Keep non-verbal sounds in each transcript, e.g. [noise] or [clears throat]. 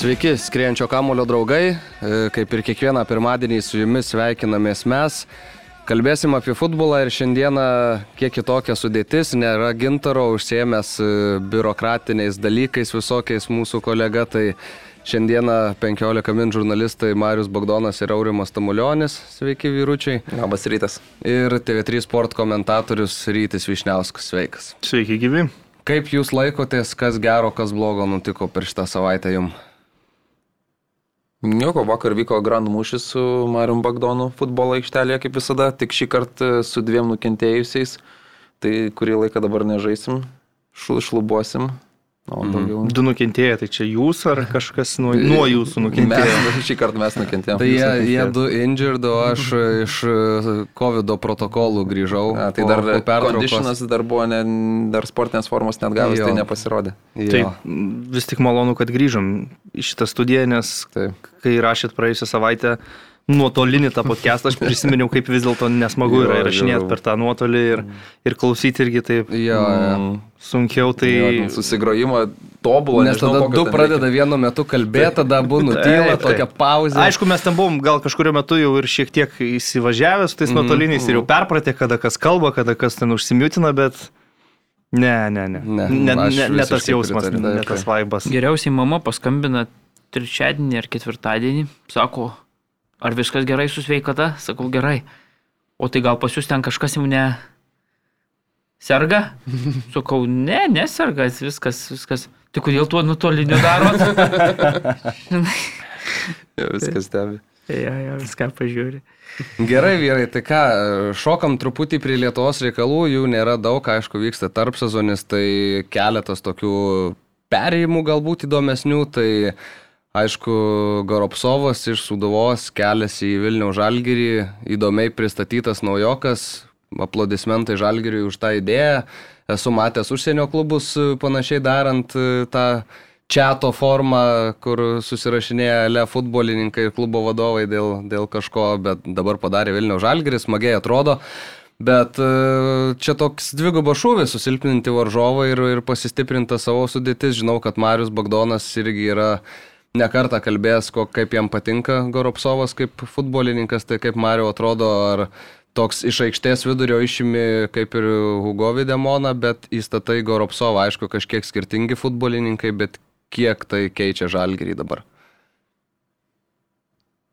Sveiki, skriejančio kamulio draugai. E, Kaip ir kiekvieną pirmadienį su jumis sveikinamės mes. Kalbėsim apie futbolą ir šiandieną kiek kitokia sudėtis. Nėra gintaro užsiemęs e, biurokratiniais dalykais visokiais mūsų kolega. Tai šiandieną 15 min žurnalistai Marius Bagdonas ir Aurimas Tamulionis. Sveiki vyručiai. Labas rytas. Ir TV3 sport komentatorius Rytis Višniauskas. Sveikas. Sveiki, gyvi. Kaip jūs laikotės, kas gero, kas blogo nutiko per šitą savaitę jums? Nieko, vakar vyko Grand mūšis su Marium Bagdonu futbolo aikštelėje, kaip visada, tik šį kartą su dviem nukentėjusiais. Tai kurį laiką dabar nežaisim, šl šlubuosim. O daugiau. Du nukentėję, tai čia jūs ar kažkas nuo, [laughs] nuo jūsų nukentėjo? Mes, [laughs] šį kartą mes nukentėjome. Tai jie, jie du injured, o aš iš e, COVID protokolų grįžau. A, tai dar konditionas dar buvo, ne, dar sportinės formos net gavęs, tai nepasirodė. Jo. Taip, vis tik malonu, kad grįžom į šitą studiją, nes Taip. kai rašėt praėjusią savaitę nuotolinį tą podcastą, aš prisiminiau, kaip vis dėlto nesmagu Jo, yra įrašinėti per tą nuotolį ir, ir klausyti irgi taip Jo, jo. Mm, sunkiau. Tai jo, susigrojimo tobulo. Nes nežinau, tada du pradeda reikia. vienu metu kalbėti, tada abu nutyla, tokia pauzė. Aišku, mes ten buvom gal kažkurio metu jau ir šiek tiek įsivažiavę su tais nuotoliniais ir jau perpratę, kada kas kalba, kada kas ten užsimiutina, bet ne, ne, ne. Ne, ne, aš ne, ne tas jausmas, pritariu. ne Taip, tas vaibas. Geriausiai mama paskambina trečiadienį ar ketvirtadienį, sako, ar viskas gerai su sveikata, sakau gerai. O tai gal pas jūs ten kažkas jau ne... Serga? [laughs] Sakau, ne, neserga, viskas, viskas. Tai kodėl tuo nutoliniu darot? [laughs] Jo, Viskas stebi. ja, ja, viską pažiūri. Gerai, vyrai, tai ką, šokam truputį prie Lietuvos reikalų, jų nėra daug, aišku, vyksta tarp sezonis, tai keletas tokių perėjimų galbūt įdomesnių, tai aišku, Goropsovas iš Suduvos keliasi į Vilnių Žalgirį, įdomiai pristatytas naujokas, aplodismentai Žalgiriui už tą idėją, esu matęs užsienio klubus e, panašiai darant e, tą čato formą, kur susirašinėja le futbolininkai ir klubo vadovai dėl, dėl kažko, bet dabar padarė Vilnių Žalgiris, smagiai atrodo. Bet e, čia toks dvigubas šūvis susilpninti varžovą ir, ir pasistiprinti savo sudėtis. Žinau, kad Marius Bagdonas irgi yra nekartą kalbėjęs, kaip jam patinka Goropsovas kaip futbolininkas, tai kaip Mario atrodo, ar toks iš aikštės vidurio išimi kaip ir Hugo Videmoną, bet įstatai Goropsovą, aišku, kažkiek skirtingi futbolininkai, bet kiek tai keičia žalgerį dabar.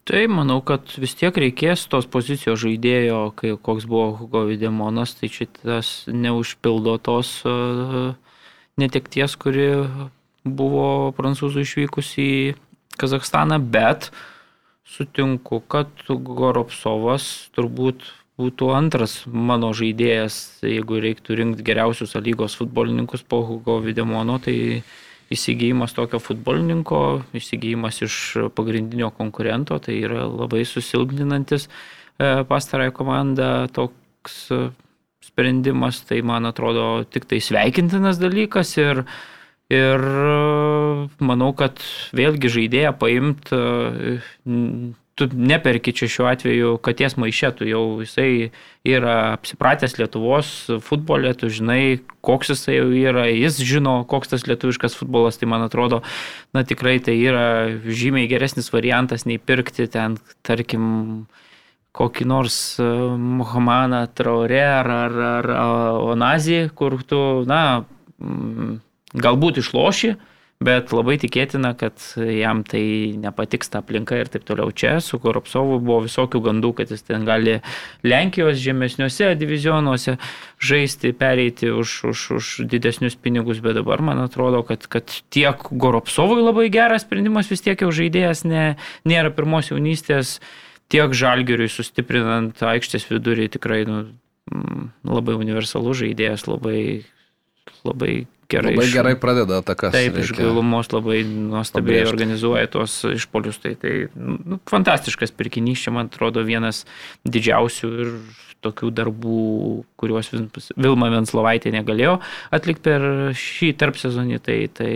Tai manau, kad vis tiek reikės tos pozicijos žaidėjo, kai koks buvo Hugo Videmonas, tai šitas neužpildo tos uh, netekties, kuri buvo prancūzų išvykus į Kazakstaną, bet sutinku, kad Goropsovas turbūt būtų antras mano žaidėjas, jeigu reiktų rinkti geriausius lygos futbolininkus po Hugo Videmono, tai įsigijimas tokio futbolininko, įsigijimas iš pagrindinio konkurento, tai yra labai susilpninantis e, pastarąją komandą. Toks e, sprendimas, tai man atrodo tik tai sveikintinas dalykas ir, ir e, manau, kad vėlgi žaidėją paimt, e, tu neperki čia šiuo atveju katies maišė, tu jau jisai yra apsipratęs Lietuvos futbolė, tu žinai, koks jisai jau yra, jis žino, koks tas lietuviškas futbolas, tai man atrodo, na tikrai tai yra žymiai geresnis variantas nei pirkti ten, tarkim, kokį nors e, Muhamaną Traore ar, ar, ar Onazį, kur tu, na, galbūt išloši, bet labai tikėtina, kad jam tai nepatiks ta aplinka ir taip toliau. Čia su Koropsovu buvo visokių gandų, kad jis ten gali Lenkijos žemesniuose divizionuose žaisti, pereiti už, už, už didesnius pinigus, bet dabar man atrodo, kad, kad tiek Goropsovui labai geras sprendimas vis tiek jau žaidėjas ne, nėra pirmos jaunystės, tiek žalgeriui sustiprinant aikštės vidurį tikrai nu, mm, labai universalus žaidėjas, labai labai gerai. Labai iš- gerai pradeda atakas. Taip, iš reikia. gilumos labai nuostabiai pabrėžti. organizuoja tuos išpolius. Tai, tai nu, fantastiškas pirkinys, čia man atrodo vienas didžiausių ir tokių darbų, kuriuos Vilma Venslovaitė negalėjo atlikti per šį tarp sezonį. Tai, tai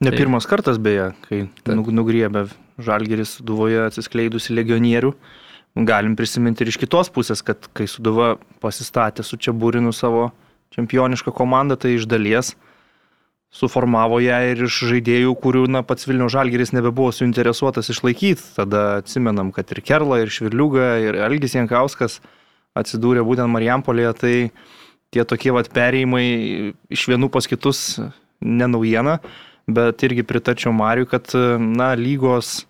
Ne Taip. pirmas kartas beje, kai nu- nugriebė Žalgeris Duvoje atsiskleidusi legionierių. Galim prisiminti ir iš kitos pusės, kad kai Suduva pasistatė su Čiaburinu savo čempionišką komandą, tai iš dalies suformavo ją ir iš žaidėjų, kurių na, pats Vilnių Žalgeris nebebuvo suinteresuotas išlaikyti. Tada atsimenam, kad ir Kerla, ir Švirliuga, ir Elgis Jankauskas atsidūrė būtent Marijampolėje. Tai tie tokie vat perėjimai iš vienų pas kitus ne naujiena, bet irgi pritarčiau Mariui, kad na, lygos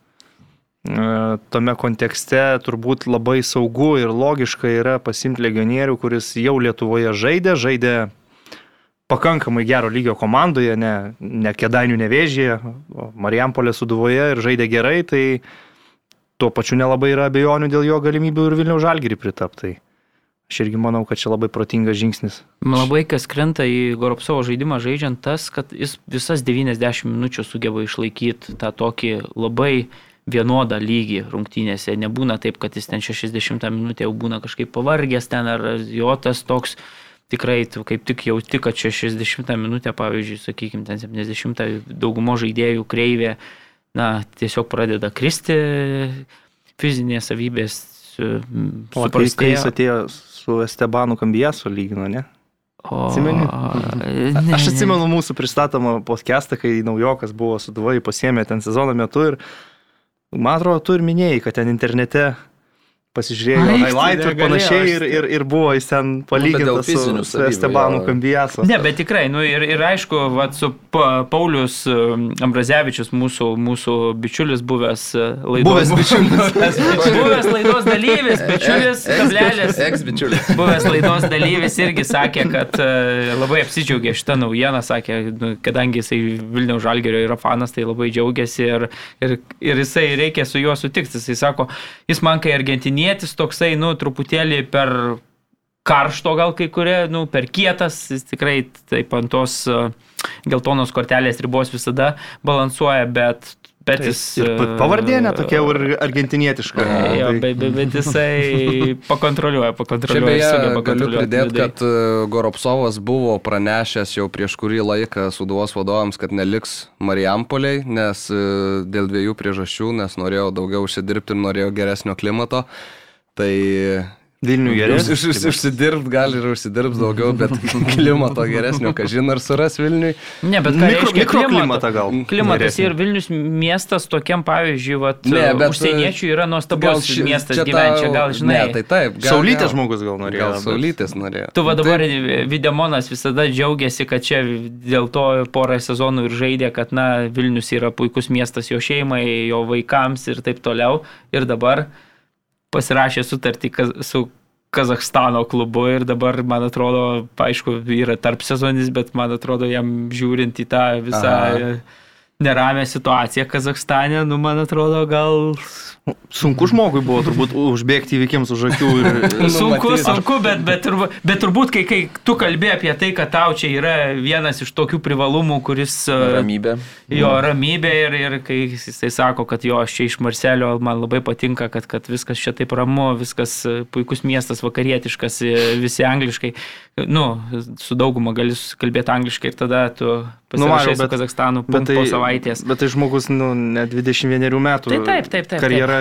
tame kontekste turbūt labai saugu ir logiška yra pasimti legionierių, kuris jau Lietuvoje žaidė, žaidė pakankamai gero lygio komandoje, ne, ne Kedainių nevėžėje, o Marijampolė suduvoje ir žaidė gerai, tai tuo pačiu nelabai yra abejonių dėl jo galimybių ir Vilniaus žalgirį pritaptai. Aš irgi manau, kad čia labai protingas žingsnis. man labai kas krenta į Goropsovo žaidimą žaidžiant tas, kad jis visas 90 minučių sugeba išlaikyti tą tokį labai vienodą lygį rungtynėse. Nebūna taip, kad jis ten 60 minutę jau būna kažkaip pavargęs ten ar jo tas toks tikrai tu kaip tik jauti, kad čia 60 minutę, pavyzdžiui, sakykime, ten 70 daugumo žaidėjų kreivė, na, tiesiog pradeda kristi fizinės savybės. O kai, kai jis atėjo su Estebanu Kambijaso lygino, ne? O, Atsimeni? ne, Aš atsimenu mūsų pristatomą podcastą, kai naujokas buvo su Duvai pasiemė ten sezono metu ir man atrodo, tu ir minėjai, kad ten internete pasižiūrėjo Ai, highlight ir panašiai aš- ir, ir, ir buvo jis ten dėl palygintas su, fizinių su savybių, Estebanu jo. Kambijaso. Ne, bet tikrai, nu ir, ir aišku, vat, su pa, Paulius um, Ambrazevičius, mūsų, mūsų bičiulis buvęs uh, laidos. Buvęs bičiulis. [laughs] buvęs laidos dalyvis, bičiulis, kablelis. Eks bičiulis. Buvęs laidos dalyvis irgi sakė, kad uh, labai apsidžiaugė šitą naujieną, sakė, nu, kadangi jisai Vilniaus Žalgerio yra fanas, tai labai džiaugiasi ir, ir, ir jisai reikia su juo sutikti. Jisai sako, jis man kai argentinietis toksai, nu, truputėlį per karšto gal kai kurie, nu, per kietas, jis tikrai taip ant tos uh, geltonos kortelės ribos visada balansuoja, bet, bet jis... Ir pa- pavardė ne tokia jau ir argentinietiška. Jo, Tai- bet, bet, jisai pakontroliuoja, Čia pakontroliuoja. beje sugeba galiu pridėti, kad e, Goropsovas buvo pranešęs jau prieš kurį laiką suduvos vadovams, kad neliks Marijampoliai, nes e, dėl dviejų priežasčių, nes norėjo daugiau užsidirbti ir norėjo geresnio klimato. Tai Vilnių geresnis. už, už, užsidirbt gali ir užsidirbs daugiau, bet [laughs] klimato geresnio, ką žin ar suras Vilniui. Ne, bet ką Mikro, reiškia mikroklimatą gal. Klimatas geresnį. ir Vilnius miestas tokiam, pavyzdžiui, vat, Ne, bet, užsieniečių yra nuostabus ši- miestas čia gyventi, tau- gal žinai. Ne, tai taip. gal- Saulytės gal- žmogus gal norėjo. Gal saulytės norėjo. Tu va dabar Videmonas visada džiaugiasi, kad čia dėl to porą sezonų ir žaidė, kad na, Vilnius yra puikus miestas jo šeimai, jo vaikams ir taip toliau. Ir dabar pasirašė sutartį su Kazakstano klubu ir dabar, man atrodo, aišku, yra tarp sezonis, bet man atrodo, jam žiūrint į tą visą Aha. neramę situaciją Kazakstane, nu, man atrodo, gal Sunku žmogui buvo turbūt užbėgti įvykiams už akių. Ir, [laughs] Sunku, Numatyti. sunku, bet, bet, turbūt, bet turbūt, kai, kai tu kalbė apie tai, kad tau čia yra vienas iš tokių privalumų, kuris... e, Ramybė. Jo ramybė ir, ir kai jisai sako, kad jo aš čia iš Marselio, man labai patinka, kad, kad viskas čia taip ramu, viskas e, puikus miestas, vakarietiškas, e, visi angliškai. Nu, su dauguma gali kalbėti angliškai ir tada tu pasirašai Mariau, su bet- Kazakstanu bet po savaitės. Bet tai žmogus, nu, ne 21 metų. Tai taip, taip, taip, Karjera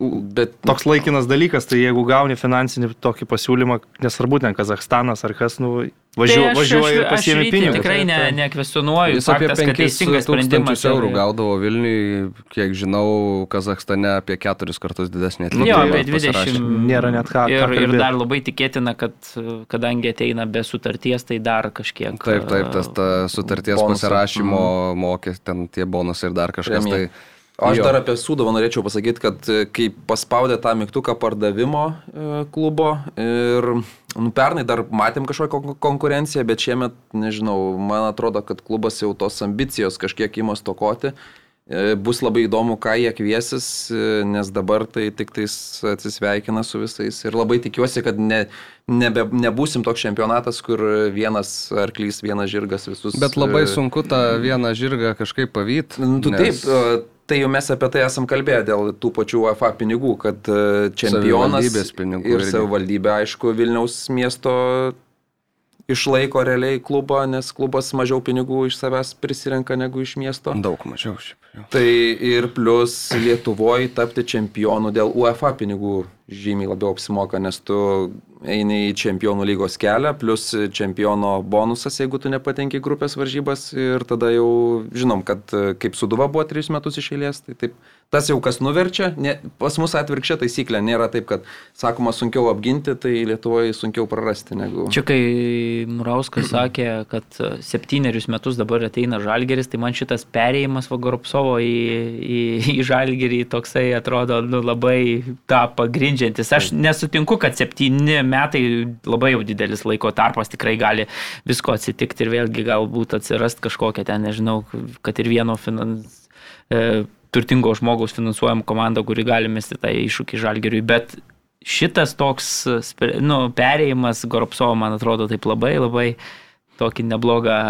Bet toks laikinas dalykas, tai jeigu gauni finansinį tokį pasiūlymą, nesvarbu ten Kazakstanas ar kas, nu, važiuoja, Tai aš- važiuoja ir pasiemi pinigus. Tikrai ne, nekvestionuoju. Jis apie faktas, kad teisingas 5000 sprendimas. eurų ir- gaudavo Vilniui, kiek žinau, Kazakstane apie keturis kartus didesnį Jo, atlyginimą. apie 20. pasirašė. Nėra net ką- ką Ir, ir kalbėt. dar labai tikėtina, kad uh, kadangi ateina be sutarties, tai dar kažkiek. Taip, taip, tas ta sutarties Bonusą. pasirašymo mokės, ten tie bonusai ir dar kažkas. Premija. Tai, aš Jo. dar apie Sūdavą norėčiau pasakyti, kad e, kai paspaudė tą mygtuką pardavimo e, klubo ir nu, pernai dar matėm kažkokią kon- konkurenciją, bet šiemet, nežinau, man atrodo, kad klubas jau tos ambicijos kažkiek ima stokoti E, Bus labai įdomu, ką jie kviesis, nes dabar tai tik tais atsisveikina su visais. Ir labai tikiuosi, kad ne, nebe, nebūsim toks čempionatas, kur vienas arklys, vienas žirgas visus. Bet labai sunku tą vieną žirgą kažkaip pavyti. Nu, tu taip, o, tai jau mes apie tai esam kalbėję dėl tų pačių UEFA pinigų, kad e, čempionas ir savivaldybė, aišku, Vilniaus miesto išlaiko realiai klubą, nes klubas mažiau pinigų iš savęs prisirenka negu iš miesto. Daug mažiau šiaip. Tai ir plus Lietuvoje tapti čempionu dėl UEFA pinigų žymiai labiau apsimoka, nes tu eini į čempionų lygos kelią, plus čempiono bonusas, jeigu tu nepatenki grupės varžybas ir tada jau žinom, kad e, kaip suduva buvo tris metus iš eilės, tai taip, tas jau kas nuverčia, ne, pas mus atvirkščia taisyklė, nėra taip, kad sakoma sunkiau apginti, tai Lietuvoje sunkiau prarasti negu... Čia kai Murauskas sakė, kad septynerius metus dabar ateina Žalgeris, tai man šitas perėjimas Vagoropsovo į, į, į Žalgerį toksai atrodo nu, labai tą pagrindžiantis. Aš nesutinku, kad septyni metai labai jau didelis laiko tarpas tikrai gali visko atsitikti ir vėlgi galbūt atsirast kažkokia ten, nežinau, kad ir vieno finans... E, turtingo žmogaus finansuojama komanda, kuri gali mesti tą iššūkį Žalgeriui, bet šitas toks nu, perėjimas Goropsovo, man atrodo, taip labai, labai tokį neblogą,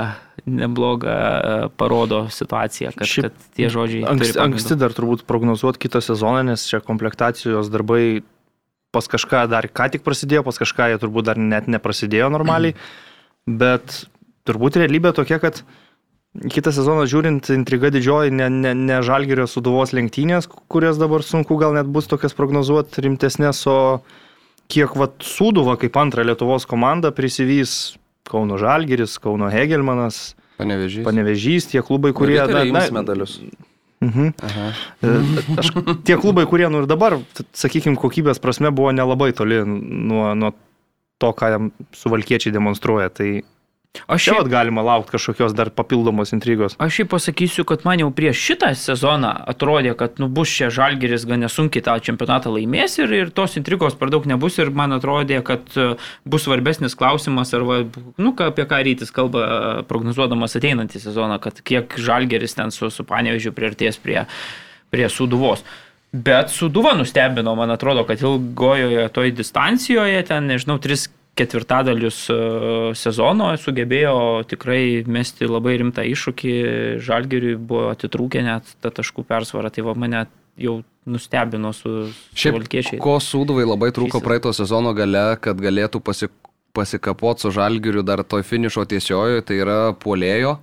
neblogą e, parodo situaciją, kad, Šiaip kad tie žodžiai. Anksti, anksti dar turbūt prognozuoti kitą sezoną, nes čia komplektacijos darbai pas kažką dar ką tik prasidėjo, pas kažką jie turbūt dar net neprasidėjo normaliai, bet turbūt realybė tokia, kad kitą sezoną žiūrint, intriga didžioji ne, ne, ne žalgerio suduvos lenktynės, kurias dabar sunku gal net bus tokias prognozuoti rimtesnės, o kiek vat suduva kaip antra Lietuvos komanda prisivys Kauno Žalgeris, Kauno Hegelmanas, Panevežys. Panevežys, tie klubai, kurie... Na, na, medalius. Mhm. E, Aš, tie klubai, kurie nu ir dabar, sakykime, kokybės prasme buvo nelabai toli nuo, nuo to, ką suvalkiečiai demonstruoja. Tai Aš vat galima laukti kažkokios dar papildomos intrigos. Aš jį pasakysiu, kad man jau prieš šitą sezoną atrodė, kad nu, bus čia žalgeris gan nesunkiai tą čempionatą laimės ir, ir tos intrigos per daug nebus ir man atrodė, kad e, bus svarbesnis klausimas, ar, va, nu, ką- apie ką rytis kalba, e, prognozuodamas ateinantį sezoną, kad kiek žalgeris ten su, su panevežiu priartės prie, prie suduvos. Bet suduva nustebino, man atrodo, kad ilgojoje toj distancijoje, ten, nežinau, tris ketvirtadalius e, sezono sugebėjo tikrai mesti labai rimtą iššūkį. Žalgiriui buvo atitrūkę net tą taškų persvarą. Tai va mane jau nustebino su, su Šiaip, valkiečiai. ko sūduvai labai trūko praeito sezono gale, kad galėtų pasi, pasikapot su žalgiriu dar toj finišo tiesiojoje, tai yra puolėjo.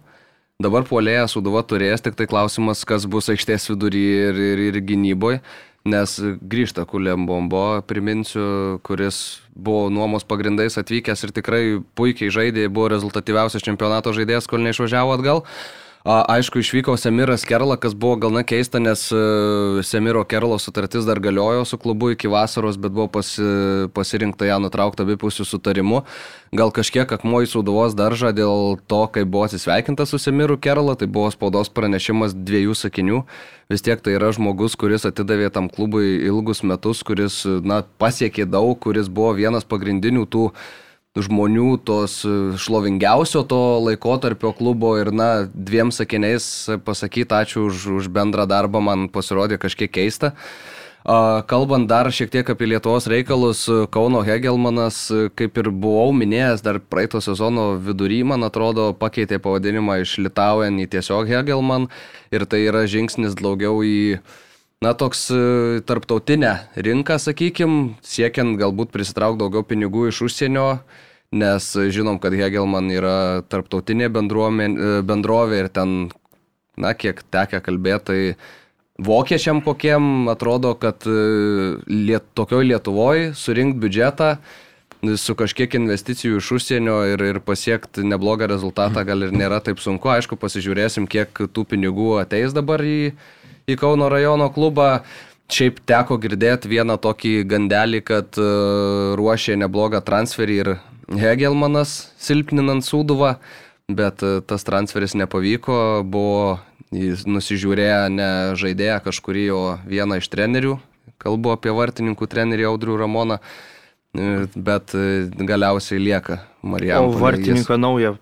Dabar puolėją sūduva turės, tik tai klausimas, kas bus aikštės vidury ir, ir, ir gynyboje. Nes grįžta Kulėm Bombo, priminsiu, kuris buvo nuomos pagrindais atvykęs ir tikrai puikiai žaidė, buvo rezultatyviausias čempionato žaidėjas, kol neišvažiavo atgal. A, Aišku, išvyko Semiras Kerla, kas buvo gal na keista, nes e, Semiro Kerlo sutartis dar galiojo su klubu iki vasaros, bet buvo pasi, pasirinkta ją nutraukti abipusių sutarimų. Gal kažkiek akmuo į Sūduvos daržą dėl to, kai buvo atsisveikinta su Semiru Kerla, tai buvo spaudos pranešimas dviejų sakinių. Vis tiek tai yra žmogus, kuris atidavė tam klubui ilgus metus, kuris na, pasiekė daug, kuris buvo vienas pagrindinių tų žmonių tos e, šlovingiausio to laikotarpio klubo ir, na, dviem sakiniais pasakyti ačiū už, už bendrą darbą man pasirodė kažkiek keista. Kalbant dar šiek tiek apie Lietuvos reikalus, Kauno Hegelmanas, e, kaip ir buvau minėjęs, dar praeito sezono vidury, man atrodo, pakeitė pavadinimą iš Litaujen į tiesiog Hegelman ir tai yra žingsnis daugiau į Na, toks e, tarptautinę rinką, sakykim, siekiant galbūt prisitraukti daugiau pinigų iš užsienio, nes žinom, kad Hegelman yra tarptautinė e, bendrovė ir ten, na, kiek tekia kalbėti, tai vokiečiam kokiem atrodo, kad e, liet, tokioj Lietuvoje surinkti biudžetą su kažkiek investicijų iš užsienio ir, ir pasiekti neblogą rezultatą gal ir nėra taip sunku. Aišku, pasižiūrėsim, kiek tų pinigų ateis dabar į, į Kauno rajono klubą. Šiaip teko girdėti vieną tokį gandelį, kad uh, ruošė neblogą transferį ir Hegelmanas silpninant Sūduvą, bet uh, tas transferis nepavyko, buvo jis nusižiūrėję ne žaidėją kažkurį, o vieną iš trenerių, kalbu apie vartininkų trenerį Audrių Ramoną, e, bet e, galiausiai lieka O Marijam. vartininką naują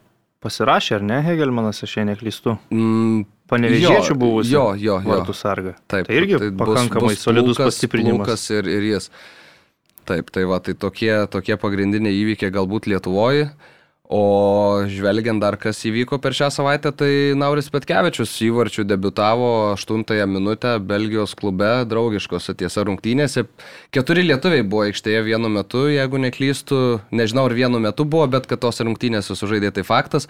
pasirašė, ar ne, Hegelmanas, aš jei neklystu? Mm, panevežėčių buvusių. Jo, jo, jo. Vartų sarga. Taip, Tai irgi bus- pakankamai bus solidus Plūkas- pastiprinimas. Plūkas ir, ir jis. Taip, tai va, tai tokie, tokie pagrindiniai įvykiai galbūt Lietuvoje. O žvelgiant dar, kas įvyko per šią savaitę, tai Nauris Petkevičius įvarčių debitavo 8 minutę Belgijos klube draugiškose tiesa rungtynėse. Keturi lietuviai buvo aikštėje vienu metu, jeigu neklystu. Nežinau, ar vienu metu buvo, bet kad tos rungtynėse sužaidė tai faktas.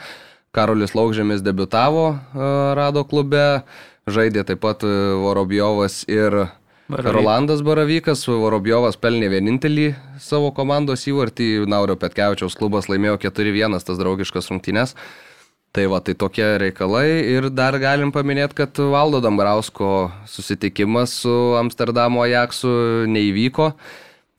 Karolis Laukžėmis debitavo e, Rado klube, žaidė taip pat e, Vorobjovas ir Baravykas. Rolandas Baravykas, Vorobjovas pelnė vienintelį savo komandos įvartį, Naurio Petkevičiaus klubas laimėjo 4-1 tas draugiškas rungtynes. Tai va, tai tokie reikalai ir dar galim paminėti, kad Valdo Dambrausko susitikimas su Amsterdamo Ajaksu neįvyko.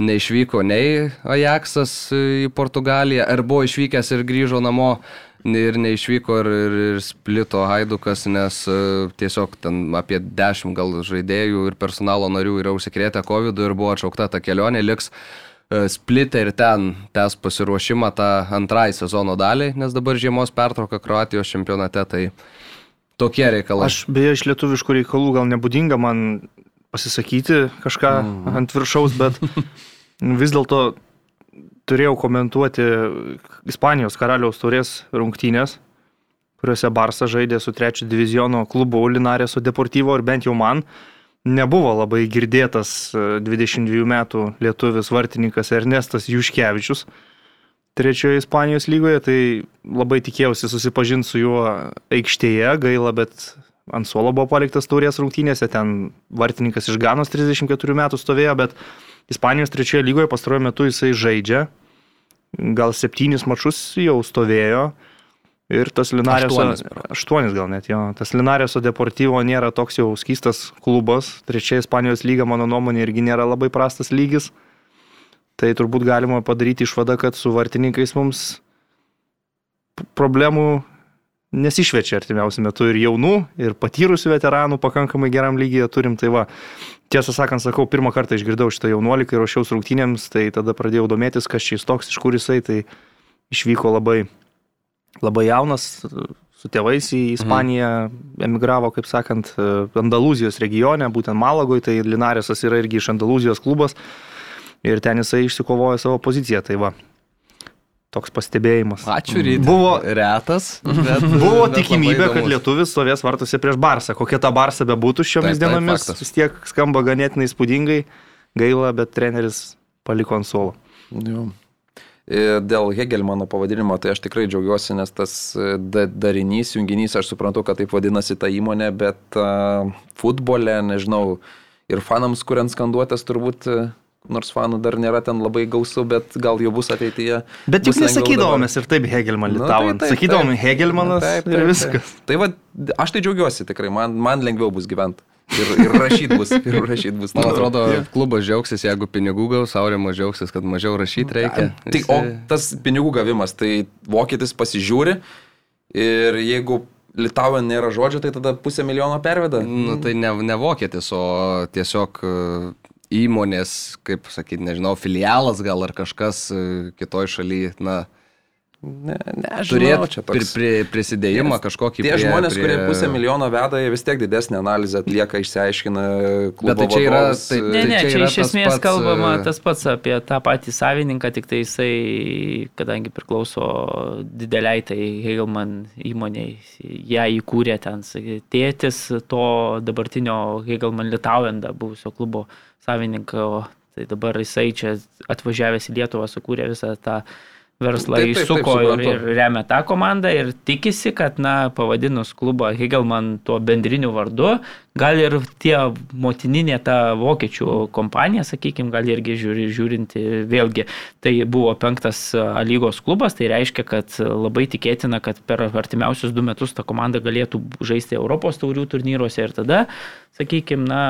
Neišvyko nei Ajaksas į Portugaliją, ar buvo išvykęs ir grįžo namo ir neišvyko ir, ir, ir splito Haidukas, nes e, tiesiog ten apie 10 gal žaidėjų ir personalo narių yra užsikrėtę COVID ir buvo atšaukta ta kelionė, liks e, splitę ir ten tęs pasiruošimą tą antrai sezono daliai, nes dabar žiemos pertrauka Kroatijos čempionate, tai tokie reikalai. Aš beje iš lietuviškų reikalų gal nebūdinga man pasisakyti kažką mm. ant viršaus, bet [laughs] vis dėlto turėjau komentuoti Ispanijos karaliaus turės rungtynės, kuriuose Barsa žaidė su trečio diviziono klubu Ulinarė su Deportivo ir bent jau man nebuvo labai girdėtas e, 22 metų lietuvis vartininkas Ernestas Juškevičius trečioje Ispanijos lygoje, tai labai tikėjausi susipažinti su juo aikštėje, gaila, bet ant suolo buvo paliktas taurės rungtynėse, ten vartininkas iš Ganos 34 metų stovėjo, bet Ispanijos trečioje lygoje pastaruoju metu jisai žaidžia, gal septynis mačus jau stovėjo. Ir tas Linarėso... Aštuonis. Aštuonis gal net jo. Tas Linarėso Deportivo nėra toks jau skystas klubas. Trečia Ispanijos lyga, mano nuomonė, irgi nėra labai prastas lygis. Tai turbūt galima padaryti išvadą, kad su vartininkais mums problemų nesišvečia artimiausiu metu ir jaunų, ir patyrusių veteranų pakankamai geram lygyje turim. Tai va, tiesą sakant, sakau, pirmą kartą išgirdau šitą jaunuolį, kai ruošiausi rungtynėms, tai tada pradėjau domėtis, kas čia jis toks, iš kur jisai, tai išvyko labai, labai jaunas, su tėvais į Ispaniją, emigravo, kaip sakant, Andalūzijos regione, būtent Malagoje, tai Linaresas yra irgi iš Andalūzijos klubas ir ten jisai išsikovojo savo poziciją, tai va. Toks pastebėjimas. Ačiū ryte. Buvo- retas, [laughs] bet Buvo bet tikimybė, kad lietuvis stovės vartuose prieš Barsą. Kokia ta Barsa bebūtų šiomis Taip, taip, dienomis, faktas. vis tiek skamba ganėtinai įspūdingai. Gaila, bet treneris paliko ant suolo. Jo. Ir Dėl Hegelmano pavadinimo, tai aš tikrai džiaugiuosi, nes tas e, da- darinys, junginys, aš suprantu, kad taip vadinasi ta įmonė, bet futbole, nežinau, ir fanams, kuriant skanduotės, turbūt, e, nors fanų dar nėra ten labai gausų, bet gal jau bus ateityje. Bet juk nesakydavomės ir taip Hegelman Nu, litaujant. tai taip, Sakydavom taip. Hegelmanas Taip, taip, ir taip. viskas. Tai va, aš tai džiaugiuosi tikrai, man, man lengviau bus gyventi. Ir, ir rašyti bus, ir rašyti bus. Man atrodo, klubas džiaugsis, jeigu pinigų gaus, Aurimas džiaugsis, kad mažiau rašyti reikia. Tai, o tas pinigų gavimas, tai vokietis pasižiūri ir jeigu Litaujan nėra žodžio, tai tada pusę milijono perveda. Nu, tai ne, ne vokietis, o tiesiog įmonės, kaip sakyti, nežinau, filialas gal ar kažkas e, kitoj šalyje, na, Ne, ne, aš turėtų čia pri, toks. pri, prisidėjimą kažkokį. Tie prie- žmonės, prie... kurie pusę milijono veda, jie vis tiek didesnį analizę atlieka, išsiaiškina klubo Bet tai čia yra- tai- Ne, tai ne, čia čia yra iš esmės pats, kalbama e, tas pats apie tą patį savininką, tik tai jisai, kadangi priklauso dideliai tai Hegelman įmoniai, ją įkūrė ten tėtis to dabartinio Hegelman Litaujanda buvusio klubo savininko, tai dabar jisai čia atvažiavęs į Lietuvą sukūrė visą tą verslą Taip, taip, taip, įsuko ir, ir remia tą komandą ir tikisi, kad, na, pavadinus klubą Hegelman tuo bendriniu vardu, gal ir tie motininė ta vokiečių kompanija, sakykime, gal irgi žiūri, žiūrinti, vėlgi, tai buvo penktas lygos klubas, tai reiškia, kad labai tikėtina, kad per artimiausius du metus ta komanda galėtų žaisti Europos taurių turnyruose ir tada, sakykime, na,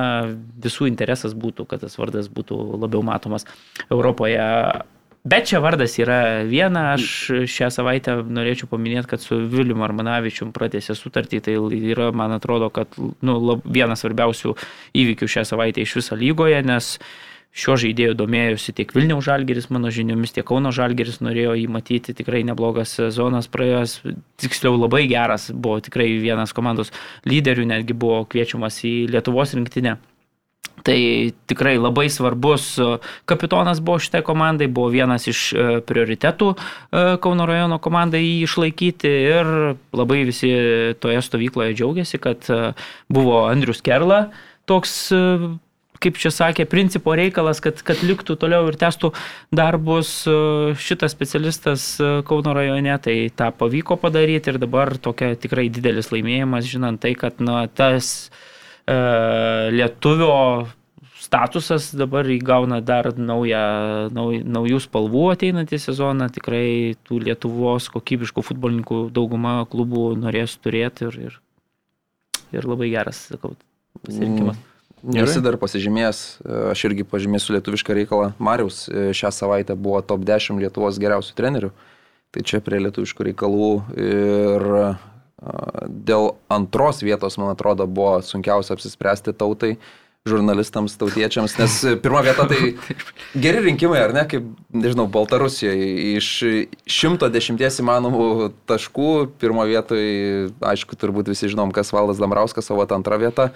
visų interesas būtų, kad tas vardas būtų labiau matomas Europoje. Bet čia vardas yra viena, aš šią savaitę norėčiau paminėti, kad su Viliu Armanavičium pratėsė sutartį, tai yra, man atrodo, kad nu, lab, vienas svarbiausių įvykių šią savaitę iš viso lygoje, nes Šio žaidėjo domėjosi tiek Vilniaus Žalgeris, mano žiniomis, tiek Kauno Žalgeris norėjo jį matyti, tikrai neblogas sezonas praėjęs, tiksliau labai geras, buvo tikrai vienas komandos lyderių, netgi buvo kviečiamas į Lietuvos rinktinę. Tai tikrai labai svarbus e, kapitonas buvo šitai komandai, buvo vienas iš e, prioritetų e, Kauno rajono komandai jį išlaikyti ir labai visi toje stovykloje džiaugiasi, kad buvo Andrius Kerla toks kaip čia sakė, principo reikalas, kad, kad liktų toliau ir testų darbus šitas specialistas Kauno rajone, tai tą pavyko padaryti ir dabar tokia tikrai didelis laimėjimas, žinant tai, kad na, tas e, lietuvio statusas dabar įgauna dar naują, nauj, naujų spalvų ateinantį sezoną. Tikrai tų Lietuvos kokybiškų futbolininkų dauguma klubų norės turėti ir, ir, ir labai geras, sakau, pasirinkimas. Mm. Nesi dar pasižymėjęs, aš irgi pažymėsiu lietuvišką reikalą. Marius e, šią savaitę buvo top 10 Lietuvos geriausių trenerių. Tai čia prie lietuviškų reikalų ir dėl antros vietos, man atrodo, buvo sunkiausia apsispręsti tautai žurnalistams, tautiečiams, nes pirmą vietą tai [laughs] geri rinkimai, ar ne, kaip, nežinau, Baltarusijoje iš 110 įmanomų taškų, pirmo vietoje, aišku, turbūt visi žinom, kas Valdas Damrauskas savo antrą vietą.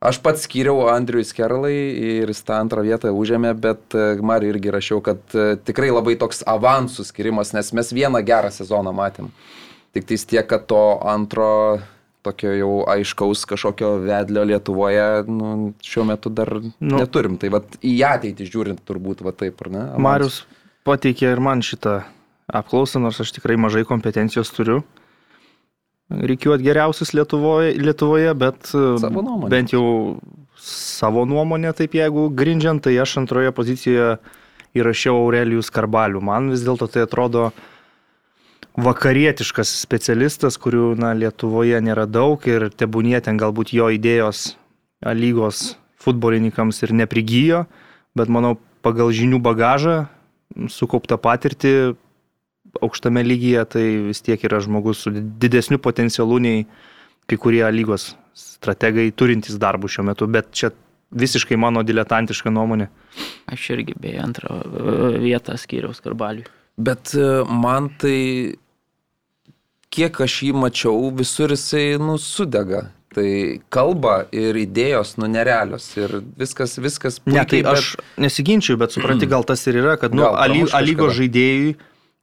Aš pats skyriau Andriui Skerlai ir jis tą antrą vietą užėmė, bet e, Mariu irgi rašiau, kad e, tikrai labai toks avansų skirimas, nes mes vieną gerą sezoną matėm. Tik tais tiek, kad to antro tokio jau aiškaus kažkokio vedlio Lietuvoje nu, šiuo metu dar nu, neturim. Tai vat, į ateitį žiūrint turbūt va taip, ar ne? Avans. Marius pateikė ir man šitą apklausą, nors aš tikrai mažai kompetencijos turiu reikiuoti geriausius Lietuvoje, Lietuvoje bet bent jau savo nuomonę, taip jeigu grindžiant, tai aš antroje pozicijoje įrašiau Aurelijus Karbalių. Man vis dėlto tai atrodo vakarietiškas specialistas, kurių na, Lietuvoje nėra daug ir tebūnie ten galbūt jo idėjos lygos futbolininkams ir neprigijo, bet manau pagal žinių bagažą, sukauptą patirtį, aukštame lygyje, tai vis tiek yra žmogus su didesniu potencialu nei kai kurie lygos strategai turintys darbų šiuo metu, bet čia visiškai mano diletantiška nuomonė. Aš irgi beje antrą e, vietą skyriau skarbaliui. Bet e, man tai, kiek aš jį mačiau, visur jisai nusudega. Tai kalba ir idėjos, nu, nerealios. Ir viskas, viskas. Puikiai, ne, tai aš bet... nesiginčiu, bet supranti, gal tas ir yra, kad, nu, lygos žaidėjui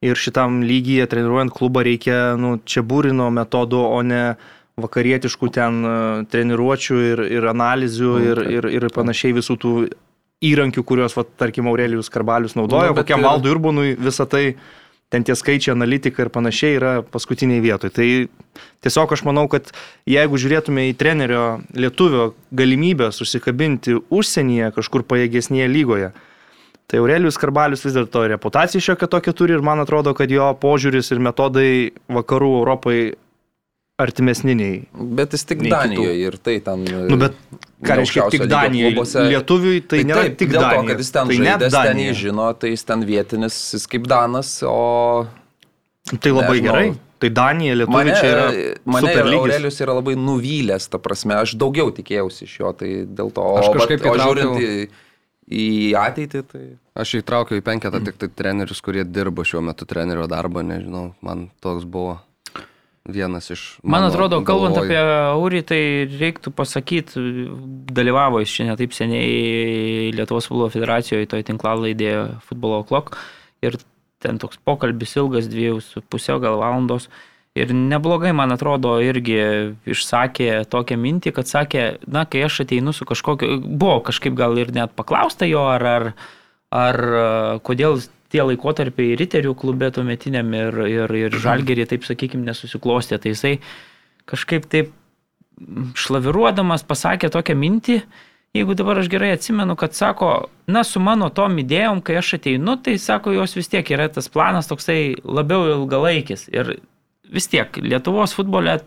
ir šitam lygyje treniruojant klubą reikia nu, čia būrino metodų, o ne vakarietiškų ten e, treniruočių ir, ir analizių mm, ir, ir, ir panašiai visų tų įrankių, kuriuos, va, tarkim, Aurelijus Karbalius naudojo, nu, kokiam Valdui Urbonui visą tai, ten tie skaičiai, analitika ir panašiai yra paskutiniai vietoj. Tai tiesiog aš manau, kad jeigu žiūrėtume į trenerio lietuvio galimybę susikabinti užsienyje kažkur pajėgesnėje lygoje, Tai Aurelijus Karbalius vis dėlto reputaciją šiokią tokią turi ir man atrodo, kad jo požiūris ir metodai vakarų Europai artimesni nei. Bet jis tik Danijoje ir tai ten. Nu, bet ką reiškia tik Danijoje? Lietuviui tai, tai nėra taip, tik Danija. To, kad jis ten tai žaidęs, ten jį žino, tai jis ten vietinis, jis kaip Danas, o... Tai labai nežinau. gerai. Tai Danija, Lietuva mane, čia yra. Mane Aurelius yra labai nuvylęs, ta prasme, aš daugiau tikėjausi iš jo, tai dėl to. Aš kažkaip o, o žiūrint į į ateitį. Tai... Aš įtraukiau į penketą tik tai trenerius, kurie dirbo šiuo metu trenerio darbą, nežinau, man toks buvo vienas iš... Man atrodo, galvoj. kalbant apie Aurį, tai reiktų pasakyti, dalyvavo jis šiandien taip seniai Lietuvos futbolo federacijoje, toje tinklalaidėje Futbolo Clock ir ten toks pokalbis ilgas, dviejų su pusė gal valandos. Ir neblogai, man atrodo, irgi išsakė tokią mintį, kad sakė, na, kai aš ateinu su kažkokiu, buvo kažkaip gal ir net paklausta jo, ar, ar, ar kodėl tie laikotarpiai riterių klube tuometiniam ir, ir, ir mhm. žalgerį, taip sakykime, nesusiklostė. Tai jisai kažkaip taip šlaviruodamas pasakė tokią mintį, jeigu dabar aš gerai atsimenu, kad sako, na, su mano tom idėjom, kai aš ateinu, tai sako, jos vis tiek yra tas planas toksai labiau ilgalaikis. Ir vis tiek Lietuvos futbole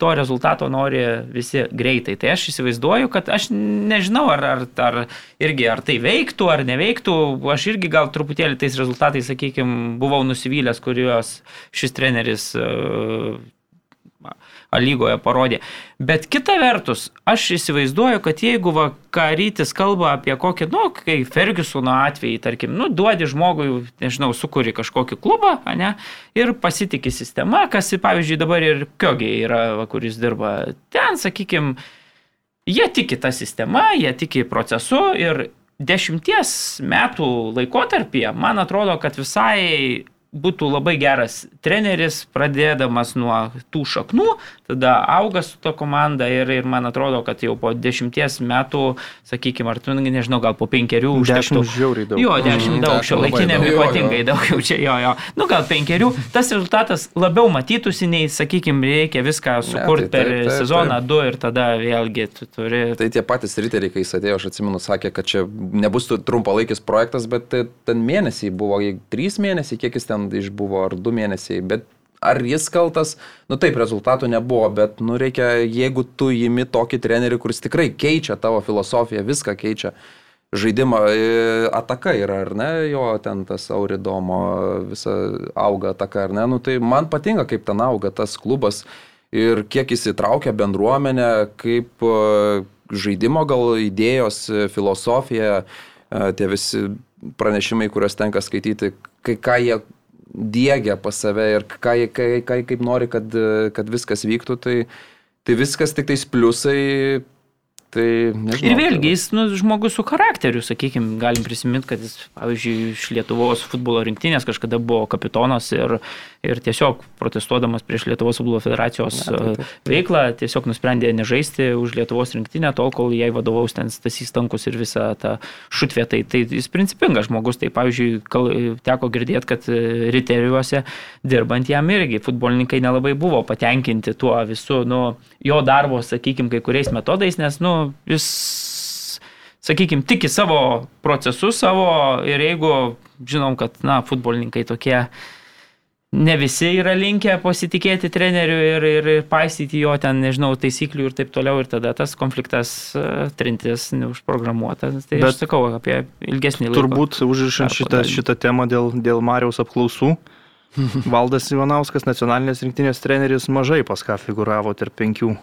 to rezultato nori visi greitai. Tai aš įsivaizduoju, kad aš nežinau, ar, ar, ar irgi ar tai veiktų, ar neveiktų. Aš irgi gal truputėlį tais rezultatais, sakykime, buvau nusivylęs, kuriuos šis treneris lygoje parodė. Bet kita vertus, aš įsivaizduoju, kad jeigu vakarytis kalba apie kokį, nu, kai Fergusono atvejį, tarkim, nu, duodi žmogui, nežinau, sukuri kažkokį klubą, ne, ir pasitikė sistema, kas, pavyzdžiui, dabar ir Kiogiai yra, va, kuris dirba ten, sakykime, jie tiki tą sistemą, jie tiki procesu ir dešimties metų laikotarpyje, man atrodo, kad visai būtų labai geras treneris, pradėdamas nuo tų šaknų, tada auga su to komanda ir, ir man atrodo, kad jau po dešimties metų, sakykime, ar tu, nežinau, gal po penkerių užtektų. Dešimt žiauriai daug. Jo, dešimt Mhm, daug, šio daug. ypatingai daug jau čia, jo, jo. Nu, gal penkerių, tas rezultatas labiau matytųsi, nei, sakykime, reikia viską sukurti tai per taip, taip, sezoną, du ir tada vėlgi tu turi Tai tie patys riteriai, kai jis atėjo, aš atsimenu, sakė, kad čia nebus tu trumpalaikis projektas, bet tai ten mėnesiai buvo, trys mėnesiai, kiek jis ten išbuvo, ar du mėnesiai, bet ar jis kaltas, nu taip, rezultatų nebuvo, bet, nu reikia, jeigu tu įimi tokį trenerį, kuris tikrai keičia tavo filosofiją, viską keičia. Žaidimą e, ataka yra, ar ne, jo ten tas Auridomo visa auga ataka, ar ne, nu tai man patinka, kaip ten auga tas klubas ir kiek įsitraukia bendruomenė, kaip e, žaidimo gal idėjos, e, filosofija, tie visi pranešimai, kuriuos tenka skaityti, kai ką jie diegia pas save ir ką, ką, ką, kaip nori, kad, kad viskas vyktų, tai, tai viskas tik tais pliusai. Tai nežinau. Ir vėlgi, jis nu, žmogus su charakteriu, sakykime, galim prisiminti, kad jis, pavyzdžiui, iš Lietuvos futbolo rinktinės kažkada buvo kapitonas ir, ir tiesiog protestuodamas prieš Lietuvos futbolo federacijos Ne, ne, veiklą, tiesiog nusprendė nežaisti už Lietuvos rinktinę, tol kol jai vadovaus ten Stasys Tankus ir visa ta šutvė. Tai, tai jis principingas žmogus. Tai, pavyzdžiui, kal, teko girdėti, kad e, riteriuose dirbant jam irgi futbolininkai nelabai buvo patenkinti tuo visų, nu, jo darbo, sakykime, kai kuriais metodais, nes, nu, jis, sakykime, tiki savo procesus savo ir jeigu žinom, kad, na, futbolininkai tokie ne visi yra linkę pasitikėti treneriu ir, ir, ir paisyti jo ten, nežinau, taisyklių ir taip toliau, ir tada tas konfliktas e, trintis neužprogramuotas. Tai Bet, aš sakau apie ilgesnį laiką. Turbūt užrišant šitą, šitą temą dėl, dėl Marijos apklausų. [laughs] Valdas Ivanauskas, nacionalinės rinktinės treneris, mažai pas ką figuravo tarp penkių.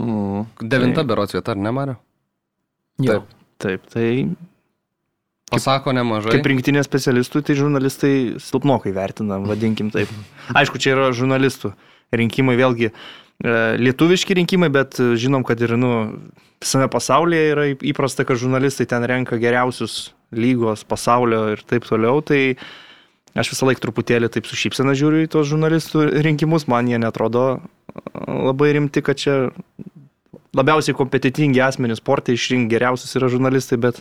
Mm. Devinta berots vieta, ar ne, Mario? Jo. Taip, tai Pasako nemažai. kaip rinktinės specialistui, tai žurnalistai silpnokai vertina, vadinkim taip. Aišku, čia yra žurnalistų rinkimai, vėlgi e, lietuviški rinkimai, bet e, žinom, kad ir nu, visame pasaulyje yra įprasta, kad žurnalistai ten renka geriausius lygos, pasaulio ir taip toliau. Tai aš visą laiką truputėlį taip su šypsena žiūriu į tos žurnalistų rinkimus, man jie netrodo e, labai rimti, kad čia labiausiai kompetitingi asmenys sportai išrinkti geriausius yra žurnalistai, bet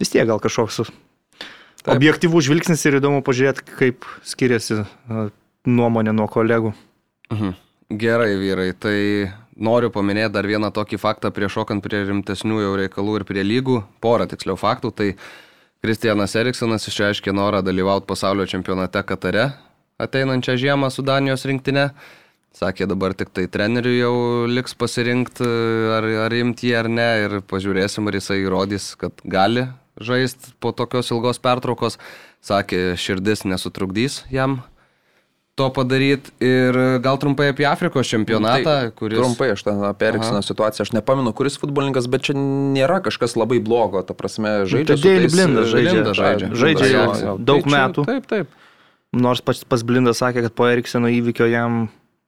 vis tiek gal kažkoks Taip. objektyvų žvilgsnis ir įdomu pažiūrėti, kaip skiriasi a, nuomonė nuo kolegų. Mhm. Gerai, vyrai, tai noriu paminėti dar vieną tokį faktą prieš šokant prie rimtesnių jau reikalų ir prie lygų, porą tiksliau faktų. Tai Kristianas Eriksonas išreiškė norą dalyvauti pasaulio čempionate Katare ateinančią žiemą su Danijos rinktinė. Sakė, dabar tik tai treneriui jau liks pasirinkti, ar, ar imti jį ar ne, ir pažiūrėsim, ar jisai įrodys, kad gali žaisti po tokios ilgos pertraukos. Sakė, širdis nesutrukdys jam to padaryti. Ir gal trumpai apie Afrikos čempionatą, Tai kuris... Trumpai aš ten apie Eriksono situaciją, aš nepamenu, kuris futbolininkas, bet čia nėra kažkas labai blogo, ta prasme, žaidžia. tai tais- Blindas žaidžia. Blindas žaidžia. Žaidžia jo, jau jo. daug Tai čia- metų. Taip, taip. Nors pats pas Blindas sakė, kad po Erikseno įvykio jam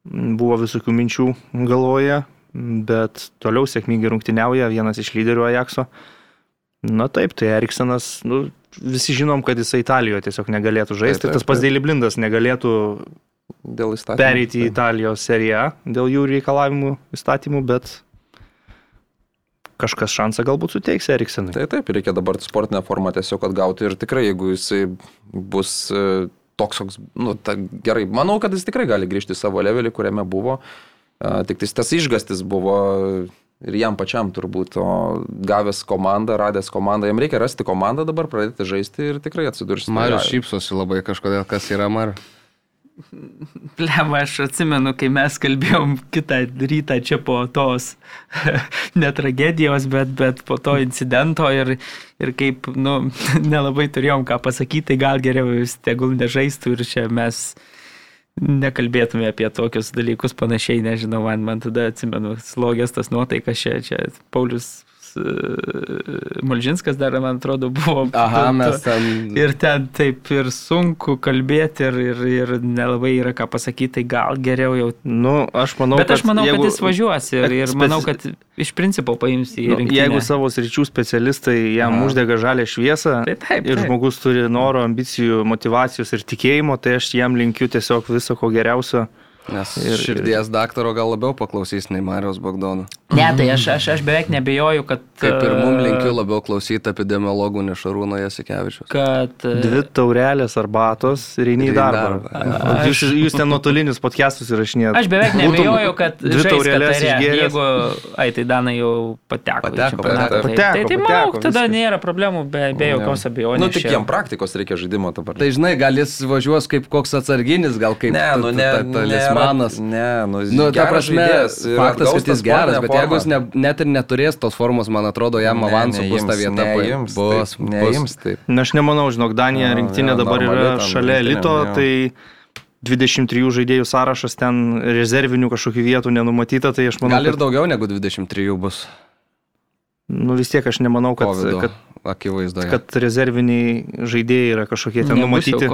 buvo visokių minčių galvoje, bet toliau sėkmingai rungtyniauja, vienas iš lyderių Ajakso. Na taip, tai Eriksenas, nu, visi žinom, kad jisai Italijoje tiesiog negalėtų žaisti. Taip, taip, Tas pas taip. Daily Blindas negalėtų pereiti į Taip. Italijos seriją dėl jų reikalavimų įstatymų, bet kažkas šansą galbūt suteiks Eriksenui. Tai taip, reikia dabar sportinę formą tiesiog atgauti ir tikrai, jeigu jisai bus e, toks, koks, nu, ta, gerai, manau, kad jis tikrai gali grįžti į savo levelį, kuriame buvo. Tik tais tas išgastis buvo ir jam pačiam turbūt, o gavęs komandą, radęs komandą, jam reikia rasti komandą dabar, pradėti žaisti ir tikrai atsidursi. Marius šypsosi labai kažkodėl, kas yra Mar. Plema, aš atsimenu, kai mes kalbėjom kitą rytą čia po tos [laughs] ne tragedijos, bet, bet po to incidento ir, ir kaip, nu, [laughs] nelabai turėjom ką pasakyti, tai gal geriau jis tegul nežaistų ir čia mes nekalbėtume apie tokius dalykus panašiai, nežinau, man, man tada atsimenu, slogės tas nuotaikas čia, čia Paulius e, Malžinskas dar, man atrodo, buvo. Aha, mes ten. Ir ten taip ir sunku kalbėti ir, ir, ir nelabai yra ką pasakyti, tai gal geriau jau. Nu, aš manau, Bet aš manau, jeigu, kad jis važiuos ir, ir manau, kad iš principo paims į Nu, rinktinę. jeigu savo sričių specialistai jam Aha. uždega žalę šviesą Tai taip, ir taip. žmogus turi noro, ambicijų, motivacijos ir tikėjimo, tai aš jam linkiu tiesiog viso ko geriausio. Nes Ir- ir, širdies daktaro gal labiau paklausys nei Marijos Bagdono. Ne, tai aš, aš, aš beveik nebejoju, kad... Kaip ir mum e, linkiu labiau klausyti epidemiologų, ne Šarūno Jasikevičius. Kad... e, Dvi taurelės arbatos ir eini į Ir darbą. darbą. O Jūs, jūs ten nuotolinius podcastus įrašinėjate. Aš beveik nebejoju, kad dvi taurelės išgėręs. jeigu, ai, tai Danai jau pateko. Pateko, čempionatą, pateko. tai, tai, Pateko, tai manau, pateko, tada viskas. nėra problemų, be, be jokios abejonės. Nu, tik jam praktikos reikia žaidimo dabar. Tai žinai, gal jis važiuos kaip koks atsarginis, gal kaip ne, nu, ne, ta- talismanas. Ne, nu, Nu, ta prasme, faktas, kad jis geras, bet jeigu jis ne, net ir neturės tos formos, man atrodo, jam Ne, avansų bus ta neims, vieta. Neims, bus, taip, neims, taip. Na, aš nemanau, žinok, Danija rinktinė dabar yra šalia elito, tai 23 žaidėjų sąrašas ten rezervinių kažkokių vietų nenumatyta, tai aš manau, Gal ir kad, daugiau negu 23 bus. nu, vis tiek aš nemanau, kad, Covido kad, akivaizdoje. kad rezerviniai žaidėjai yra kažkokie ten Nebus numatyti,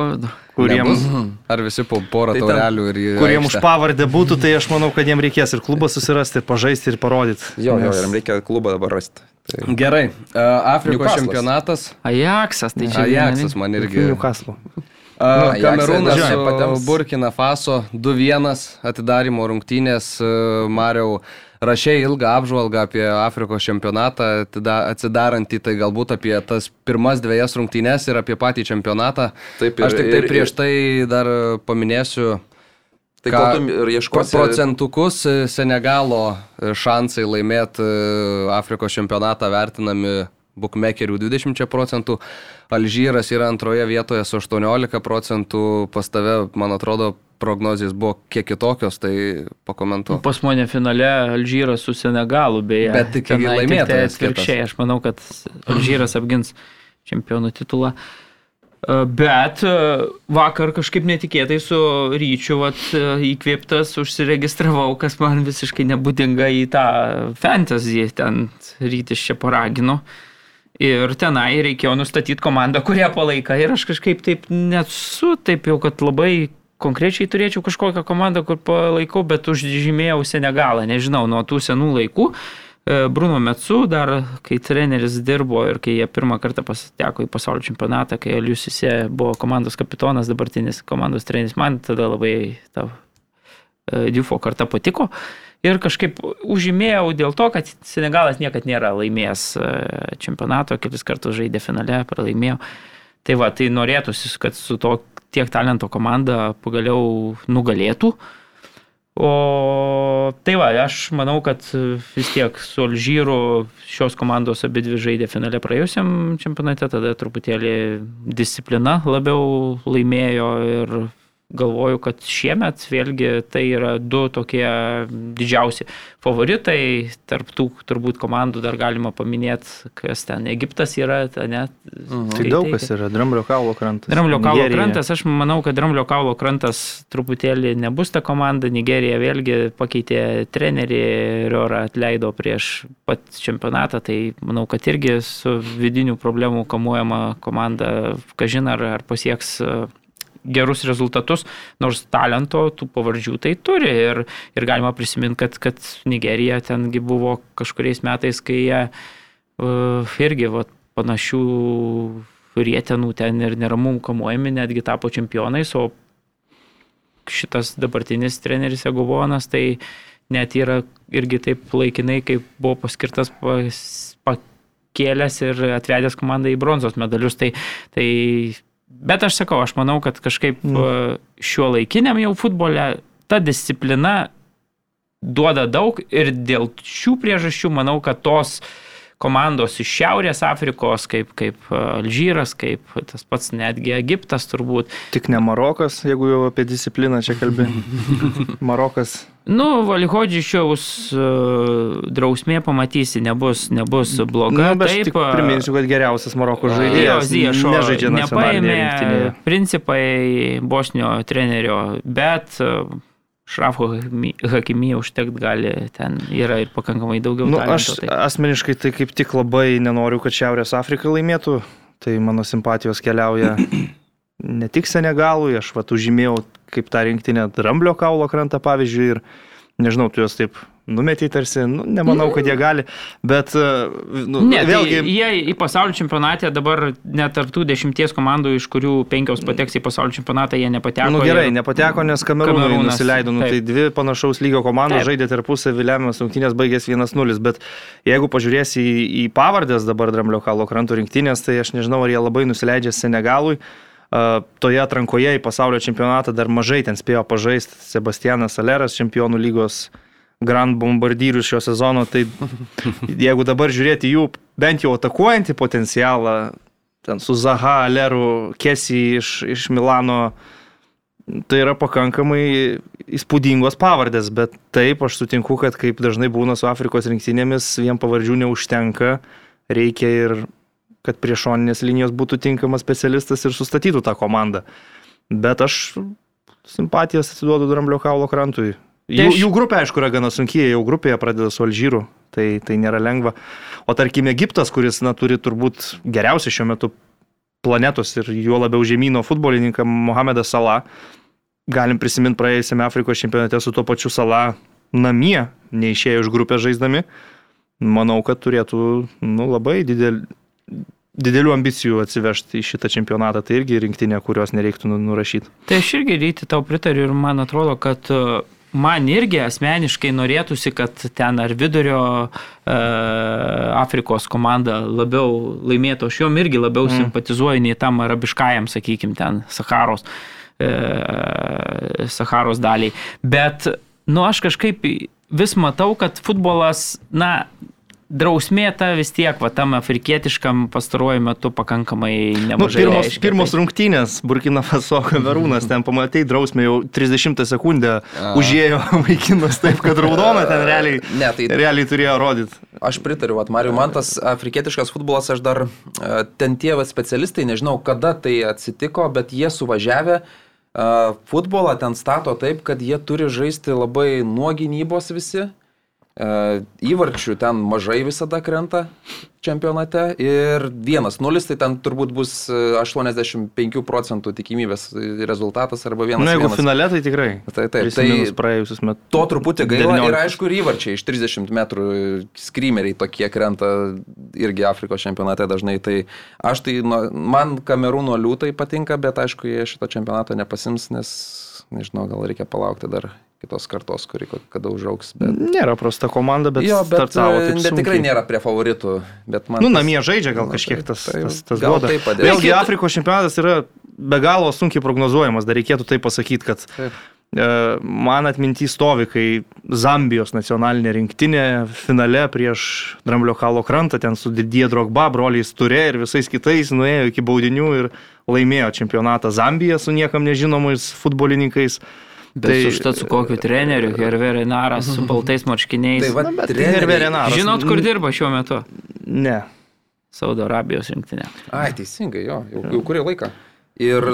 kuriems? Ar visi po porą Tai taurelių ir kuriems už pavardę būtų, tai aš manau, kad jiems reikės ir klubą susirasti, ir pažaisti, ir parodyti. Jo, jo, Nes- jam reikia klubą dabar rasti. Tai. Gerai, e, Afrikos Newcastle'as. čempionatas. Ajaxas, tai čia... Ajaxas man irgi. Newcastle. A, Ajaxą Kamerūnas dažnai su. Burkina Faso 2-1 atidarimo rungtynės. e, Mariau rašiai ilgą apžvalgą apie Afrikos čempionatą, atida- atsidarantį tai galbūt apie tas pirmas dviejas rungtynės ir apie patį čempionatą. Taip, ir- Aš tik tai prieš tai dar paminėsiu Tai Ką- tu ieškosi... procentukus e, Senegalo e, šansai laimėti Afrikos čempionatą vertinami bukmekerių 20 procentų, Alžyras yra antroje vietoje su 18 procentų, pas tave, man atrodo, prognozijas buvo kiek kitokios, tai pakomentuoju. Pas mane finale Alžyras su Senegalu, beje. Bet tik Tenai laimėtojas Tai atvirkščiai, aš manau, kad Alžyras apgins čempionų titulą. E, Bet e, vakar kažkaip netikėtai su ryčiu vat, e, įkvėptas užsiregistravau, kas man visiškai nebūdinga į tą fantasy, ten rytis čia paragino. Ir tenai reikėjo nustatyti komandą, kurią palaika. Ir aš kažkaip taip nesu, taip jau, kad labai konkrečiai turėčiau kažkokią komandą, kur palaikau, bet užžymėjau Senegalą, nežinau, nuo tų senų laikų. E, Bruno Metsu dar, kai treneris dirbo ir kai jie pirmą kartą pasiteko į pasaulio čempionatą, kai Aliusise buvo komandos kapitonas, dabartinis komandos treneris, man tada labai ta e, Dufo karta patiko. Ir kažkaip užžymėjau dėl to, kad Senegalas niekada nėra laimėjęs e, čempionato, kelis kartus žaidė finale, pralaimėjo. Tai va, tai norėtųsi, kad su to tiek talento komanda pagaliau nugalėtų. O tai va, aš manau, kad vis tiek su Alžyru šios komandos abi dvi žaidė finale praėjusiam čempionate, tada truputėlį disciplina labiau laimėjo ir galvoju, kad šiemet vėlgi tai yra du tokie didžiausi favoritai. Tarp tų turbūt komandų dar galima paminėti, kas ten Egiptas yra, ta, ne? Tai daug kas yra, Dramblio kaulo krantas. Dramblio kaulo Nigerija. krantas, aš manau, kad Dramblio kaulo krantas truputėlį nebus ta komanda. Nigerija vėlgi pakeitė trenerį, Riorą atleido prieš pat čempionatą, tai manau, kad irgi su vidinių problemų kamuojama komanda, kažin ar, ar pasieks gerus rezultatus, nors talento tų pavardžių tai turi. Ir, ir galima prisiminti, kad, kad Nigerija tengi buvo kažkuriais metais, kai jie uh, irgi vat, panašių rietenų ten ir neramumų kamuojami, netgi tapo čempionais, o šitas dabartinis treneris Egovonas, tai net yra irgi taip laikinai, kaip buvo paskirtas pas, pakėlęs ir atvedęs komandą į bronzos medalius. Tai, tai, bet aš sakau, aš manau, kad kažkaip mm. šiuo laikiniam jau futbole ta disciplina duoda daug ir dėl šių priežasčių manau, kad tos komandos iš Šiaurės Afrikos, kaip, kaip Alžyras, kaip tas pats netgi Egiptas turbūt. Tik ne Marokas, jeigu jau apie discipliną čia kalbė. [laughs] Marokas. Nu, Valihodžičiaus uh, drausmė pamatysi, nebus, nebus bloga. Na, Taip, tik priminsiu, kad geriausias Maroko žaidėjas Ziešo nežaidžia nepaėmė principai Bosnio trenerio, bet Šrafo Hakimį užtekt gali, ten yra ir pakankamai daugiau. Nu, talento, aš tai. asmeniškai tai kaip tik labai nenoriu, kad Šiaurės Afrika laimėtų. Tai mano simpatijos keliauja [clears throat] ne tik Senegalui, aš vat užžymėjau kaip tą rinktinę Dramblio kaulo krantą pavyzdžiui ir nežinau, tu juos taip numetei tarsi, nu, nemanau, kad jie gali, bet e, nu, Ne, vėlgi... tai jie į pasaulio čempionatą dabar net tarptų dešimties komandų, iš kurių penkios pateks į pasaulio čempionatą, jie nepateko. Na nu, gerai, ir- nepateko, nes Kamerūnai Kamerūnas, nusileido. Nu, tai taip. dvi panašaus lygio komandos Taip. žaidė tarpusavį lemiamas rungtynės baigės 1-0. Bet jeigu pažiūrėsi į, į pavardės dabar Dramblio kalo krantų rinktinės, tai aš nežinau, ar jie labai nusileidžia Senegalui. Uh, toje atrankoje į pasaulio čempionatą dar mažai ten spėjo pažaisti Sebastianas Aleras, čempionų lygos Grand Bombardyrius šio sezono. Tai [laughs] jeigu dabar žiūrėti jų bent jau atakuojantį potencialą, ten su Zaha, Aleru, Kesi iš, iš Milano, tai yra pakankamai įspūdingos pavardės, bet taip aš sutinku, kad kaip dažnai būna su Afrikos rinktinėmis, vien pavardžių neužtenka, reikia ir kad prie šoninės linijos būtų tinkamas specialistas ir sustatytų tą komandą. Bet aš simpatijas atiduodu Dramblio kaulo krantui. Tai Jų, jų grupė, aišku, yra gana sunkiai, jau grupėje pradeda su Alžyru, tai, tai nėra lengva. O tarkime, Egiptas, kuris na, turi turbūt geriausią šiuo metu planetos ir juo labiau žemynų futbolininką Mohamedą Salah, galim prisiminti praėjusiame Afrikos čempionate su tuo pačiu Salah namie, neišėjo iš grupės žaisdami. Manau, kad turėtų nu, labai didel, didelių ambicijų atsivežti į šitą čempionatą. Tai irgi rinktinė, kurios nereiktų nu- nurašyti. Tai aš irgi ryti tau pritariu ir man atrodo, kad man irgi asmeniškai norėtųsi, kad ten ar vidurio e, Afrikos komanda labiau laimėtų. Aš jom irgi labiau mm. simpatizuoju nei tam arabiškajam, sakykime, ten Saharos, e, Saharos daliai. Bet, nu, aš kažkaip vis matau, kad futbolas, na, drausmė ta vis tiek, va, tam afrikietiškam pastaruoju metu pakankamai Nu, nemažai. pirmos, reiškia. pirmos Tai- rungtynės Burkina Faso [laughs] kamerūnas, ten pamatai drausmė jau 30 sekundę užėjo [laughs] vaikinas taip, kad raudona ten realiai, Ne, tai realiai turėjo rodyti. Aš pritariu, vat, Mariu, man tas afrikietiškas futbolas, aš dar ten tie specialistai, nežinau, kada tai atsitiko, bet jie suvažiavę futbolą ten stato taip, kad jie turi žaisti labai nuo gynybos visi. E, Įvarčių ten mažai visada krenta čempionate ir 1-0, tai ten turbūt bus e, 85 procentų tikimybės rezultatas arba 1-1. Na, jeigu finale, tai tikrai. Tai taip, Prisiminus tai praėjusius metus. To truputį gaila 19. ir aišku ir įvarčiai iš 30 metrų skrymeriai tokie krenta irgi Afrikos čempionate dažnai. Tai aš tai, man Kamerūno liūtai patinka, bet aišku, jie šito čempionato nepasims, nes nežinau, gal reikia palaukti dar kitos kartos, kuri kada užauks. Bet... Nėra prasta komanda, bet, jo, bet, startavo e, taip bet tikrai nėra prie favoritų. Bet man Nu, tas- namie žaidžia gal Na, kažkiek tai- tas, tai tas, tas duoda. tai. Vėlgi, Afrikos čempionatas yra be galo sunkiai prognozuojamas, dar reikėtų tai pasakyti, kad Taip. e, man atminty stovi, kai Zambijos nacionalinė rinktinė finale prieš Dramblio kalo krantą, ten su Didie Drogba, broliais Turė ir visais kitais nuėjo iki baudinių ir laimėjo čempionatą Zambija su niekam nežinomais futbolininkais. Bet tai, užtat su kokiu treneriu, Hervé Renaras, su baltais marškiniais. Tai va, treneriai- Hervé Renaras. Žinot, kur dirba šiuo metu? Ne. Saudo Arabijos rinktinė. Ai, teisingai, jo, jau, jau kurį laiką. Ir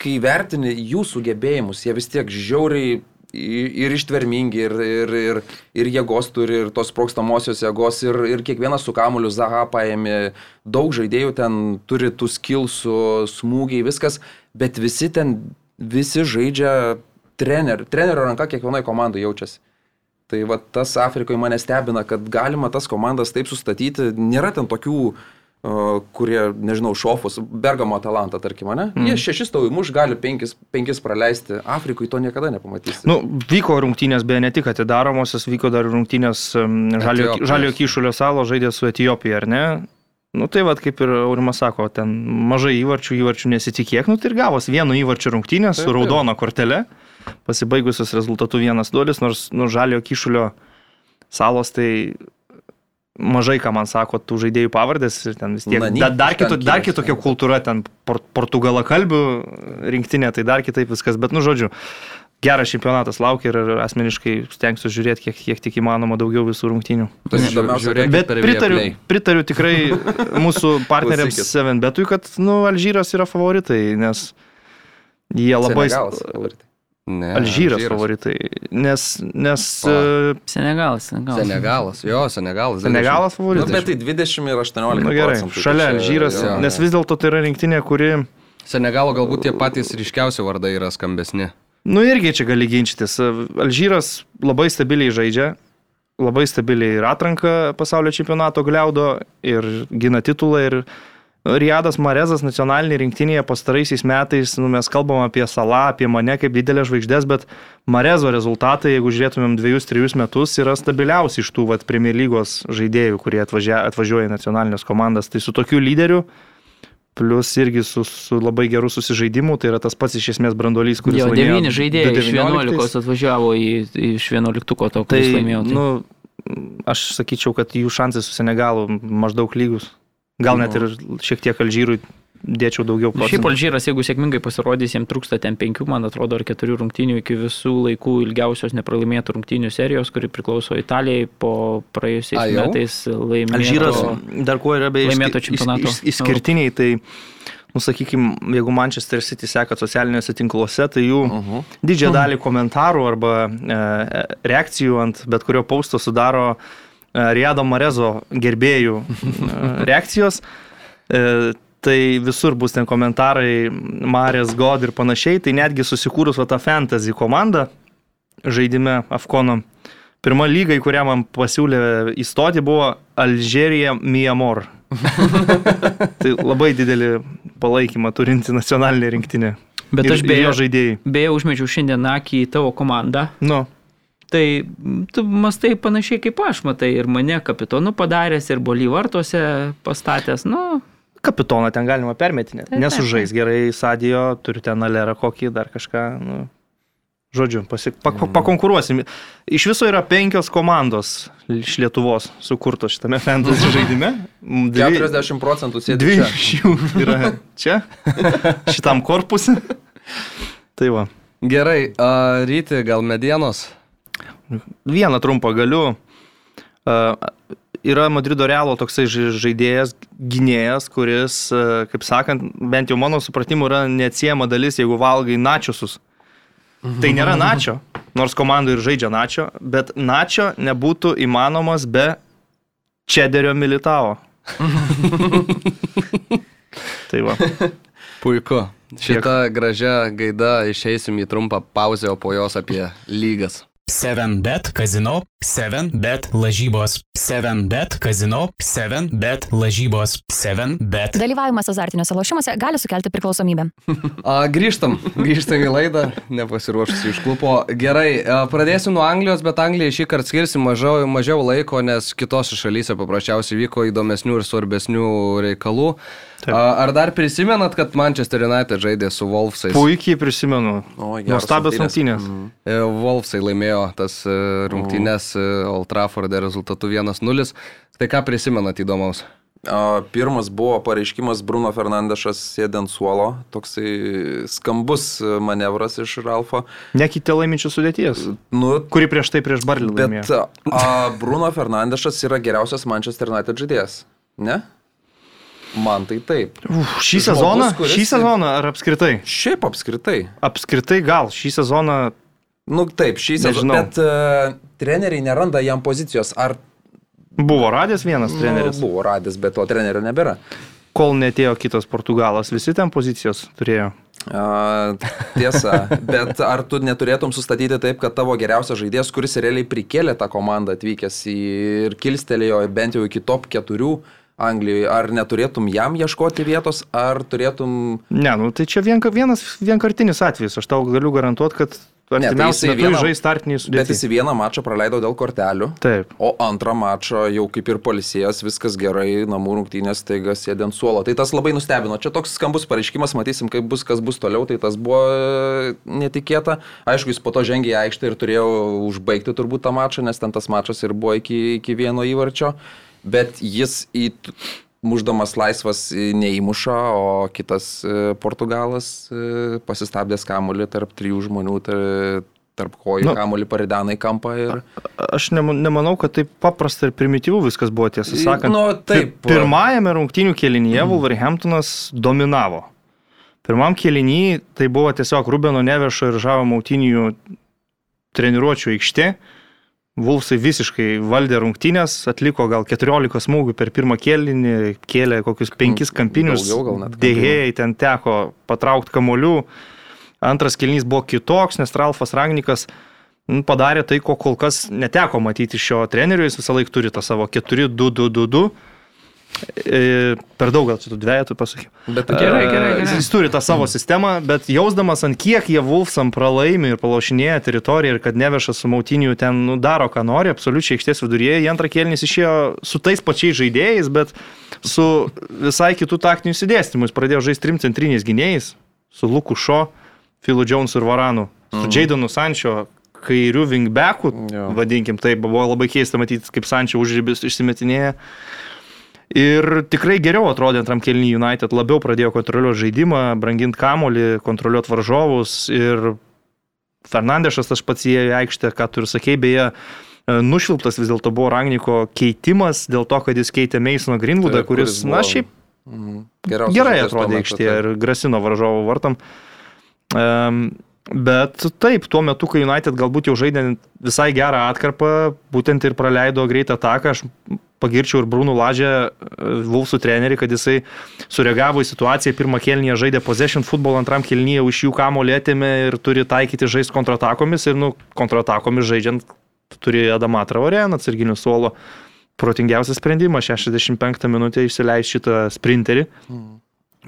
kai vertini jų sugebėjimus, jie vis tiek žiauriai ir ištvermingi, ir, ir, ir, ir jėgos turi, ir tos sprokstamosios jėgos, ir, ir kiekvienas su kamuliu Zaha paėmė, daug žaidėjų ten turi tų skilsų, smūgiai, viskas, bet visi ten, visi žaidžia trener, trenerio ranka kiekvienoje komandoje jaučiasi. Tai va tas Afrikoje mane stebina, kad galima tas komandas taip sustatyti. Nėra ten tokių, kurie, nežinau, šofus, Bergamo talantą, tarkim, ne? Mm. Jie šešis tau įmuš, gali penkis, penkis praleisti. Afrikoje to niekada nepamatysi. Nu, vyko rungtynės, beje, ne tik atidaromosios, vyko dar rungtynės Žalio, žalio kyšulio salo žaidė su Etijopija, ar ne? Nu tai vad, kaip ir Aurimas sako, ten mažai įvarčių, įvarčių nesitikėk, nu tai ir gavos vieno įvarčio rungtynės Taip, su taip. raudona kortele, pasibaigusios rezultatu vienas duolis, nors nu, žalio kyšulio salos tai mažai ką man sako tų žaidėjų pavardės ir ten vis tiek. Nani, Da, dar, kito, dar kitokia kultūra, ten por, portugalakalbių rinktinė, tai dar kitaip viskas, bet nu žodžiu. Geras čempionatas laukia ir asmeniškai stengsiu žiūrėti kiek, kiek tik įmanoma daugiau visų rungtynių. Tai Bet pritariu, pritariu tikrai [laughs] mūsų partneriams Klausykit. 7betui, kad nu, Alžyras yra favoritai, nes jie labai... Senegalas. Ne, Alžyras favoritai, nes... nes e, Senegalas, Senegalas. Senegalas, jo, Senegalas. Senegalas Nu, favoritai. bet tai 20 ir 18 Na gerai, procentų. tai šalia čia- Alžyras, jo. nes vis dėlto tai yra rinktinė, kuri, Senegalo galbūt tie patys ryškiausi vardai yra skambesni. Nu irgi čia gali ginčytis. Alžyras labai stabiliai žaidžia, labai stabiliai ir atranką pasaulio čempionato gliaudo ir gina titulą ir Riadas Marezas nacionalinė rinktinėje pastaraisiais metais, nu, mes kalbam apie Salą, apie mane kaip didelę žvaigždės, bet Marezo rezultatai, jeigu žiūrėtumėm dviejus, trejus metus, yra stabiliausi iš tų vat, Premier lygos žaidėjų, kurie atvažia, atvažiuoja į nacionalinės komandas. Tai su tokiu lyderiu, plus irgi su, su labai geru susižaidimu, tai yra tas pats iš esmės brandolys, kuris Jo, laimėjo devyni žaidėjai iš 19. 11 atvažiavo į, iš 11 to, Tai, kuris laimėjo. Tai. nu, aš sakyčiau, kad jų šansai su Senegalu maždaug lygus. Gal net ir šiek tiek Alžyrui dėčiau daugiau Nu, Šiaip procentų. Alžyras, jeigu sėkmingai pasirodys, jiems trūksta ten penkių, man atrodo, ar keturių rungtynių iki visų laikų ilgiausios nepralaimėtų rungtynių serijos, kuri priklauso Italijai po praėjusiais A, jau? metais laimėto. Alžyras dar kuo yra beje laimėto čempionato iš- iš- Išskirtiniai, tai, nu, sakykime, jeigu Manchester City seka socialiniuose tinkluose, tai jų Uh -huh. didžiąją dalį komentarų arba e, reakcijų ant bet kurio pausto sudaro e, Riado Marezo gerbėjų e, reakcijos. E, tai visur bus ten komentarai, Marės God ir panašiai. Tai netgi susikūrus va tą fantasy komandą žaidime Afkono. Pirma lyga, į kurią man pasiūlė įstoti, buvo Alžerija Miamor. [laughs] tai labai didelį palaikymą turinti nacionalinė rinktinė. Bet Ir- aš beje, beje užmečiau šiandien akį į tavo komandą. Nu, Tai tu mastai panašiai kaip aš, matai, ir mane kapitonu padaręs, ir bolį vartuose pastatęs. Nu, kapitoną ten galima permetinėti. Nesužais gerai, Sadijo, turi ten alerą kokį, dar kažką. Nu. Žodžiu, pasi, pak, Mhm. pakonkuruosim. Iš viso yra penkios komandos iš Lietuvos sukurtos šitame fantasy [laughs] žaidime. Dvi, 40 procentų sėdi dvi iš jų yra čia, [laughs] šitam korpusui. Tai va. Gerai, a, ryti gal medienos? Vieną trumpą galiu. Uh, yra Madrido Realo toksai ža- žaidėjas, gynėjas, kuris, uh, kaip sakant, bent jau mano supratimu, yra neatsiema dalis, jeigu valgai načiusus. Tai nėra načio, nors komandai ir žaidžia načio, bet načio nebūtų įmanomas be čederio militavo. tai va. Puiku. Šitą gražią gaidą išeisim į trumpą pauzę, o po jos apie lygas. 7bet kazino, 7bet lažybos, 7bet kazino, 7bet lažybos, 7bet. Dalyvavimas azartiniuose lošimuose gali sukelti priklausomybę. A, grįžtam, [laughs] grįžtam į laidą, nepasiruošusi išklupo. Gerai, a, pradėsim nuo Anglijos, bet Anglijai šį kartą skirsim mažiau, mažiau laiko, nes kitose šalyse paprasčiausiai vyko įdomesnių ir svarbesnių reikalų. Taip. A, ar dar prisimenat, kad Manchester United žaidė su Wolfsais? Puikiai prisimenu. Nuostabios rungtynės. rungtynės. E, Wolfsai laimėjo tas e, rungtynes e, Old Trafforde rezultatu 1-0. Tai ką prisimenat įdomaus? A, Pirmas buvo pareiškimas Bruno Fernandešas sėdint suolo, toksai skambus manevras iš Ralfo. Nekite laiminčių sudėties, Nu, kuri prieš tai prieš Barlį bet laimėjo. a, Bruno Fernandešas yra geriausias Manchester United žaidėjas, ne? Man tai taip. Uf, šį žmogus, sezoną, kuris- šį sezoną ar apskritai? Šiaip apskritai. Apskritai gal, šį sezoną Nu taip, šį sezoną. Bet uh, treneriai neranda jam pozicijos. Ar buvo radęs vienas treneris, Nu, buvo radęs, bet to trenerio nebėra. kol netėjo kitas Portugalas, visi ten pozicijos turėjo. A, tiesa, bet ar tu neturėtum sustatyti taip, kad tavo geriausias žaidėjas, kuris realiai prikėlė tą komandą atvykęs į, ir kilstelėjo bent jau iki top 4 Anglijoje, ar neturėtum jam ieškoti vietos, ar turėtum... Ne, nu tai čia vien, vienas vienkartinis atvejis, aš tau galiu garantuoti, kad tai metu vieną- žais startiniai Bet sudėti. jis vieną mačą praleido dėl kortelių. Taip. O antrą mačą jau kaip ir polisijas, viskas gerai, namų rungtynės, taiga sėdė ant suolo. Tai tas labai nustebino. Čia toks skambus pareiškimas, matysim, kaip bus, kas bus toliau, tai tas buvo e, netikėta. Aišku, jis po to žengė į aikštę ir turėjo užbaigti turbūt tą mačą, nes ten tas mačas ir buvo iki, iki vieno įvarčio. Bet jis į muždamas laisvas e, neįmuša, o kitas e, portugalas e, pasistabdęs kamuolį tarp trijų žmonių, tar- tarp kojų Nu. kamuolį paridena į kampą ir... Aš nema- nemanau, kad taip paprasta ir primityvų viskas buvo, tiesą sakant. Nu, taip. Pi- Pirmajame rungtynių kėlinyje Wolverhamptonas dominavo. Pirmam kėlinyje tai buvo tiesiog Rubeno Nevešo ir Žavo Mautinijų treniruočio aikštė. Vulfsai visiškai valdė rungtynės, atliko gal 14 smūgių per pirmą kėlinį, kėlė kokius 5 kampinius. Daugiau gal net Dėhėjai ten teko patraukti kamolių. Antras kėlinys buvo kitoks, nes Ralfas Rangnikas nu, padarė tai, ko kol kas neteko matyti šio trenerių. Jis visą laiką turi tą savo 4-2-2-2. E, Per daug gal čia tų dviejatų pasakiau. Bet Gerai, gerai, gerai. Jis turi tą savo sistemą, bet jausdamas ant kiek jie Wolfsam pralaimi ir palaušinėja teritoriją ir kad nevešas su mautiniu ten nu, daro, ką nori, absoliučiai aikštės viduryje, į antrą kėlinį išėjo su tais pačiais žaidėjais, bet su visai kitų taktinių įsidėstymų. Jis pradėjo žaisti trim centriniais gynėjais, su Luku Šo, Filu Jonesu ir Varanu, su Mhm. Jadonu Sančio kairių vingbekų, vadinkim, tai buvo labai keista matyti, kaip Sančio užrybis išsimetinėja. Ir tikrai geriau atrodė antram kelnyje United, labiau pradėjo kontroliuoti žaidimą, branginti kamolį, kontroliuoti varžovus ir Fernandešas tas pats įėjo į aikštę, ką tu ir sakei, beje, e, nušvilptas vis dėlto buvo Ragniko keitimas dėl to, kad jis keitė Meisono Greenwoodą, Taip, kuris, kuris na, buvo šiaip Mhm. Geriausias gerai atrodė aikštėje ir grasino varžovo vartam. Um, bet taip, tuo metu, kai United galbūt jau žaidė visai gerą atkarpą, būtent ir praleido greitą ataką, aš pagirčiau ir Brūnų Lažę, Vulsų trenerį, kad jisai sureagavo į situaciją, pirmą kelnyje žaidė possession football, antram kelnyje už jų kamolį atėmė ir turi taikyti žaisti kontratakomis ir, nu, kontratakomis žaidžiant turi Adamą Traorę ant atsarginių suolo. Protingiausias sprendimas 65 minutę išsileisti šitą sprinterį.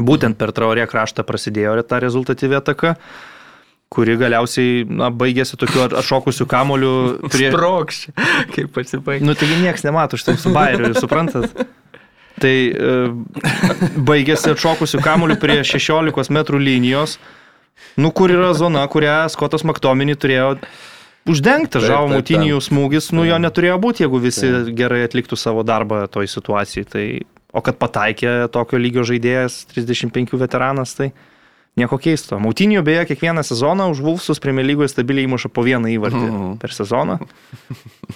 Būtent per Traorė kraštą prasidėjo ta rezultatyvi ataka, kuri galiausiai na, baigėsi tokiu at- atšokusiu kamoliu prie... Sprokščiai, kaip pasibaigė. Nu, taigi niekas nemato, štai su bairiu, jūs suprantat? Tai e, baigėsi atšokusiu kamoliu prie 16 m linijos, nu kur yra zona, kurią Skotas Maktominį turėjo uždengti. Taip, Žavo taip, mutinijų smūgis, nu jo neturėjo būti, jeigu visi gerai atliktų savo darbą toj situacijai. Tai, o kad pataikė tokio lygio žaidėjas, 35 veteranas, tai nieko keisto. Mautinijų beje kiekvieną sezoną už Vulfsus Premier lygoje stabiliai įmuša po vieną įvartį Mhm. per sezoną.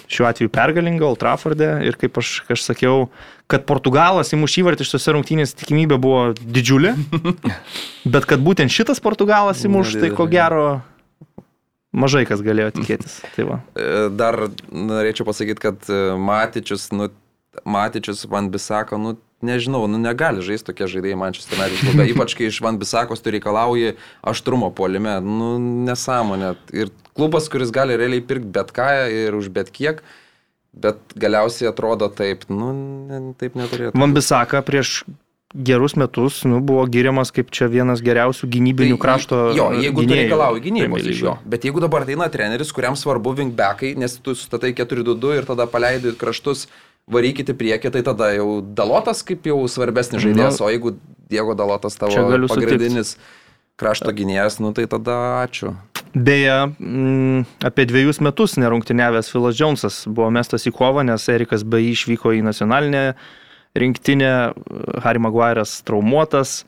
Šiuo atveju pergalinga Old Trafforde ir kaip aš, aš sakiau, kad Portugalas įmuš įvartį iš tose rungtynės tikimybė buvo didžiulė, bet kad būtent šitas Portugalas įmuš, tai ko gero mažai kas galėjo tikėtis. Tai va. E, Dar norėčiau pasakyti, kad e, Matičius, nu, Matičius Van Bisako, nu, nežinau, nu, negali žaisti tokie žaidėjai Manchester United klube. [laughs] Ypač kai iš Van Bisakos tu reikalauji aštrumo polime. Nu, nesąmonė. Ir klubas, kuris gali realiai pirkti bet ką ir už bet kiek, bet galiausiai atrodo taip, nu, ne, taip neturėtų. Vambisaka prieš gerus metus nu, buvo giriamas kaip čia vienas geriausių gynybinių krašto. Tai Jo, jeigu tu gynėjų reikalauji gynybos iš jo. Bet jeigu dabar ateina treneris, kuriam svarbu wingbackai, nes tu statai 4-2-2 ir tada paleidai kraštus, varykite priekį, tai tada jau Dalotas kaip jau svarbesnis žaidėjas, o jeigu Diego Dalotas tavo galiu sutikt. pagrindinis krašto gynėjas, nu tai tada ačiū. Beje, mm, apie dviejus metus nerungtiniavęs Filas Džonsas buvo mestas į kovą, nes Erikas jį išvyko į nacionalinę rinktinę, Harry Maguire'as traumuotas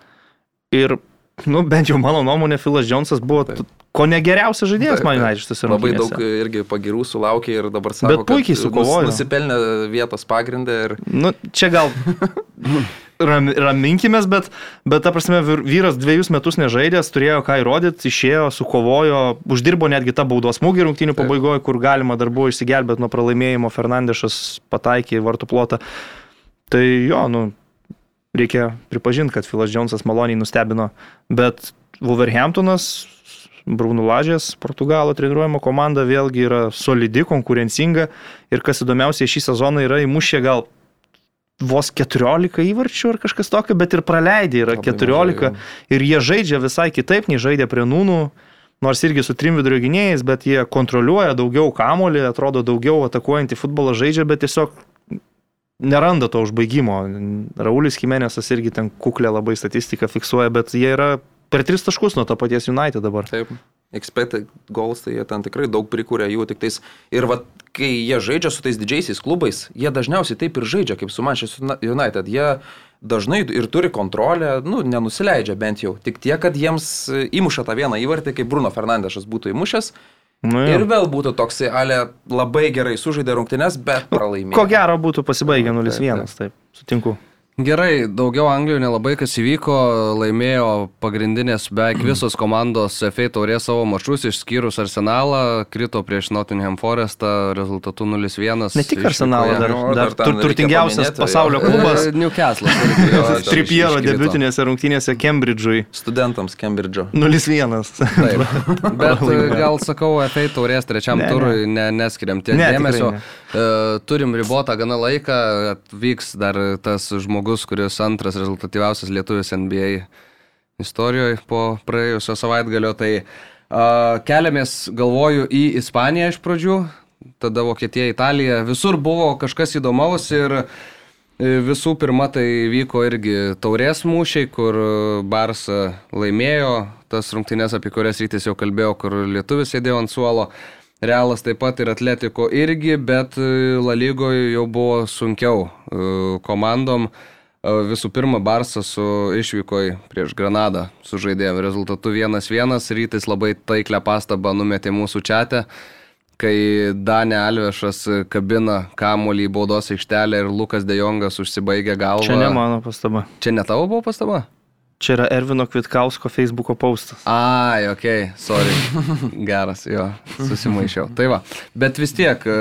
ir, nu, bent jau mano nuomonė, Filas Džonsas buvo Taip. ko negeriausias žaidėjas man. United Labai daug irgi pagirų sulaukė ir dabar sako, Bet puikiai sukovojo. nus- Nusipelnė vietos pagrindą ir Nu, čia gal [laughs] ram, raminkimės, bet, bet ta prasme, vyr- vyras dviejus metus nežaidęs, turėjo ką įrodyti, išėjo, sukovojo, uždirbo netgi tą baudos smūgį rungtynių Taip. pabaigoje, kur galima dar buvo išsigelbėti nuo pralaimėjimo, Fernandešas pataikė į vartų plotą. Tai jo, nu, reikia pripažinti, kad Filas Džonsas maloniai nustebino, bet Wolverhamptonas, Brūnų Lažės, Portugalo treniruojama komanda vėlgi yra solidi, konkurencinga ir kas įdomiausia, šį sezoną yra įmušę gal vos 14 įvarčių ar kažkas tokio, bet ir praleidė yra Labai 14 mažai, ir jie žaidžia visai kitaip, nei žaidė prie Nūnų, nors irgi su trim vidurio gynėjais, bet jie kontroliuoja daugiau kamolį, atrodo daugiau atakuojantį futbolą žaidžia, bet tiesiog neranda to užbaigimo. Raulis Jimenezas irgi ten kuklę labai statistiką fiksuoja, bet jie yra per tris taškus nuo to paties United dabar. Taip. Expected goals, tai jie ten tikrai daug prikūrė jų, tik tais ir va, kai jie žaidžia su tais didžiaisiais klubais, jie dažniausiai taip ir žaidžia kaip su Manchester United. Jie dažnai ir turi kontrolę, nu, nenusileidžia bent jau. Tik tiek, kad jiems įmuša tą vieną įvartį, kaip Bruno Fernandešas būtų įmušęs. Nu, Ir ir vėl būtų toksai, ale labai gerai sužaidė rungtynes, bet pralaimėjo. ko gero būtų pasibaigę Taip, 0-1, taip, sutinku. Gerai, daugiau Anglijoje nelabai kas įvyko, laimėjo pagrindinės beveik [clears throat] visos komandos FA taurės savo mačus, išskyrus Arsenalą, krito prieš Nottingham Forestą rezultatu 0-1. Ne tik Arsenalą, dar, Nu, dar dar ten tur, turtingiausias paminėti, pasaulio klubas. [laughs] Newcastle. Tripiero debutinėse rungtynėse Cambridge'ui Studentams Cambridge'o. 0-1. Taip. [laughs] Bet gal sakau, FA taurės trečiam Ne, ne. turui ne, neskiriam tiek Ne, dėmesio. ne. E, Turim ribotą gana laiką, atvyks dar tas žmogus, kuris antras rezultatyviausias lietuvis NBA istorijoje po praėjusio savaitgalio. Tai a, keliamės, galvoju, į Ispaniją iš pradžių, tada Vokietija, Italija. Visur buvo kažkas įdomaus ir e, visų pirma tai vyko irgi taurės mūšiai, kur Barsa laimėjo tas rungtynes, apie kurias rytis jau kalbėjau, kur lietuvis sėdėjo ant suolo. Realas taip pat ir Atletiko irgi, bet e, La lygoje jau buvo sunkiau e, komandom. E, Visų pirma, Barsas su išvykoj prieš Granadą sužaidė rezultatu 1-1, rytis labai taiklę pastabą numetė mūsų čia, kai Danė Alvešas kabina kamuolį į baudos aikštelę ir Lukas Dejongas užsibaigė galvą. Čia ne mano pastaba. Čia ne tavo buvo pastaba? Čia yra Ervino Kvitkausko Facebook'o postas. Ai, ok, sorry. [laughs] Geras, jo, susimaišiau. Tai va, bet vis tiek e,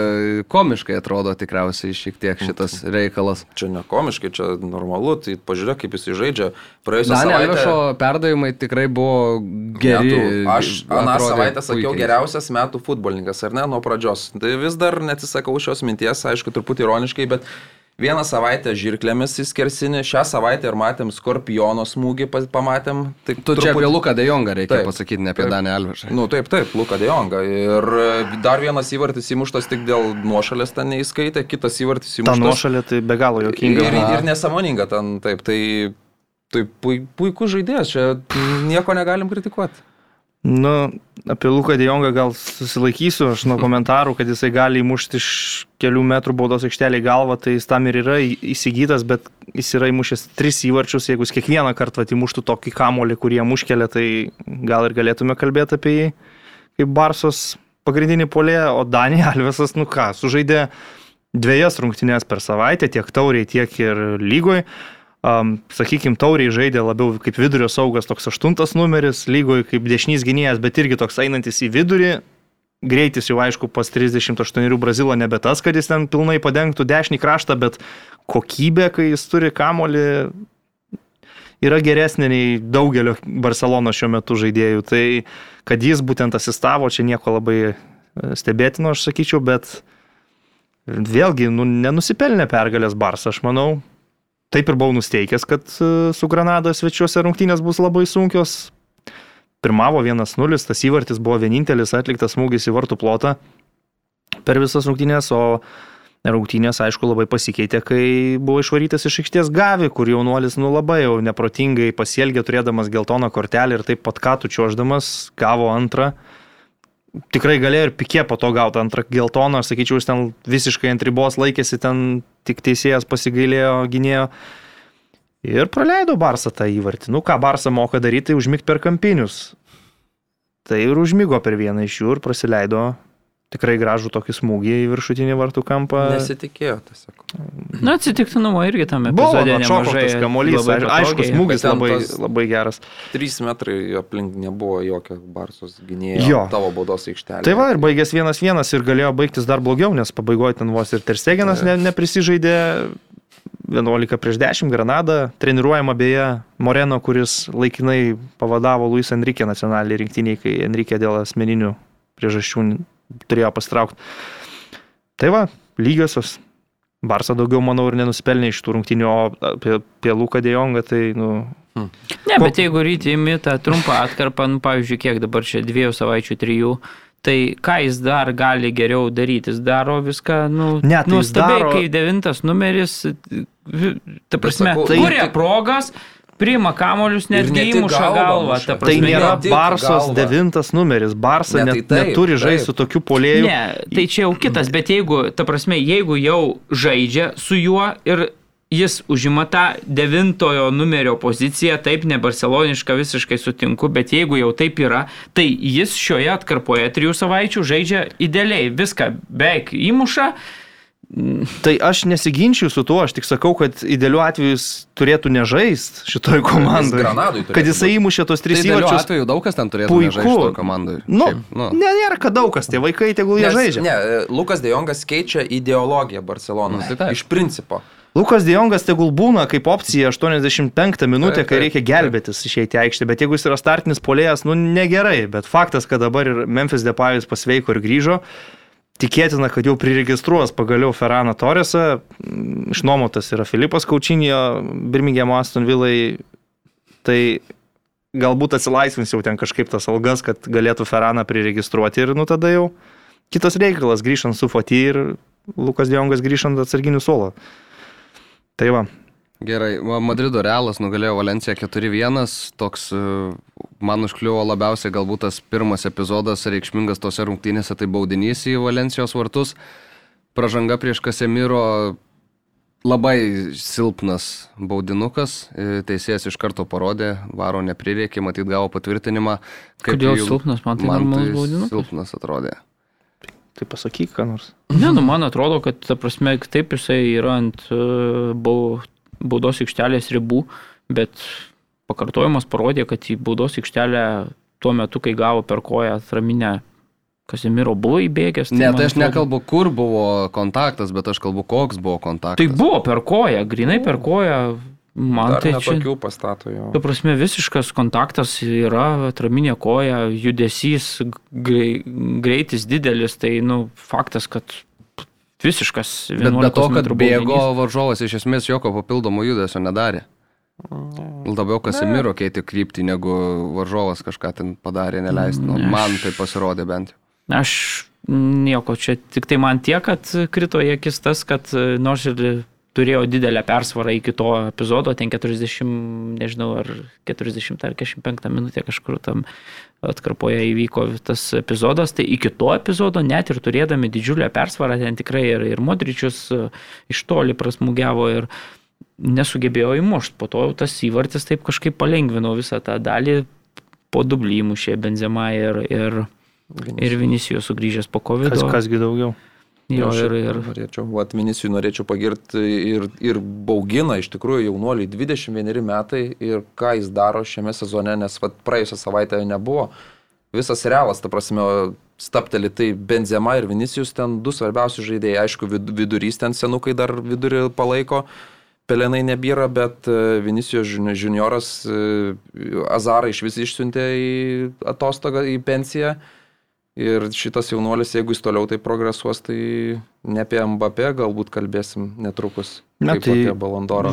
komiškai atrodo tikriausiai šiek tiek šitas reikalas. Čia ne komiškai, čia normalu, tai pažiūrėk, kaip jis žaidžia. Praėjusią Danė savaitę... Alvešo perdavimai tikrai buvo geri. Metų, aš aną savaitę sakiau puikiai. geriausias metų futbolininkas, ar ne, nuo pradžios. Tai vis dar neatsisakau šios minties, aišku, truputį ironiškai, bet vieną savaitę žirklėmis įskersinį, šią savaitę ir matėm skorpiono smūgį, pa- pamatėm. Tai Tu čia apie Luką Dejongą reikia Taip. pasakyti, ne apie. Danę Alvešą. Nu taip, taip, Luka Dejonga. Ir e, dar vienas įvartis įmuštas tik dėl nuošalės ten neįskaitė, kitas įvartis Ta įmuštas. nuošalė tai be galo Ir, jokinga. ir, ir nesąmoninga ten, taip, tai, tai pui, puikus žaidėjas, čia nieko negalim kritikuoti. Nu, apie Luką Dejongą gal susilaikysiu, aš nuo [laughs] komentarų, kad jisai gali įmušti iš kelių metrų baudos aikštelį galvą, tai jis tam ir yra įsigytas, bet jis yra įmušęs tris įvarčius, jeigu jis kiekvieną kartą įmuštų tokį kamolį, kurį jam užkelia, tai gal ir galėtume kalbėti apie jį kaip Barsos pagrindinį polė, o Danį Alvesas, nu ką, sužaidė dviejas rungtynės per savaitę, tiek tauriai, tiek ir lygoj. Um, sakykime, tauriai žaidė labiau kaip vidurio saugas, toks aštuntas numeris, lygoje kaip dešinys gynėjas, bet irgi toks einantis į vidurį. Greitis jau aišku, pas 38 Brazilo nebe tas, kad jis ten pilnai padengtų dešinį kraštą, bet kokybė, kai jis turi kamolį, yra geresnė nei daugelio Barcelono šiuo metu žaidėjų. Tai kad jis būtent asistavo, čia nieko labai e, stebėtino, aš sakyčiau, bet vėlgi, nu, nenusipelnė pergalės Barsą, aš manau. Taip ir buvau nusteikęs, kad e, su Granada svečiuose rungtynės bus labai sunkios. Pirmavo 1-0, tas įvartis buvo vienintelis atliktas smūgis į vartų plotą per visas rungtynės, o rungtynės, aišku, labai pasikeitė, kai buvo išvarytas iš aikštės Gavi, kur jaunuolis, nu labai jau neprotingai pasielgė, turėdamas geltoną kortelę ir taip pat katų čiuoždamas, gavo antrą. Tikrai galėjo ir pikė po to gauti antrą geltoną, aš sakyčiau, jis ten visiškai ant ribos laikėsi, ten tik teisėjas pasigailėjo, gynėjo. Ir praleido Barsą tą įvartį. Nu ką Barsą moka daryti, tai užmigti per kampinius. Tai ir užmygo per vieną iš jų ir praleido tikrai gražų tokį smūgį į viršutinį vartų kampą. Nesitikėjo tiesiog. Na, atsitiktinumo irgi tame Buvo nemažai. tas kamuolys, aišku, smūgis labai, labai geras. 3 metrai aplink nebuvo jokio Barsos gynėjo Jo. tavo baudos aikštelė. Tai va ir baigęs vienas vienas ir galėjo baigtis dar blogiau, nes pabaigoje ten vos ir Terstegenas ne, neprisižaidė 11 prieš 10 Granada, treniruojama beje Moreno, kuris laikinai pavadavo Luis Enrique nacionaliniai rinktiniai, kai Enrique dėl asmeninių priežasčių turėjo pastraukti. Tai va, lygiosios. Barsa daugiau, manau, ir nenusipelnė iš tų rungtynių, o apie, apie Luką Dejongą, tai, nu, Ne, bet jeigu rytį imi tą trumpą atkarpą, nu, pavyzdžiui, kiek dabar čia dviejų savaičių, trijų, tai ką jis dar gali geriau daryti? Jis daro viską, nu, Ne, tai jis nuostabiai, daro- kai devintas numeris, ta prasme, tai tai- kuria progas, priima kamolius, netgi ne tik įmuša galvą. Ta Tai prasme, nėra ne Barsos galva. devintas numeris. Barsa Ne, net, tai taip, neturi žaisti su tokiu polėju. Ne, tai čia jau kitas, bet jeigu, ta prasme, jeigu jau žaidžia su juo ir jis užima tą devintojo numerio poziciją, taip, ne barceloniška visiškai sutinku, bet jeigu jau taip yra, tai jis šioje atkarpoje trijų savaičių žaidžia idealiai, viską beveik įmuša. Tai aš nesiginčiu su tuo, aš tik sakau, kad idealiu atveju jis turėtų nežaisti šitoj komandai. Turėtų Kad jisai įmušė tos Tai tris idealiu įvarčius. atveju daug kas ten turėtų Puiku. žaisti šitoj komandai. Nu, Šiaip, nu. ne, nėra, kad daug kas, tie vaikai tegul jie žaidžia. Ne, Lukas Dejongas keičia ideologiją Barcelonos. Tai taip. Iš principo. Lukas Diongas tegul būna kaip opcija 85 minutę, kai reikia gelbėtis išeiti aikštę, bet jeigu jis yra startinis polėjas, nu negerai, bet faktas, kad dabar ir Memphis Depayus pasveiko ir grįžo, tikėtina, kad jau priregistruos pagaliau Ferraną Torresą, Mm, išnuomotas yra Filipas Kaučinio, Birmingham Aston Villai, tai galbūt atsilaisvins jau ten kažkaip tas algas, kad galėtų Ferraną priregistruoti ir nu tada jau kitas reikalas, grįžtant su Fati ir Lukas Diongas grįžtant atsarginių suolo. Tai va, Gerai, Madrido Realas nugalėjo Valenciją 4-1, toks e, man užkliuvo labiausiai galbūt tas pirmas epizodas reikšmingas tose rungtynėse, tai baudinys į Valencijos vartus, pražanga prieš Kasemiro labai silpnas baudinukas, e, teisėjas iš karto parodė, varo neprireikė, matyt gavo patvirtinimą. Kodėl jum- silpnas? Man tai man normalus baudinukas. silpnas atrodė. tai pasakyk, ką nors. Ne, nu man atrodo, kad, ta prasme, taip jisai yra ant e, bau- baudos aikštelės ribų, bet pakartojimas parodė, kad į baudos aikštelę tuo metu, kai gavo per koją atraminę Kasimiro buvo įbėgęs. Ne, man tai aš atrodo- nekalbu, kur buvo kontaktas, bet aš kalbu, koks buvo kontaktas. Tai buvo per koją, grinai per koją. Man Dar tai ne čia... tokių pastato jo. Tu prasme, visiškas kontaktas yra, atraminė koja, judesys, grei, greitis didelis, tai, nu, faktas, kad visiškas. Bet be to, 11 kad bėgo varžovas iš esmės jokio papildomo judesio nedarė. Labiau Kasemiro keitė kryptį, negu varžovas kažką ten padarė neleistino. Ne, aš- Man tai pasirodė bent. Aš nieko čia, tik tai man tiek, kad krito į akis tas, kad e, nors ir turėjo didelę persvarą iki to epizodo, ten 40, nežinau, ar 40 ar 45 minutė kažkur tam atkarpoje įvyko tas epizodas, tai iki to epizodo net ir turėdami didžiulę persvarą, ten tikrai ir, ir Modričius e, iš toli prasmugiavo ir nesugebėjo įmušti. Po to jau tas įvartis taip kažkaip palengvino visą tą dalį, po dublį įmušė Benzema ir, ir, ir Vinicijus sugrįžęs po COVID. Kas, kasgi daugiau. Jo, ir, ir, Norėčiau, vat Vinisijui norėčiau pagirti ir, ir baugina iš tikrųjų jaunuoliai 21 metai ir ką jis daro šiame sezone, nes vat praėjusią savaitę nebuvo. Visas realas, ta prasme, stapteli, tai Benzema ir Vinisijus ten du svarbiausi žaidėjai, aišku, vid- vidurys ten senukai dar vidurį palaiko. Pelenai nebėra, bet e, Vinicijos juni- junioras e, Azarą iš vis išsiuntė į atostogą, į pensiją. Ir šitas jaunuolis, jeigu jis toliau tai progresuos, tai ne apie Mbappé galbūt kalbėsim netrukus. Na, tai.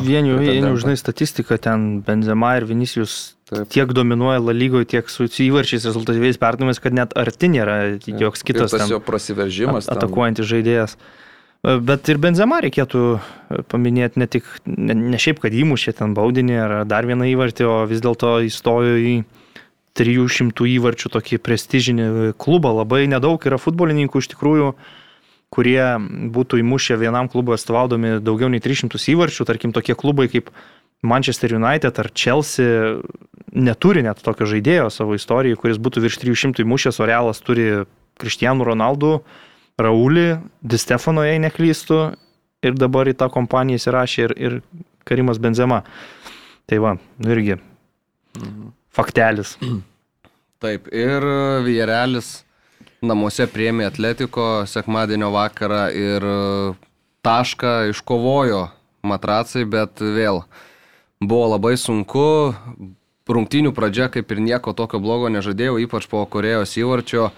Vienių, vienių, žinai, statistika ten Benzema ir Vinicius Taip. tiek dominuoja La lygoje, tiek su įvarčiais rezultatyviais perdavimais, kad net arti nėra joks kitas Ir tas ten jo prasiveržimas. at- atakuojantis žaidėjas. E, Bet ir Benzema reikėtų e, paminėti ne tik, ne, ne šiaip, kad įmušė ten baudinį ar dar vieną įvartį, o vis dėlto įstojo į 300 įvarčių tokį prestižinį klubą. Labai nedaug yra futbolininkų iš tikrųjų, kurie būtų įmušę vienam klubui atstovaudomi daugiau nei 300 įvarčių, tarkim tokie klubai kaip Manchester United ar Chelsea neturi net tokio žaidėjo savo istorijoje, kuris būtų virš 300 įmušęs, o Realas turi Cristiano Ronaldo, Raulį, Di Stefano, jei neklystu, ir dabar į tą kompaniją įsirašė ir, ir Karimas Benzema. Tai va, nu irgi faktelis. [clears throat] Taip, ir Vierelis namuose priemė Atletiko sekmadienio vakarą ir e, tašką iškovojo matracai, bet vėl buvo labai sunku. Rungtinių pradžia kaip ir nieko tokio blogo nežadėjau, ypač po Korejos įvarčio.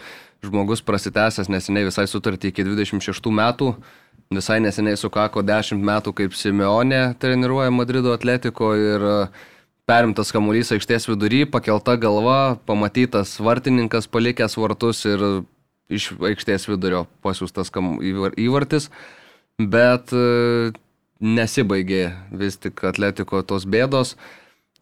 Žmogus prasitęsęs neseniai visai sutartį iki 26 metų. Visai neseniai sukako 10 metų, kaip Simeonė treniruoja Madrido Atletiko ir e, perimtas kamuolys aikštės vidury, pakelta galva, pamatytas vartininkas palikęs vartus ir iš aikštės vidurio pasiūstas įvartis. Bet e, nesibaigė vis tik atletiko tos bėdos.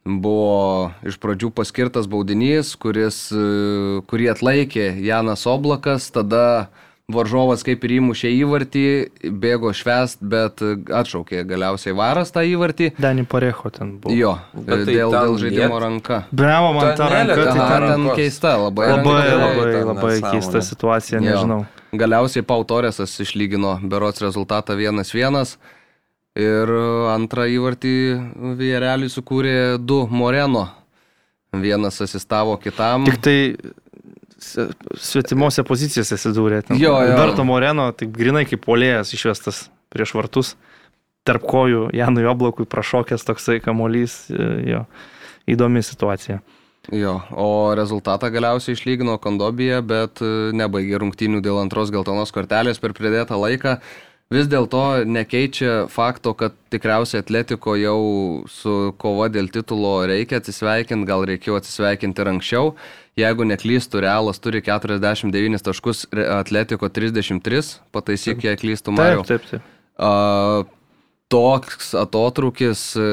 Buvo iš pradžių paskirtas baudinys, kuris, e, kurį atlaikė Janas Oblakas, tada varžovas kaip ir įmušė įvartį, bėgo švest, bet atšaukė galiausiai varas tą įvartį. Dani Parecho ten buvo. Jo, Bet tai dėl, dėl žaidimo liet- ranka. Bravo, man ta Ta ranka, tai ta ten ten keista, labai. Labai, ranka. labai, ten labai keista situacija, Jo. nežinau. Galiausiai Pau Torresas išlygino berots rezultatą 1-1 ir antrą įvartį Viereliui sukūrė du Moreno. Vienas asistavo kitam. Tik tai se- svetimose pozicijose atsidūrė. ten. Jo, jo. Alberto Moreno, taip grinai kaip polėjas išvestas prieš vartus. Tarp kojų Janui Oblakui prašokęs toksai kamolys. e, Jo, įdomi situacija. Jo, o rezultatą galiausiai išlygino Kondobija, bet e, nebaigė rungtynių dėl antros geltonos kortelės per pridėtą laiką. Vis dėlto nekeičia fakto, kad tikriausiai Atletiko jau su kova dėl titulo reikia atsisveikinti, gal reikėjo atsisveikinti ir anksčiau. Jeigu neklystų, Realas turi 49 taškus, Atletiko 33, pataisyk, jei klystų Mario. Taip, taip, taip. A, toks atotrukis e,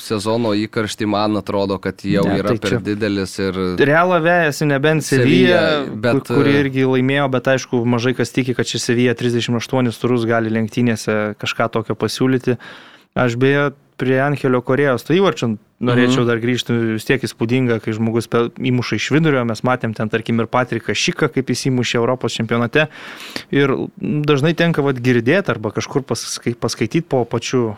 sezono įkaršti, man atrodo, kad jau Ne, yra tai per didelis ir... Realą vejasi nebent Sevilla, bet, kuri e, irgi laimėjo, bet aišku, mažai kas tiki, kad ši Sevilla 38 turus gali lenktynėse kažką tokio pasiūlyti. Aš beje prie Angelio Korejos to įvarčio norėčiau Mhm. dar grįžti, vis tiek įspūdinga, kai žmogus įmuša iš vidurio, mes matėm ten tarkim ir Patriką Šiką, kaip jis įmušė Europos čempionate. Ir dažnai tenka vad girdėti arba kažkur paskai, paskaityti po pačiu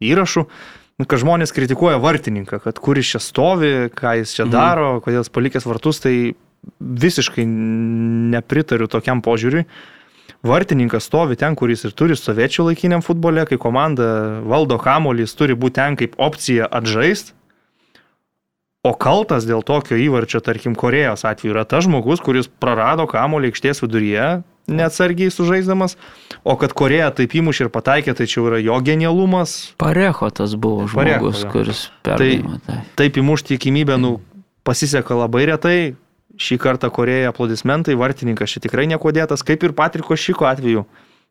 įrašu, nu, kad žmonės kritikuoja vartininką, kad kuris čia stovi, ką jis čia Mhm. daro, kodėl jis palikęs vartus, tai visiškai nepritariu tokiam požiūriui. Vartininkas stovi ten, kur jis ir turi stovėti laikiniam futbole, kai komanda valdo kamolį, jis turi būti ten kaip opcija atžaist. O kaltas dėl tokio įvarčio, tarkim, Korejos atveju yra tas žmogus, kuris prarado kamolį aikštės viduryje, neatsargiai sužaisdamas, o kad Koreja taip įmušė ir pataikė, tai čia yra jo genialumas. Parecho tas buvo Parecho, žmogus, jo. kuris perdavė. Tai... Taip įmušti tikimybę, nu, pasiseka labai retai. Šį kartą Koreja aplodismentai, vartininkas čia tikrai nieko dėtas, kaip ir Patriko Šiko atveju.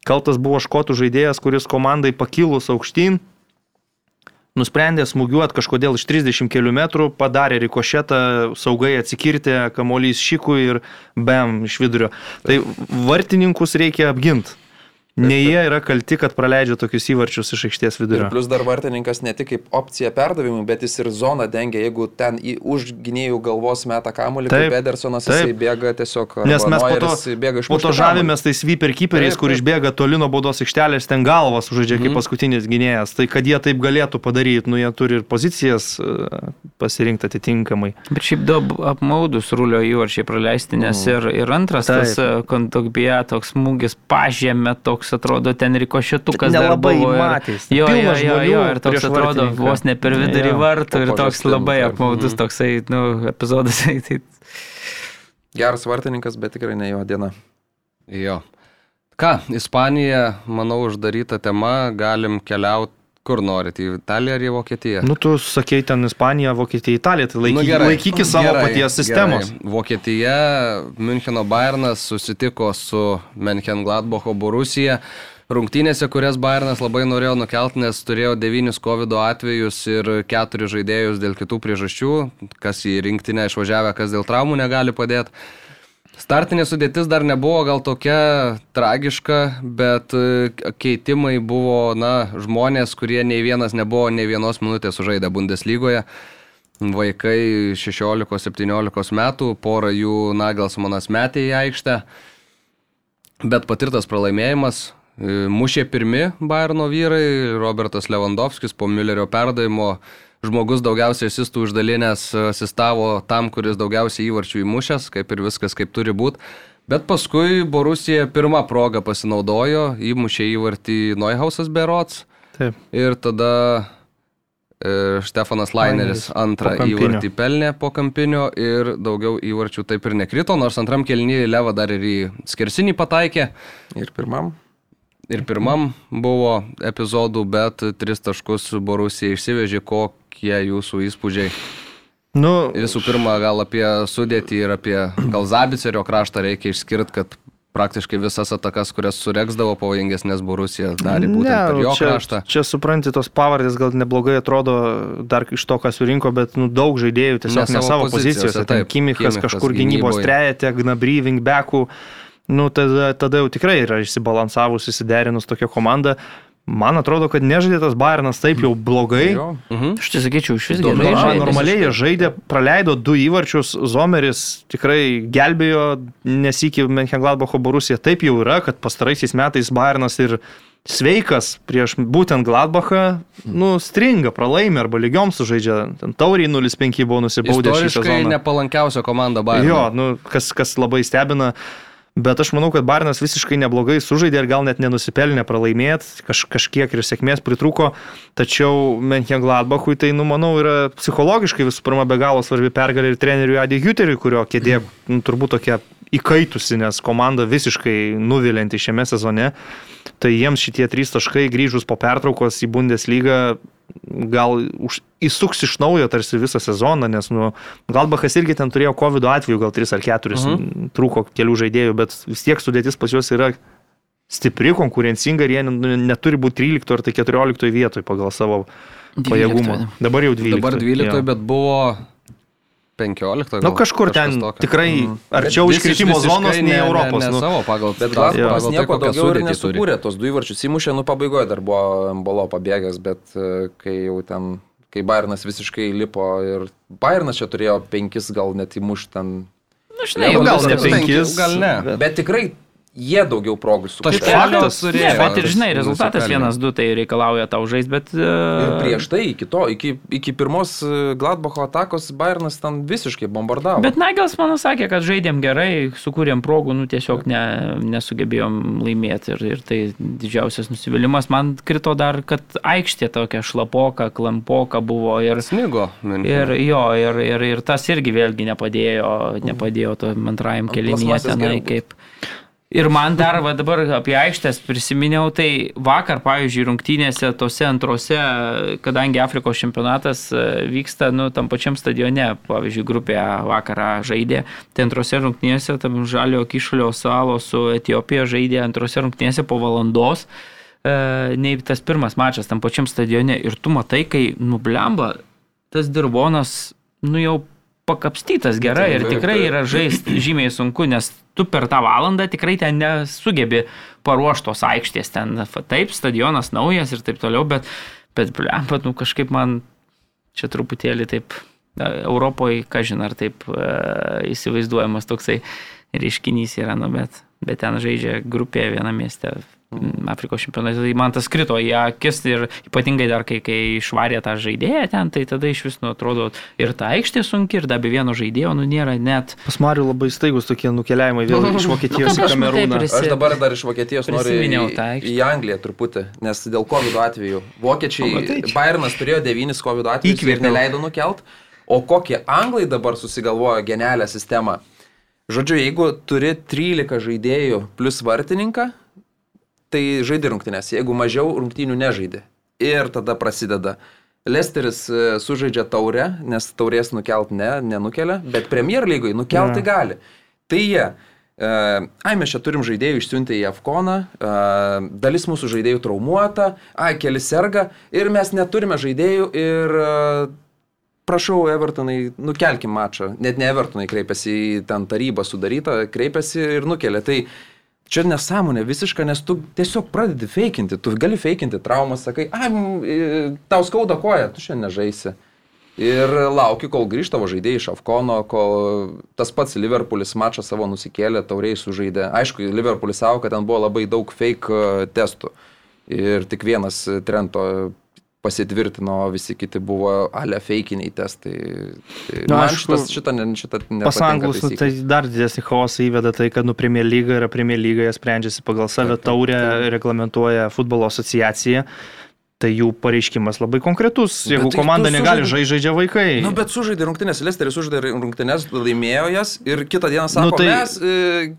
Kaltas buvo škotų žaidėjas, kuris komandai pakilus aukštyn, nusprendė smūgiuoti kažkodėl iš 30 km, padarė rikošetą, saugai atsikirtė, kamuolys Šikui ir bam iš vidurio. Tai vartininkus reikia apginti. Ne jie yra kalti, kad praleidžia tokius įvarčius iš aikštės Ir vidurio. plus dar vartininkas ne tik kaip opcija perdavimui, bet jis ir zoną dengia, jeigu ten į už gynėjų galvos meta kamuolį, Taip, kaip Edersonas, taip. jisai bėga tiesiog. Nes mes po to, po to žavimės tais sweeper keeperiais, kur išbėga toli nuo baudos aikštelės, ten galvas sužaidžia kaip Mhm. paskutinis gynėjas. Tai kad jie taip galėtų padaryti, nu jie turi ir pozicijas e, pasirinkti atitinkamai. Bet šiaip ap- apmaudus rulio įvarčiai praleisti, nes ir, ir antras Taip. tas kontogbija toks smūgis pažemė, toks atrodo ten rikošetukas. dar Nelabai buvo ir- matės. Jo, jo, jo, jo, ir toks atrodo vartininką. vos ne per vidurį vartų ir toks labai apmaudus Mhm. toksai, nu, epizodas. [laughs] Tai, Geras vartininkas, bet tikrai ne jo diena. Jo. Ką, Ispanija, manau, uždaryta tema, galim keliauti kur norit, į Italiją ar į Vokietiją. Nu, tu sakei ten Ispanija, Vokietija, Italija, tai laikyk, Nu, gerai. laikykis savo Gerai, paties sistemos. Gerai. Vokietija, Müncheno Bayernas susitiko su München Gladbacho Borusija. Rungtynėse, kurias Bayernas labai norėjo nukelti, nes turėjo devynis COVID atvejus ir keturis žaidėjus dėl kitų priežasčių, kas į rinktinę išvažiavę, kas dėl traumų negali padėti. Startinė sudėtis dar nebuvo gal tokia tragiška, bet e, keitimai buvo, na, žmonės, kurie nei vienas nebuvo nei vienos minutės sužaidę Bundeslygoje. Vaikai 16-17 metų, pora jų Nagelsmanas metė į aikštę, bet patirtas pralaimėjimas. e, Mušė pirmi Bayerno vyrai, Robertas Lewandowskis po Müllerio perdavimo žmogus daugiausiai asistų uždalinęs asistavo tam, kuris daugiausiai įvarčių įmušęs, kaip ir viskas kaip turi būti. Bet paskui Borusija pirmą progą pasinaudojo, įmušė įvartį Neuhausas Berots Taip. ir tada e, Stefanas Laineris antrą įvartį pelnė po kampinio ir daugiau įvarčių taip ir nekrito, nors antram kelnyje Leva dar ir į skersinį pataikė. Ir pirmam. Ir pirmam buvo epizodų, bet tris taškus Borusija išsivežė, kokie jūsų įspūdžiai. Nu, Visų pirma, gal apie sudėtį ir apie gal Zabicerio kraštą reikia išskirti, kad praktiškai visas atakas, kurias sureksdavo pavojingesnės Borusija, darė būtent ne, per jo čia, kraštą. Čia supranti, tos pavardės gal neblogai atrodo dar iš to, ką surinko, bet nu, daug žaidėjų tiesiog ne, ne savo pozicijose. Taip, Kimichas kažkur gynybos trejate, Gnabry, Vingbekų. Nu, tada, tada jau tikrai yra išsibalansavus, įsiderinus tokia komanda. Man atrodo, kad nežaidė tas Bayernas taip jau blogai. Mhm. Aš tai sakyčiau, iš vis gerai. Na, žaidė, normaliai jie žaidė, praleido du įvarčius, Zomeris tikrai gelbėjo nesikį Menchengladbacho Borusija. Taip jau yra, kad pastaraisiais metais Bayernas ir sveikas prieš būtent Gladbachą, nu, stringa, pralaimė arba lygiom sužaidžia. Ten tauriai 0-5 buvo nusibaudę šį sezoną. nepalankiausia komanda Bayern. Jo, nu, kas, kas labai stebina. Bet aš manau, kad Barnas visiškai neblogai sužaidė ir gal net nenusipelnė pralaimėti, Kaž, kažkiek ir sėkmės pritruko, tačiau Menchengladbachui tai, nu, manau, yra psichologiškai visų pirma be galo svarbi pergalė ir treneriui Adi Huteriui, kurio kėdė [clears throat] nu, turbūt tokia įkaitusi, nes komanda visiškai nuvilinti šiame sezone. Tai jiems šitie trys taškai grįžus po pertraukos į Bundeslygą gal už, įsuks iš naujo tarsi visą sezoną, nes nu, Galbachas irgi ten turėjo COVID atveju, gal 3 ar 4 uh -huh. trūko kelių žaidėjų, bet vis tiek sudėtis pas juos yra stipri, konkurencinga ir jie neturi būti 13 ar tai 14 vietoje pagal savo 12. pajėgumą. Dabar jau 12. Dabar 12, jo. bet buvo 15. Na nu, kažkur ten tokio. tikrai mm. arčiau iškritimo zonos nei Europos. Ne, ne, ne nu. savo pagal. Bet Glasgowas tai, nieko daugiau ir nesukūrė, tos du įvarčius įmušė, nu pabaigoje dar buvo Mbolo pabėgęs, bet e, kai jau ten, kai Bayernas visiškai lipo ir Bayernas čia turėjo penkis gal net įmušti ten. Na, žinai, gal ne penkis, gal ne. Bet, bet tikrai jie daugiau progų sukuria. Faktas turėjo. Ne, bet ir žinai, rezultatas 1-2 tai reikalauja tau žaisti, bet... Uh... Ir prieš tai, iki to, iki, iki pirmos e, Gladbacho atakos Bayernas ten visiškai bombardavo. Bet Nagels man sakė, kad žaidėm gerai, sukūrėm progų, nu tiesiog ne, nesugebėjom laimėti ir, ir tai didžiausias nusivylimas. Man krito dar, kad aikštė tokia šlapoka, klampoka buvo ir... Snigo. Ir jo, ir, ir, ir tas irgi vėlgi nepadėjo, nepadėjo to antrajam kelinėje tenai kaip... Ir man dar va, dabar apie aikštės prisiminiau, tai vakar, pavyzdžiui, rungtynėse tose antrose, kadangi Afrikos čempionatas e, vyksta, nu, tam pačiam stadione, pavyzdžiui, grupė vakarą žaidė, tai antrose rungtynėse, tam žalio kišulio salo su Etijopija žaidė antrose rungtynėse po valandos, e, nei tas pirmas mačas tam pačiam stadione. Ir tu matai, kai nublemba, tas dirbonas, nu jau pakapstytas gerai ir tikrai yra žaisti [clears throat] žymiai sunku, nes tu per tą valandą tikrai ten nesugebi paruoštos aikštės, ten taip, stadionas naujas ir taip toliau, bet, bet, bet nu, kažkaip man čia truputėlį taip Europoje, kažin ar taip e, įsivaizduojamas toksai reiškinys yra, nu, bet, bet ten žaidžia grupė viename mieste Mm, Afrikos čempionate. Tai man tas krito į akis ir ypatingai dar kai, kai išvarė tą žaidėją ten, tai tada iš vis, nu, atrodo, ir ta aikštė sunki, ir dar be vieno žaidėjo, nu, nėra net. Pas Mariu labai staigus tokie nukeliavimai vėl [laughs] iš Vokietijos nu, į Kamerūną. Prisi... Aš dabar dar iš Vokietijos noriu į, į Angliją truputį, nes dėl COVID atveju. Vokiečiai, Bayernas turėjo devynis COVID atvejus ir neleido nukelt, o kokie Anglai dabar susigalvojo genialią sistemą. Žodžiu, jeigu turi 13 žaidėjų plus vartininką, tai žaidė rungtynės, jeigu mažiau rungtynių nežaidė. Ir tada prasideda. Lesteris e, sužaidžia taurę, nes taurės nukelt ne, nenukelia, bet Premier lygai nukelti ja. gali. Tai jie. Uh, ai, mes čia turim žaidėjų išsiuntę į Afkoną, uh, dalis mūsų žaidėjų traumuota, ai, keli serga ir mes neturime žaidėjų ir prašau, Evertonai, nukelkim mačą. Net ne Evertonai kreipiasi į ten tarybą sudarytą, kreipiasi ir nukelia. Tai Čia nesąmonė visiška, nes tu tiesiog pradedi feikinti, tu gali feikinti traumą, sakai, ai, tau skauda koja, tu šiandien nežaisi. Ir lauki, kol grįžta tavo žaidėjai iš Afkono, kol tas pats Liverpoolis mačą savo nusikėlė, tauriai sužaidė. Aišku, Liverpoolis savo, kad ten buvo labai daug fake e, testų. Ir tik vienas Trento pasitvirtino, visi kiti buvo ale feikiniai testai. Tai Na, man aišku, šitas, šitą, šitą pas anglus nu, tai dar didesnį chaosą įveda tai, kad nu Premier lyga yra Premier lyga, jie sprendžiasi pagal save, taurę reglamentuoja futbolo asociacija. Tai jų pareiškimas labai konkretus. Jeigu tai komanda negali žaisti, žaidžia vaikai. Na, nu, bet sužaidė rungtynės, Lesteris sužaidė rungtynės, laimėjo jas ir kitą dieną sako, nu, tai, mes e,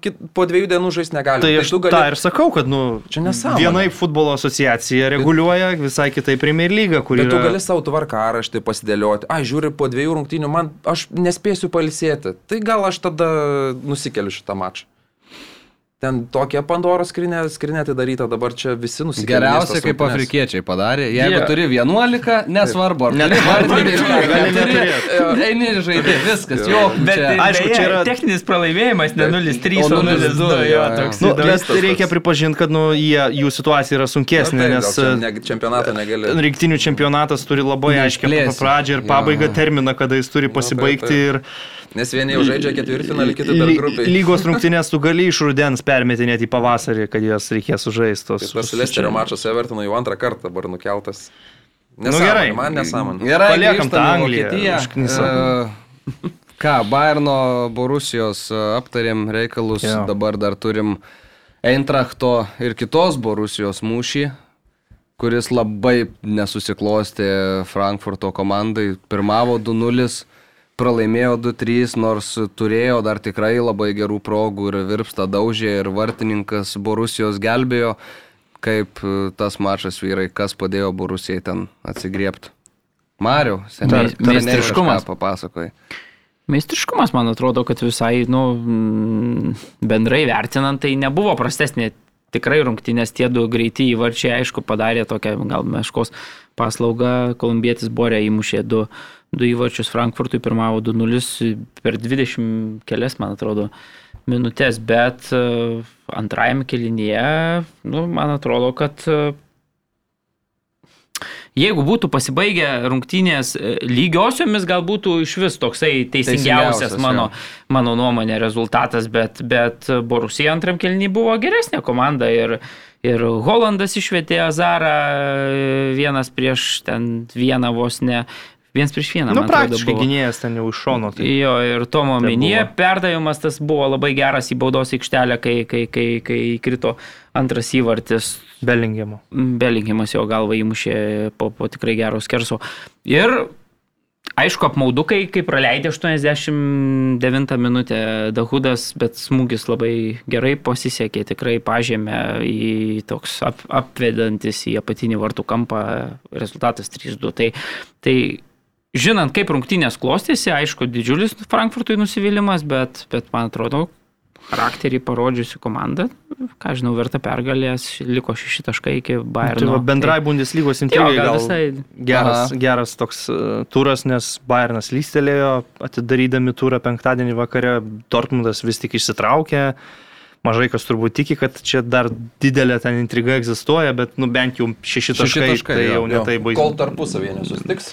kit, po dviejų dienų žaisti negalime. Tai, tai aš gali... tą ir sakau, kad, nu, čia nesąmonė. Vienaip futbolo asociacija reguliuoja, visai kitai Premier lyga, kuri... Bet yra... tu gali savo tvarkaraštį pasidėlioti. A, žiūri, po dviejų rungtynių man, aš nespėsiu palisėti. Tai gal aš tada nusikeliu šitą mačą. Ten tokia Pandoros skrinė, skrinė atidaryta, dabar čia visi nusikaltėliai. Geriausia, kaip afrikiečiai padarė. Jeigu Jie- turi 11, nesvarbu, ar neturėt. Eini ir žaidži, viskas, jo. Bet čia- aišku, čia yra- techninis pralaimėjimas, ne 0-3, O o 0-2, 0-2, jo, toks. Nu, tas reikia pripažinti, kad nu, jie, jų situacija yra sunkesnė, nes e, ne, čempionatą negali. rinktinių čempionatas turi labai aiškiai pradžią ir pabaigą terminą, kada jis turi pasibaigti. Ir Nes vieni jau žaidžia ketvirtfinalį, kiti dar grupiai. [laughs] lygos rungtynės tu gali iš rudens permetinėti į pavasarį, kad jas reikės sužaistos. Tas Lesterio mačas Evertonui jau antrą kartą dabar nukeltas. Nu, gerai. Man nesąmonė. Gerai, Paliekam tą Angliją. E, Ką, Bayerno Borusijos e, aptarėm reikalus, Jo. dabar dar turim Eintrachto ir kitos Borusijos mūšį, kuris labai nesusiklostė Frankfurto komandai. Pirmavo 2-0, pralaimėjo 2-3, nors turėjo dar tikrai labai gerų progų ir virpsta daužė ir vartininkas Borusijos gelbėjo. Kaip e, tas mačas vyrai, kas padėjo Borusijai ten atsigriepti? Mariu, seniai Mei- meistriškumas. papasakoji. Meistriškumas, man atrodo, kad visai, nu, bendrai vertinant, tai nebuvo prastesnė. Tikrai rungtynės tie du greiti įvarčiai, aišku, padarė tokią gal meškos paslaugą. Kolumbietis Borė įmušė du, du įvarčius Frankfurtui, pirmavo 2-0 per 20 kelias, man atrodo, minutės, bet e, antrajame kelinyje, nu, man atrodo, kad e, Jeigu būtų pasibaigę rungtynės e, lygiosiomis, gal būtų iš vis toksai teisingiausias Teisingiausias, mano, jo. mano nuomonė rezultatas, bet, bet Borusija antram kelnį buvo geresnė komanda ir, ir Holandas išvietė Azarą vienas prieš ten vieną vos ne. Vienas prieš vieną. Nu, man atrodo, praktiškai buvo. gynėjas ten jau iš šono. Tai... Jo, ir Tomo minėje perdavimas tas buvo labai geras į baudos aikštelę, kai, kai, kai, kai krito antras įvartis. Belingemo. Belingimas jo galva įmušė po, po tikrai geros kerso. Ir aišku, apmaudu, kai, kai praleidė 89 minutę Dahudas, bet smūgis labai gerai pasisekė, tikrai pažėmė į toks ap, apvedantis į apatinį vartų kampą rezultatas 3-2. Tai, tai žinant, kaip rungtynės klostėsi, aišku, didžiulis Frankfurtui nusivylimas, bet, bet man atrodo, charakterį parodžiusi komanda, ką žinau, verta pergalės, liko šeši taškai iki Bayerno. Tai bendrai Bundeslygos Jo, intrigai gal gal visai. geras, geras toks e, turas, nes Bayernas lystelėjo, atidarydami turą penktadienį vakare, Dortmundas vis tik išsitraukė. Mažai kas turbūt tiki, kad čia dar didelė ten intriga egzistuoja, bet nu, bent jau šeši Šeši taškai, taškai, tai jo. jau netai baisu. Kol tarpusavėje nesusitiks,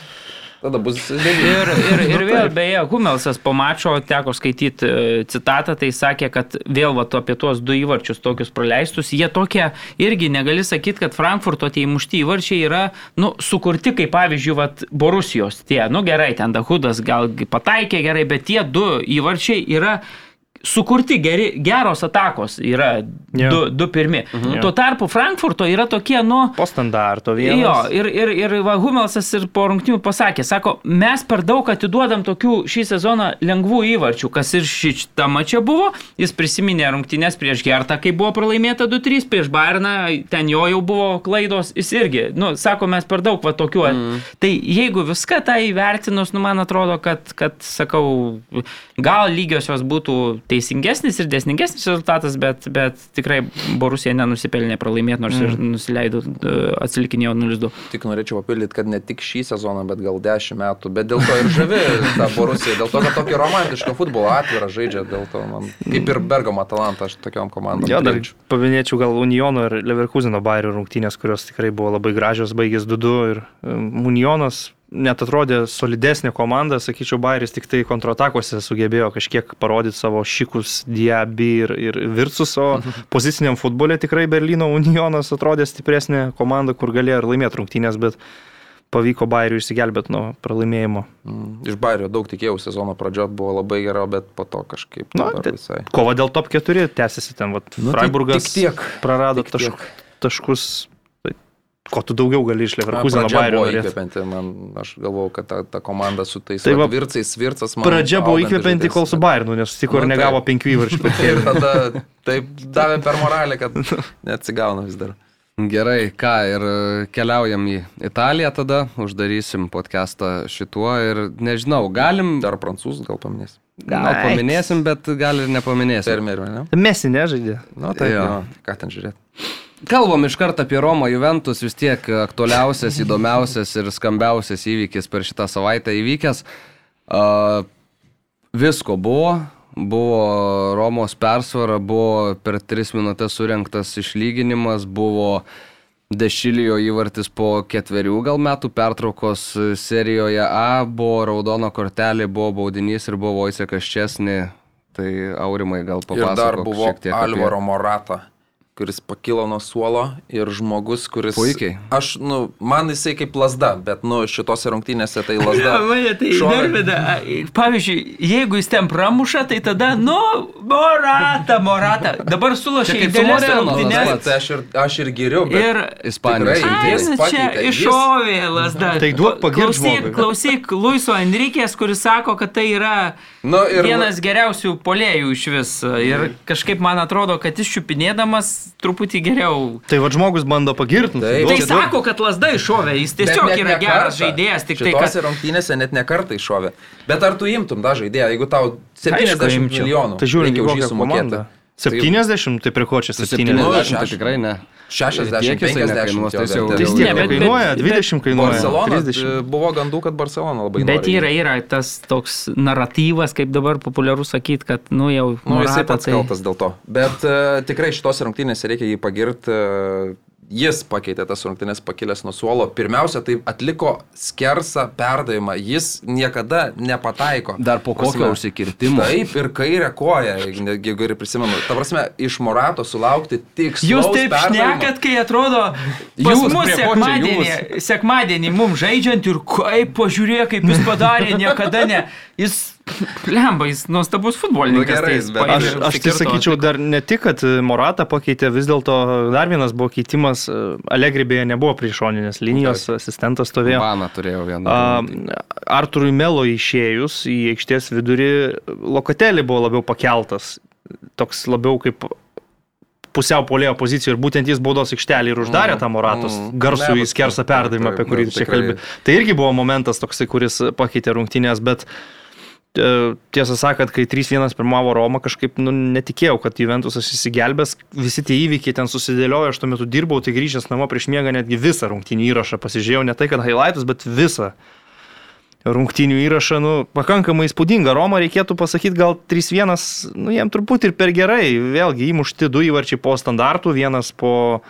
tada bus devyni. Ir, ir, [laughs] ir vėl, beje, Humelsas po mačo teko skaityti e, citatą, tai sakė, kad vėl va, apie tuos du įvarčius tokius praleistus, jie tokie irgi negali sakyti, kad Frankfurto tie įmušti įvarčiai yra, nu, sukurti kaip pavyzdžiui, va, Borusijos tie, nu gerai, ten Dahudas gal pataikė gerai, bet tie du įvarčiai yra sukurti geri, geros atakos, yra Jo. du, du pirmi. Jo. Tuo tarpu Frankfurto yra tokie, nu, Po standarto Jo, vienas. ir, ir, ir va, Humelsas ir po rungtynių pasakė, sako, mes per daug atiduodam tokių šį sezoną lengvų įvarčių, kas ir šitą mačią buvo. Jis prisiminė rungtynės prieš Gertą, kai buvo pralaimėta 2-3, prieš Bayerną, ten jo jau buvo klaidos, jis irgi, nu, sako, mes per daug va tokių. Mm. Tai jeigu viską tą įvertinus, nu, man atrodo, kad, kad, sakau, gal lygiosios būtų teisingesnis ir desningesnis rezultatas, bet, bet tikrai Borusija nenusipelnė pralaimėti, nors mm. ir nusileido, e, atsilikinėjo 0-2. Tik norėčiau papildyti, kad ne tik šį sezoną, bet gal dešimt metų, bet dėl to ir žavi tą Borusiją, dėl to, kad tokį romantišką futbolą atvirą žaidžia, dėl to man, kaip ir Bergamo Atalanta, aš tokiam komandom. Jo, dar paminėčiau gal Uniono ir Leverkusino Bayerio rungtynės, kurios tikrai buvo labai gražios, baigės 2-2 ir um, Unionas net atrodė solidesnė komanda, sakyčiau, Bayeris tik tai kontratakose sugebėjo kažkiek parodyti savo šikus, diabi ir, ir virsus, o [laughs] poziciniam futbole tikrai Berlyno Unionas atrodė stipresnė komanda, kur galėjo ir laimėti rungtynės, bet pavyko Bayeriui išsigelbėti nuo pralaimėjimo. Mm, Iš Bairio daug tikėjau, sezono pradžio buvo labai gera, bet po to kažkaip Na, tai- visai. Kova dėl top 4 tęsiasi ten, vat, Nu, tai Freiburgas tik tiek, prarado tik tašk, tiek. taškus. Ko tu daugiau gali iš Na, Leverkuseno Pradžia Bayerio įkvepianti, man, aš galvojau, kad ta, ta komanda su tais Tai va, vircais, vircas man. Pradžia buvo įkvepianti, kol su. Bayernu, nes sutiko ir Nu, negavo penkių įvarčių. [laughs] Ir tada taip davė per moralę, kad neatsigauna vis dar. Gerai, ką, ir e, keliaujam į Italiją tada, uždarysim podcastą šituo ir nežinau, galim, Dar prancūzų gal paminės. gal paminėsim, bet gal ir nepaminėsim. Fermerio, ne? Mesi nežaidė. Nu, tai jo. Ką ten žiūrėti? Kalbam iš karto apie Romą Juventus, vis tiek aktualiausias, įdomiausias ir skambiausias įvykis per šitą savaitę įvykęs. Uh, visko buvo, buvo Romos persvara, buvo per tris minutės surinktas išlyginimas, buvo Dešilijo įvartis po ketverių gal metų pertraukos serijoje A, buvo raudona kortelė, buvo baudinys ir buvo Voisekas Česni. Tai Aurimai gal Ir dar papasakok buvo tiek. apie- Alvaro Morata, kuris pakilo nuo suolo ir žmogus, kuris... Puikiai. Aš, nu, man jisai kaip lasda, bet, nu, šitose rungtynėse tai [laughs] lasda. Mane tai nervina. Pavyzdžiui, jeigu jis ten pramuša, tai tada, nu, morata, morata. Dabar sulašė tas rungtynes. pats. Tai aš ir, aš ir geriau, bet... Ir Ispanijos jis Ai, čia iššovė lasda. Tai duok pagirt klausyk, klausyk, Luiso Enrikės, kuris sako, kad tai yra Nu, ir- vienas geriausių polėjų iš vis. Ir kažkaip man atrodo, kad jis čiupinėdamas truputį geriau. Tai va žmogus bando pagirti. Taip. Tai sako, kad lasda iššovė, jis tiesiog net yra ne geras kartą. žaidėjas, tik tai, kad... rungtynėse net ne kartą iššovė. Bet ar tu imtum tą žaidėją, jeigu tau 70 imčiau. milijonų Tai reikia už jį kokią sumokėti? Komandą. 70, tai prie ko čia 70? 70 Nu, tai šeš- tikrai ne. 60, Tiek jisai 50 nekainuos, tai jau-. Tai tiek bet- kainuoja, bet- 20 kainuoja. Barcelona, 30. e, buvo gandų, kad Barcelona labai Bet nori. yra, yra tas toks naratyvas, kaip dabar populiaru sakyti, kad, nu, jau... Nu, jisai Morata, pats kaltas dėl to. Bet uh, tikrai šitose rungtynėse reikia jį pagirti. Uh, jis pakeitė tas rungtynės pakilęs nuo suolo. Pirmiausia, tai atliko skersą perdavimą. Jis niekada nepataiko. Dar po kokio užsikirtimo. Taip, ir kairę koją, jeigu ir prisimenu. Ta prasme, iš Morato sulaukti tik Jūs taip šnekat, kai atrodo, Jūs, mus ko čia sekmadienį, sekmadienį mums žaidžiant ir kaip pažiūrėjo, kaip jis padarė, niekada ne. Jis, lemba, jis nuostabus futbolininkas. Nu, gerai, tai Aš, aš tai sakyčiau dar ne tik, kad Morata pakeitė, vis dėlto dar vienas buvo keitimas, Alegribėje nebuvo priešoninės linijos, asistentas stovėjo. Baną turėjau vieną. A, Arturui Melo išėjus į aikštės vidurį, Lokatelį buvo labiau pakeltas, toks labiau kaip pusiau polėjo pozicijoje ir būtent jis baudos aikštelį ir uždarė Mm, tą Moratos mm. garsų į skersą perdavimą, apie kurį čia tikrai- kalbė. Tai irgi buvo momentas toksai, kuris pakeitė rungtynės, bet e, tiesą sakant, kai 3-1 pirmavo Roma, kažkaip nu, netikėjau, kad Juventusas įsigelbės, visi tie įvykiai ten susidėliojo, aš tuo metu dirbau, tai grįžęs namo prieš miegą netgi visą rungtynį įrašą pasižiūrėjau, ne tai, kad highlightus, bet visą rungtynių įrašą, nu, pakankamai įspūdinga. Roma reikėtų pasakyti gal 3-1, nu, jiem truputį ir per gerai. Vėlgi įmušti du įvarčiai po standartų, vienas po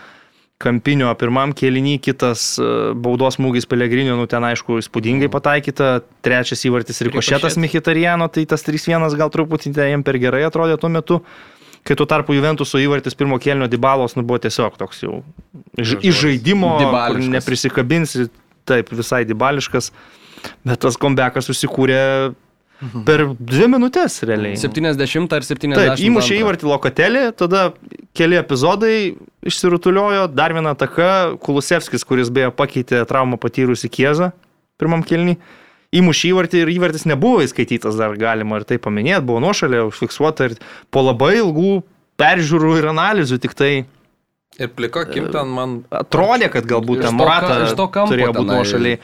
kampinio pirmam kėlinį, kitas e, baudos smūgis Pelegrinio, nu ten aišku įspūdingai pataikyta, trečias įvartis Rikošėtas Rikošetas. Michitariano, tai tas 3-1 gal truputį ten jiem per gerai atrodė tuo metu. Kai tuo tarpu Juventuso įvartis pirmo kėlinio Dybalos, nu buvo tiesiog toks jau iš, žaidimo, neprisikabinsi, taip, visai dybališkas, bet tas kombekas susikūrė per dvi minutės realiai. 70 ar 70. Taip, įmušė įvartį lokatelį, tada keli epizodai išsirutuliojo, dar viena ataka, Kulusevskis, kuris beje pakeitė traumą patyrusį Kiezą pirmam kelnį, įmušė įvartį ir įvartis nebuvo įskaitytas dar galima ir tai paminėti, buvo nuošalė, užfiksuota ir po labai ilgų peržiūrų ir analizių tik tai Ir plika kim ten man... atrodė, kad galbūt ten Morata iš to kampo turėjo būti nuošaliai.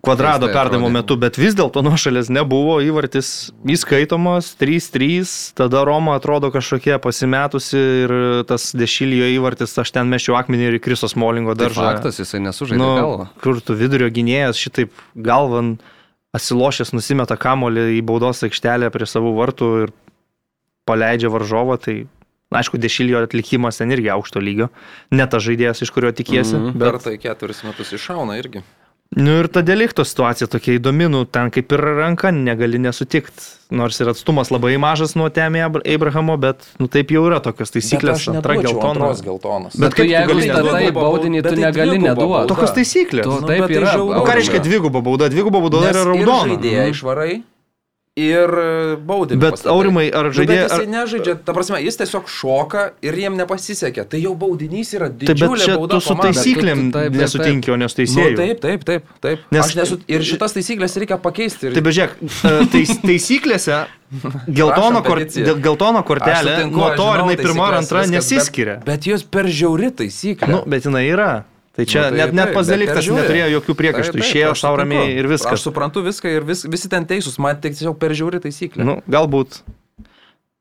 Kvadrado perdavimo metu, bet vis dėlto nuošalės nebuvo, įvartis įskaitomas, 3-3, tada Roma atrodo kažkokie pasimetusi ir tas dešilijo įvartis, aš ten mešiau akmenį ir Krisos Molingo Tai daržą. faktas, jisai nesužaidė nu, galvą. kur tu vidurio gynėjas šitaip galvan asilošęs nusimeta kamolį į baudos aikštelę prie savų vartų ir paleidžia varžovą, tai aišku, dešilijo atlikimas ten irgi aukšto lygio, ne tas žaidėjas, iš kurio tikiesi. Mhm. bet- Per tai keturis metus iššauna irgi. Nu ir ta delikto situacija tokia įdomi, nu ten kaip ir ranka negali nesutikti. Nors ir atstumas labai mažas nuo Temė Abrahamo, bet nu taip jau yra tokios taisyklės. Antra geltona. Antros geltonos. Bet Bet tu tu jeigu gali statai dvigubą baudinį, tu tai negali neduoti. Tokios taisyklės. Tu Nu, taip bet tai yra. žiauru. O ką reiškia dviguba bauda? Dviguba bauda yra raudona. žaidėją Mhm. išvarai, ir baudė. Bet Aurimai, ar žaidėjai... Jisai Ar... nežaidžia, ta prasme, jis tiesiog šoka ir jiem nepasisekė. Tai jau baudinys yra Taip, bet didžiulė čia bauda. tu su taisyklėm tu- taip, taip, nesutinki, o nes Nu, teisėjai. taip, taip, taip, taip. Nes- Nes, nesu, ir šitas taisyklės reikia pakeisti. Ir, Tai bežiūrėk, e, tais, taisyklėse [laughs] geltono, kor, geltono kortelė sutinku, nuo to, ar jinai pirma ar antra viskas, nesiskiria. Bet, bet jos per žiauri taisyklė. Nu, bet jinai yra. Tai čia Nu, tai net, net pats bet dalykas peržiūri. neturėjo jokių priekaištų. Išėjo aš sutinku. ramiai ir Aš viskas. suprantu viską ir vis, visi ten teisūs, man tik tiesiog per žiauri taisyklė. Nu, galbūt.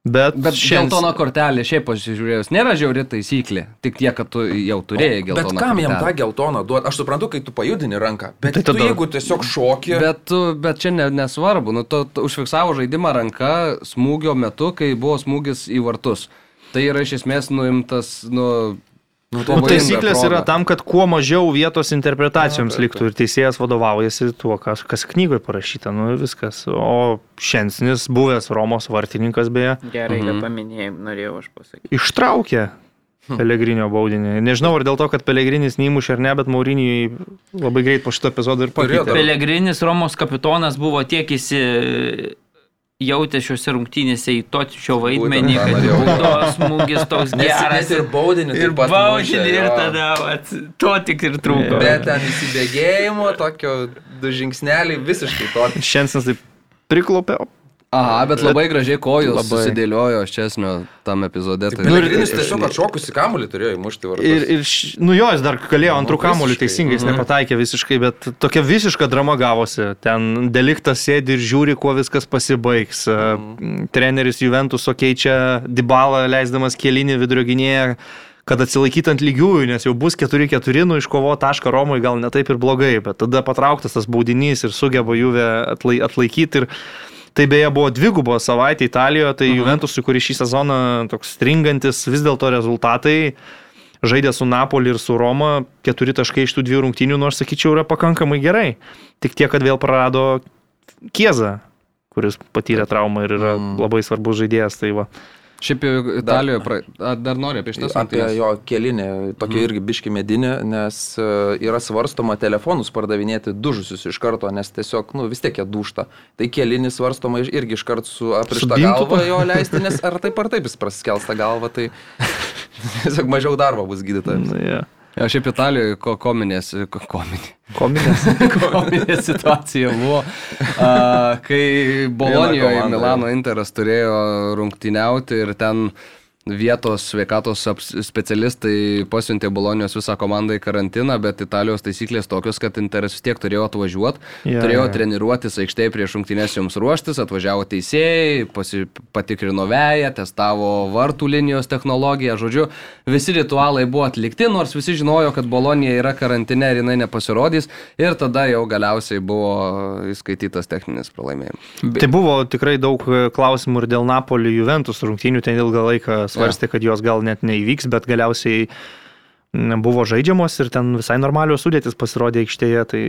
Bet, Bet šiandien- geltona kortelė, šiaip pasižiūrėjus, nėra žiauri taisyklė. Tik tiek, kad tu jau turėjai Bet geltoną kam jam tą kortelę. geltoną duoti? Aš suprantu, kai tu pajudini ranką. Bet Tai tai tu, tada- jeigu tiesiog šoki. Bet, bet čia ne, nesvarbu, nu, tu, tu užfiksavo žaidimą ranka smūgio metu, kai buvo smūgis į vartus. Tai yra iš esmės nuimtas, nu, Nu, Nu, taisyklės yra proga. tam, kad kuo mažiau vietos interpretacijoms liktų ir teisėjas vadovaujasi tuo, kas, kas knygoje parašyta, nu viskas. O Šensnis, buvęs Romos vartininkas beje, Gerai, Mhm. kad paminėjai, norėjau aš pasakyti. ištraukė Pelegrinio baudinį. Nežinau, ar dėl to, kad Pelegrinis neįmušė ar ne, bet Maurinijai labai greit po šito epizodo ir pakeitė. Pelegrinis Romos kapitonas buvo tiek įsi jautė šiuose rungtynėse į točio vaidmenį, Būtent kad baudos smūgis toks [laughs] Nes geras. net ir baudinį ir baudinį, ir tada vat, to tik ir trūko. Bet ten įsibėgėjimo, tokio du žingsneliai visiškai to. Šensnis taip priklaupė. Aha, bet labai gražiai kojos Labai. susidėliojo Ščesnio tam epizode. Tai Pelegrinis tiesiog atšokusi kamuolį turėjo įmušti vartus. Ir, ir š- nu jo, jis dar galėjo antrų Nu, kamuolių visiškai. teisingai, jis nepataikė visiškai, bet tokia visiška drama gavosi. Ten deliktas sėdi ir žiūri, kuo viskas pasibaigs. Mhm. Treneris Juventuso keičia Dybalą, leisdamas kėlinį vidurio gynėją kad atsilaikyti ant lygiųjų, nes jau bus 4-4, nu iškovo tašką Romui gal ne taip ir blogai, bet tada patrauktas tas baudinys ir sugeba atlai, atlaikyti. Ir tai beje buvo dvigubo savaitė Italijoje, tai Juventusui, kuris šį sezoną toks stringantis, vis dėlto rezultatai žaidė su Napoli ir su Roma, keturi taškai iš tų dviejų rungtynių, nors sakyčiau, yra pakankamai gerai. Tik tiek, kad vėl prarado Kiezą, kuris patyrė traumą ir yra Mm. labai svarbus žaidėjas. Tai va. Šiaip jau Italijoje, pra... Dar noriu apie šitas Apie rungtynes? jo kelinį, tokia irgi biški medinė, nes e, yra svarstoma telefonus pardavinėti dužusius iš karto, nes tiesiog, nu, vis tiek jie dušta. Tai kelinį svarstoma irgi iš karto su aprišta galva jo leisti, nes ar taip ar taip jis praskels tą galvą, tai [laughs] tiesiog mažiau darbo bus gydytojams. Na, ja. Ja, šiaip Italijoje ko, kominės, ko, kominė, Kominės. [laughs] kominė situacija buvo, a, kai Bolonijoje Milano Interas turėjo rungtyniauti ir ten vietos sveikatos specialistai pasiuntė Bolonijos visą komandą į karantiną, bet Italijos taisyklės tokios, kad Interas vis tiek turėjo atvažiuoti, Ja, turėjo ja. treniruotis aikštėje prieš rungtynės jums ruoštis, atvažiavo teisėjai, pasi, patikrino veją, testavo vartų linijos technologiją, žodžiu, visi ritualai buvo atlikti, nors visi žinojo, kad Bolonija yra karantine ir jinai nepasirodys ir tada jau galiausiai buvo įskaitytas techninis pralaimėjimas. Tai buvo tikrai daug klausimų ir dėl Napoli Juventus rungtynių, ten ilgą laiką svarstė, kad jos gal net neįvyks, bet galiausiai buvo žaidžiamos ir ten visai normalios sudėtis pasirodė aikštėje. Tai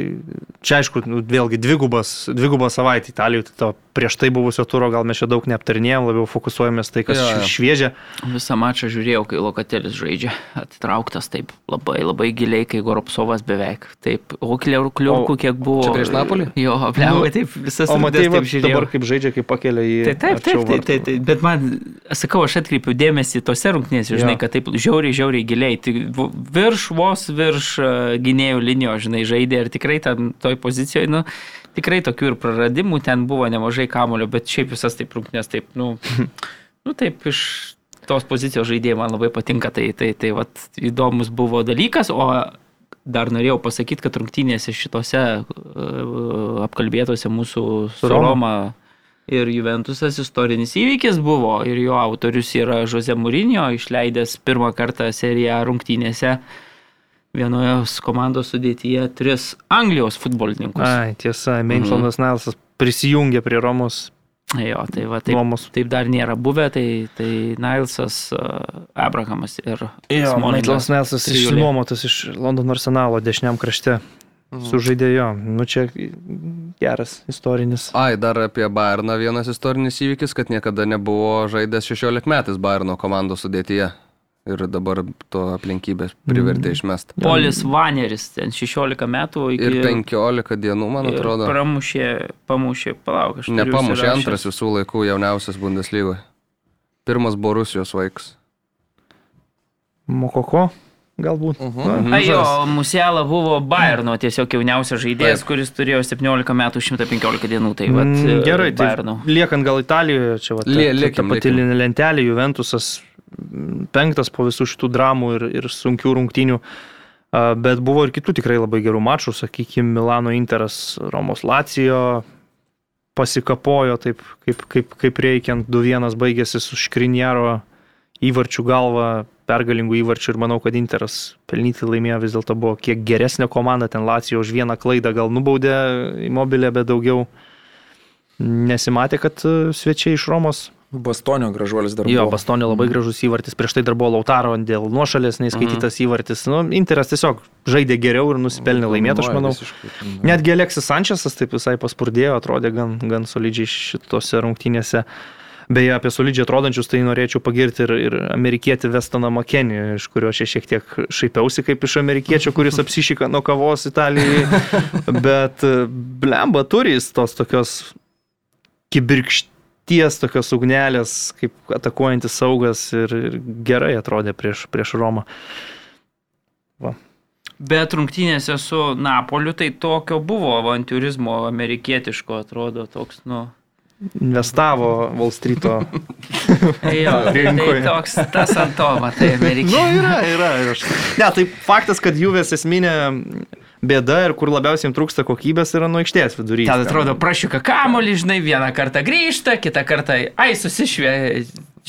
čia aišku, nu, vėlgi dvigubas, dvigubas savaitė Italijoje, tai to prieš tai buvusio turo gal mes čia daug neaptarnėjom, labiau fokusuojamės tai, kas Jo, jo. šviežia. Visą mačą žiūrėjau, kai Lokatelis žaidžia, atitrauktas taip labai, labai giliai, kai Goropsovas beveik. Taip, o kliurkų kiek buvo. čia prieš Napolį? Jo, apliavo, taip visas O va, taip žiūrėjau. dabar kaip žaidžia, kaip pakelia į... Tai taip, arčiau taip, taip, taip, taip, bet man, sakau, aš atkreipiu dėmesį tose rungtynėse, žinai, Jo. kad taip žiauriai, žiauriai giliai, tai virš, vos virš e, gynėjų linijos, žinai, žaidė ir tikrai ten toj pozicijoje, nu, tikrai tokių ir praradimų ten buvo nemažai kamulio, bet šiaip visas taip rungtynės, taip, nu, [laughs] nu, taip iš tos pozicijos žaidėjai man labai patinka, tai, tai, tai, vat, įdomus buvo dalykas, o dar norėjau pasakyti, kad rungtynėse šitose uh, apkalbėtose mūsų su Roma. Roma ir Juventusas istorinis įvykis buvo ir jo autorius yra Jose Mourinho, išleidęs pirmą kartą seriją rungtynėse vienoje komandos sudėtyje tris Anglijos futbolininkus. Ai, tiesa, Mainsonas mhm. Nelsas prisijungė prie Romos Jo, tai va, taip, nuomos. taip dar nėra buvę, tai, tai Nilsas, Abrahamas ir Smolingas. Maitlas Nelsas trijulė. išsinuomotas iš Londono arsenalo dešiniam krašte. Sužaidė jo. Nu čia geras istorinis. Ai, dar apie Bayerną vienas istorinis įvykis, kad niekada nebuvo žaidęs 16 metais Bayerno komandos sudėtyje. ir dabar to aplinkybės privertė išmesti. Polis Vaneris, ten 16 metų iki... Ir 15 dienų, man ir atrodo. Pramušė, pamušė, palauk, aš turiu Nepamušė antras visų laikų jauniausias Bundeslygoje. Pirmas buvo Rusijos vaikas. Mokoko, galbūt. Mhm. Na, Ai, jo. Musiala buvo Bayerno tiesiog jauniausias žaidėjas, Taip. kuris turėjo 17 metų 115 dienų. Tai vat, Mm, Gerai, tai Bayerno. liekant gal Italijoje, čia va, ta, Lie- ta, ta liekim, pati liekim. lentelė, Juventusas mm, penktas po visų šitų dramų ir, ir sunkių rungtynių. A, Bet buvo ir kitų tikrai labai gerų mačų, sakykime, Milano Interas, Romos Lacijo pasikapojo taip, kaip, kaip, kaip reikiant, 2-1 baigėsi su Škrinjaro įvarčių galva, pergalingų įvarčių ir manau, kad Interas pelnyti laimėjo vis dėlto buvo kiek geresnė komanda, ten Lacijo už vieną klaidą gal nubaudė įmobilę, bet daugiau nesimatė, kad e, svečiai iš Romos. Bastonio gražuolis dar Jo, buvo. Bastonė labai gražus įvartis, prieš tai dar buvo Lautaro dėl nuošalės neįskaitytas Mhm. įvartis. Nu, Interas tiesiog žaidė geriau ir nusipelnė laimėti, aš manau. Visiškai. Netgi Aleksis Sančesas taip visai paspurdėjo, atrodė gan, gan solidžiai šitose rungtynėse. Beje, apie solidžiai atrodančius tai norėčiau pagirti ir, ir amerikietį Vestoną Makenį, iš kurio aš šiek tiek šaipiausi kaip iš amerikiečio, kuris [laughs] apsišyka nuo kavos Italijoje. Bet e, blemba turi jis tos tokios kibirkšties, tokios ugnelės, kaip atakuojantis saugas ir, ir gerai atrodė prieš, prieš Romą. Bet rungtynėse su Napoliu tai tokio buvo avantūrizmo amerikietiško, atrodo, toks, nu. Investavo Wall Street'o. Jo, tai Rinkoje. toks tas ant to, matai, [laughs] Nu, amerikiečiai. yra, yra. ir Aš... Ne, tai faktas, kad Juvės esminė bėda ir kur labiausiai jiems trūksta kokybės yra nuo aikštės vidury. Ten atrodo prašiuka kamolį, žinai, vieną kartą grįžta, kitą kartą, ai, susišvė,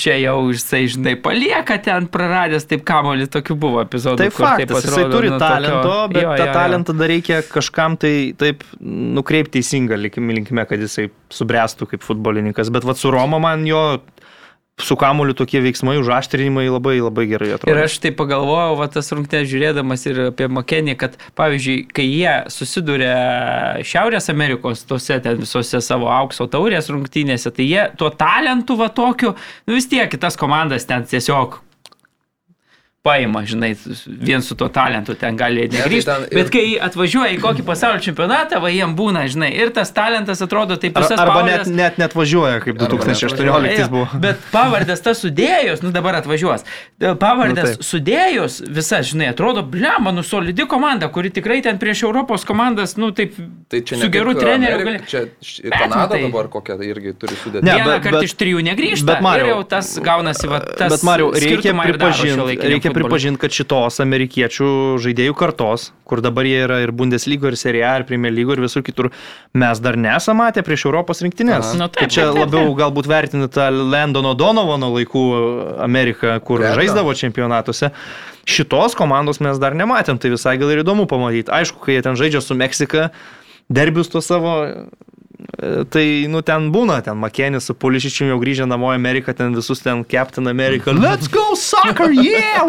čia jau jisai, žinai, palieka ten praradęs, taip kamolį, tokių buvo epizodų. Tai kur taip faktas, jisai turi nu, talento, tokio- bet Jo, tą jo, talentą dar reikia kažkam tai taip nukreipti teisingą linkime, kad jisai subręstų kaip futbolininkas. Bet vad su Roma man jo su kamuoliu tokie veiksmai, užaštrinimai labai labai gerai atrodo. Ir aš tai pagalvojau, va tas rungtynės žiūrėdamas ir apie Makenį, kad pavyzdžiui, kai jie susiduria Šiaurės Amerikos tose ten visose savo aukso taurės rungtynėse, tai jie tuo talentu va tokiu, nu vis tiek kitas komandas ten tiesiog paima, žinai, vien su tuo talentu ten gali tai negrįžti. ten ir- Bet kai atvažiuoja į kokį pasaulio čempionatą, va jiem būna, žinai, ir tas talentas atrodo taip Ar, visas arba pavardės- net, net, net važiuoja, kaip Arba 2018 Jo, buvo. Bet pavardės tas sudėjus, nu dabar atvažiuos. Pavardės Nu, nu, sudėjus visas, žinai, atrodo, blema, nu solidi komanda, kuri tikrai ten prieš Europos komandas, nu taip, Tai su geru treneriu. Gali- Čia š- Bet Kanada matai- dabar kokia tai irgi turi sudėti. Ne, Vieną bet- kartą iš trijų negrįžta. bet, Mariau, ir jau tas gaunasi, va, tas. Bet Mariu, reikia pripažinti, šiuolaikiniam reikia pripažinti, kad šitos amerikiečių žaidėjų kartos, kur dabar jie yra ir Bundeslygo, ir Serie A, ir Premier Lygo, ir visur kitur, mes dar nesame matę prieš Europos rinktinės. Nu, taip, Tai čia taip, taip, labiau galbūt vertinti tą Landono Donovano laikų Ameriką, kur abejo. žaisdavo čempionatuose. Šitos komandos mes dar nematėm, tai visai gal ir įdomu pamatyti. Aišku, kai jie ten žaidžia su Meksika, derbius to savo Tai, nu, ten būna, ten Makenis su Pulišičiu jau grįžę namo į Ameriką, ten visus ten Captain America, let's go soccer, yeah!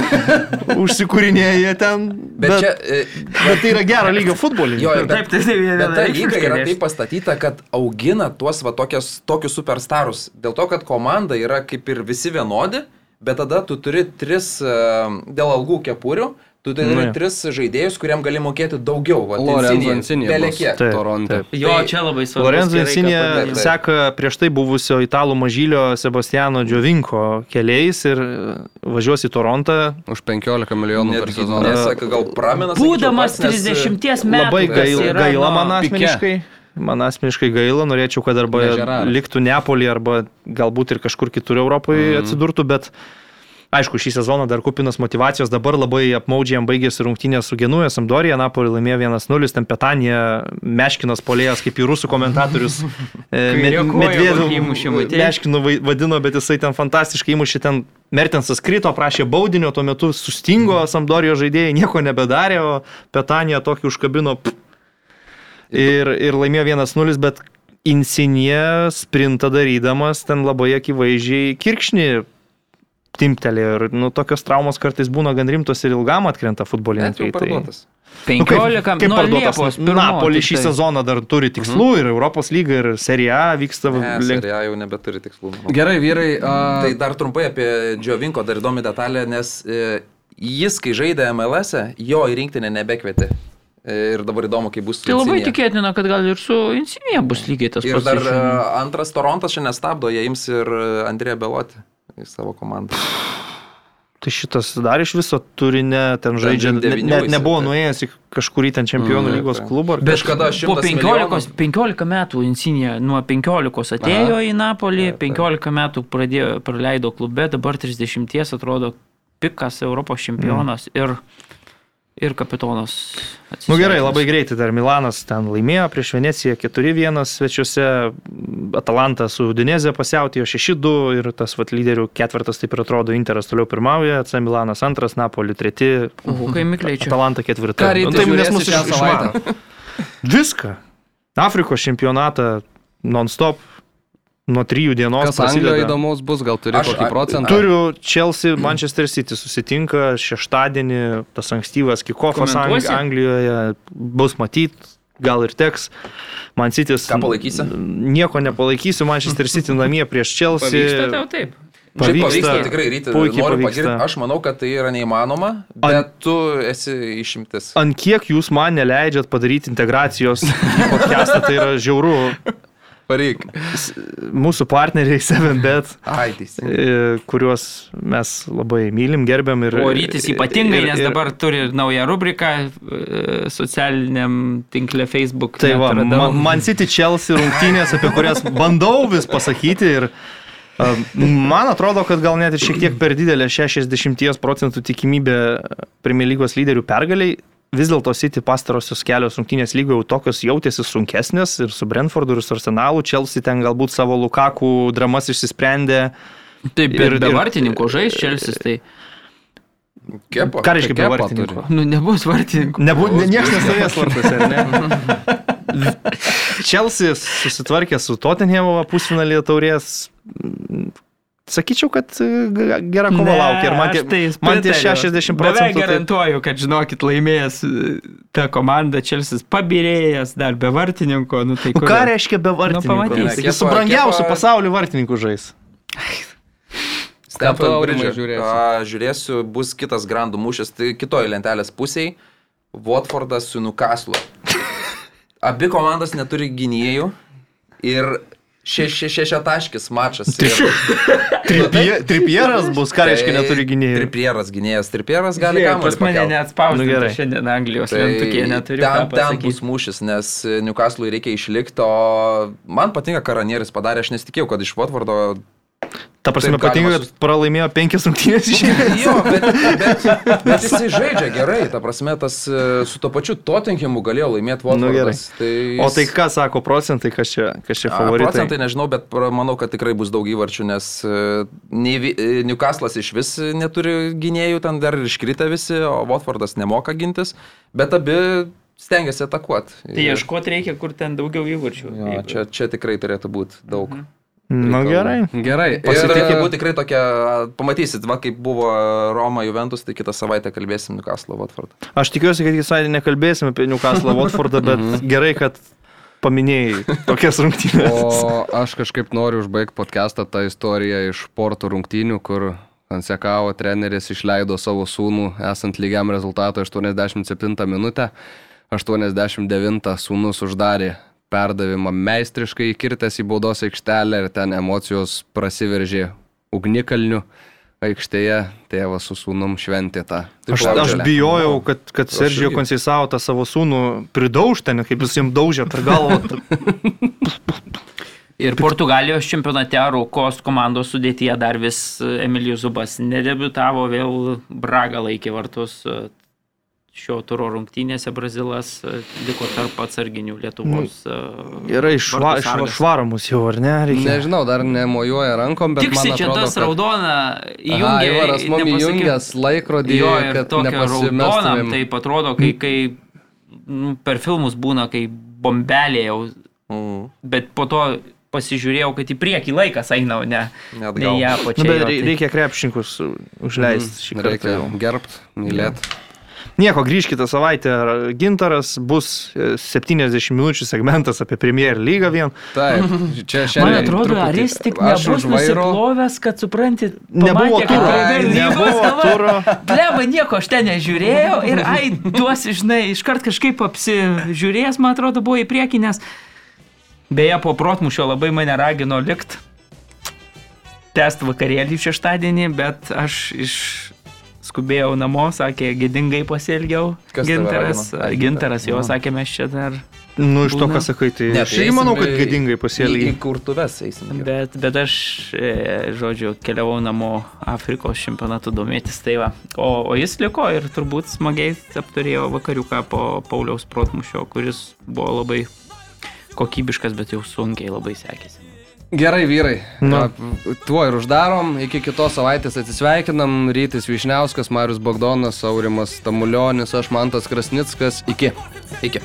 [laughs] Užsikūrinėja ten. Bet čia, e, bet tai yra gero lygio [laughs] futbolininkai. Jo, Taip, taip, taip, jie Bet ta lyga yra taip pastatyta, kad augina tuos va tokios, tokius superstarus. Dėl to, kad komanda yra kaip ir visi vienodi, bet tada tu turi tris e, dėl algų kepurių, tu turi Nu, tris žaidėjus, kuriam gali mokėti daugiau. Va, Lorenzo Toronte. taip. Jo, Tai- čia labai svarbu. Lorenzo Insinė seka prieš tai buvusio italų mažylio Sebastiano Džiovinko keliais ir e, važiuos į Torontą. Už 15 milijonų per Netgi, sezoną. nesaka, gal pramena. Būdamas sakyčiau, pats, nes, 30 metų. Labai gaila, yra, gaila nu, man Pike. asmeniškai. Man asmeniškai gaila, norėčiau, kad arba Ne Žeraras. liktų Neapolį, arba galbūt ir kažkur kitur Europoje atsidurtų, bet aišku, šį sezoną dar kupinas motivacijos, dabar labai apmaudžiai jam baigėsi rungtynės su Genuja, Sampdorija, Napolį laimėjo 1-0, ten Petanija, Meškinas polėjas, kaip į rusų komentatorius. [laughs] Įmušė, matei? Meškinu vai- vadino, bet jisai ten fantastiškai įmušė, ten Mertensas krito, prašė baudinio, tuo metu sustingo Sampdorijos žaidėjai, nieko nebedarė, o Petanija tokį užkabino. Ir, ir laimėjo 1-0, bet Insinė sprintą darydamas ten labai akivaizdžiai kirkšnį timtelėjo ir nu, tokios traumos kartais būna gan rimtos ir ilgam atkrenta futbolininkai. Tai... parduotas. Nu, 15 kaip nuo? Liepos Napoli šį tiktai. sezoną dar turi tikslų ir Europos lyga ir Serija A vyksta Ne, link. serija jau nebeturi tikslų. manau. Gerai, vyrai. A... Tai dar trumpai apie Džiovinko dar įdomi detalė, nes e, jis, kai žaidė MLS, -e, jo į rinktinę nebekvietė. E, Ir dabar įdomu, kaip bus su Tai labai tikėtina, kad gal ir su Insinija bus lygiai tas Ir pats. dar e, antras Torontas šiandien stabdo, jie ims ir e, Andrėją Belotį į savo komandą. Tai šitas dar iš viso turinė ten žaidžia, ne, ne, nebuvo nuėjęs į kažkurį ten čempionų Mm, lygos klubą. Bet- kažką. Kažkada Po 100 15, 15 metų Insinija nuo 15 atėjo Aha. į Napolį, Taip, taip. 15 metų pradėjo, praleido klube, dabar 30 atrodo pikas Europos čempionas ir, ir kapitonas. Nu gerai, labai greitai dar Milanas ten laimėjo prieš Veneciją 4-1 svečiuose, Atalanta su Udinezė pasiautėjo 6-2 ir tas vat, lyderių ketvirtas taip ir atrodo, Interas toliau pirmauja, AC Milanas antras, Napoli treti, Uhu, kai mikliai čia. Atalanta ketvirta. Ką ryte Nu, tai nes mus šią savaitę? Viską. Afrikos čempionatą non-stop nuo trijų dienos. Kas Anglijoje įdomus bus, gal turi Aš- kokį procentą? Turiu Chelsea, Manchester City susitinka šeštadienį, tas ankstyvas kikofas? Anglijoje bus matyt, gal ir teks. Man City. Ką palaikysi? Nieko nepalaikysiu, Manchester City namie prieš Pavyksta Chelsea. tau taip. Pavyksta. pavyksta tikrai ryti. Puikiai Noriu pavyksta. pagirti. Aš manau, kad tai yra neįmanoma, bet tu esi išimtis. Ant kiek jūs man neleidžiat padaryti integracijos podcastą, tai yra žiauru. Pareik. Mūsų partneriai [laughs] 7bet, Ai, teisingai. e, kuriuos mes labai mylim, gerbiam ir... O rytis ypatingai, ir- nes ir- dabar turi naują rubriką e, socialiniam tinkle Facebook. Tai va, man, man City Chelsea rungtynės, apie kurias bandau vis pasakyti ir a, man atrodo, kad gal net ir šiek tiek per didelė 60 procentų tikimybė Premier lygos lyderių pergaliai. Vis dėlto City pastarosios kelios rungtynės lygoje jau tokios jautėsi sunkesnės ir su Brentfordu ir su Arsenalu. Chelsea ten galbūt savo Lukaku dramas išsisprendė. Taip, ir- ir be vartininko žais Čelsis, tai Kepo. Ką reiškia be vartininko? nu, nebus vartininko. Nebūtų, ne, niekas nestovės vartuose, ar ne? Chelsea susitvarkė su Tottenhamo pusfinalį taurės. Sakyčiau, kad e, gera kova laukia. Ir man tie, tai man tie pritariu. 60 Beveik procentų. Tai, garantuoju, kad žinokit, laimėjęs e, ta komanda Čelsis pabirėjęs dar be vartininko. Nu, tai nu, ką kodėl? reiškia be vartininkų? pamatysi. Jis su brangiausiu Kepa- pasauliu vartininku žais. Ką tu, Stamford Aurimai, Bridge. žiūrėsi? A, Žiūrėsiu, bus kitas grandų mūšis, tai kitoj lentelės pusėje. Watfordas su Newcastle. [laughs] Abi komandos neturi gynėjų ir šešiataškis mačas. Ir- [laughs] Tripieras bus, ką reiškia Tai neturi gynėjų. Tripieras gynėjas, tripieras gali Žiūrėk, kamuolį Pas mane pakelt. neatspausdinta Nu, gerai. nu, šiandien Anglijos Tai lentukė, neturiu ką ten, ten bus mūšis, nes Newcastle reikia išlikti, o man patinka Karanieris padarė, aš nesitikėjau, kad iš Watfordo Ta prasme, Taip patinka, kad sus- pralaimėjo penkias rungtynės iš eilės. Jo, bet, bet, bet jisai [laughs] žaidžia gerai, ta prasme, tas e, su to pačiu Tottenhamu galėjo laimėti Nu, gerai. Watfordas. tai O jis- tai ką sako procentai, kas čia, kas čia A, favoritai? Procentai nežinau, bet manau, kad tikrai bus daug įvarčių, nes e, nei e, Newcastle'as iš vis neturi gynėjų, ten dar ir iškritę visi, o Watfordas nemoka gintis, bet abi stengiasi atakuoti. Tai ieškoti reikia, kur ten daugiau įvarčių. Jo, čia, čia tikrai turėtų būti daug. Mhm. Na reikalų. gerai. Gerai. Pasitikė būti tikrai tokia, pamatysit, va kaip buvo Roma Juventus, tai kitą savaitę kalbėsim Newcastle Watford. Aš tikiuosi, kad visai nekalbėsime apie Newcastle Watfordą, [laughs] bet gerai, kad paminėjai tokias [laughs] rungtynės. O aš kažkaip noriu užbaigti podcastą tą istoriją iš Porto rungtynių, kur Ansekavo treneris išleido savo sūnų, esant lygiam rezultatui 87 minutę. 89 sūnus uždarė perdavimą meistriškai įkirtęs į baudos aikštelę ir ten emocijos prasiveržė ugnikalniu aikštėje. Tėvas su sūnum šventė tą. Aš, aš bijojau, kad, kad Sergio Konseisavo tą savo sūnų pridauž ten, kaip jis jam daužė per galvą. [laughs] Ir Portugalijos čempionate Raukos komandos sudėtyje dar vis Emilijus Zubas nedebutavo, vėl Braga laikė vartus šio turo rungtynėse Brazilas e, liko tarp atsarginių Lietuvos. e, Gerai, šva, vartų šva, sargas. švaramus jau, ar ne? Reikia. Nežinau, dar nemojuoja rankom, bet Tiksi man čia atrodo, tas kad... raudona įjungia. Ivaras mum nepasakiau- įjungęs laikrodį, Jo, kad nepasimestumėm. tai atrodo, kai, kai nu, per filmus būna, kai bombelė jau, Mm. bet po to pasižiūrėjau, kad į priekį laikas eina, o ne, ne gal. ją Nu, pačią. bet rei- reikia krepšininkus užleisti šį kartą. Reikia jau. gerbti, mylėti. Nieko, grįžkite savaitę. Gintaras bus e, 70 minučių segmentas apie Premier lygą vien. Taip, čia šiandien. Man atrodo, ar truputį- jis tik nebus nusiplovęs, kad supranti, Nebuvo turo. Nebuvo turo. Bleba, nieko aš ten nežiūrėjau ir ai, duosi, žinai, iškart kažkaip apsižiūrėjęs, man atrodo, buvo į priekį, nes beje, po protmušio labai mane ragino likt, test vakarėlį šeštadienį, bet aš iš skubėjau namo, sakė, gėdingai pasielgiau. Kas Gintaras, gintaras, jo sakė, mes čia dar Nu, iš to, ką sakai, tai Ne, aš irgi manau, kad gėdingai Į, į kurtuves eisim. Bet, bet aš, e, žodžiu, keliavau namo Afrikos čempionatu domėtis, tai va. O, o jis liko ir turbūt smagiai apturėjo vakariuką po Pauliaus protmušio, kuris buvo labai kokybiškas, bet jau sunkiai labai sekėsi. Gerai, vyrai. Na. Na. Tuo ir uždarom. Iki kitos savaitės atsisveikinam. Rytis Višniauskas, Marius Bogdonas, Aurimas Tamulionis, aš Mantas Krasnickas. Iki. Iki.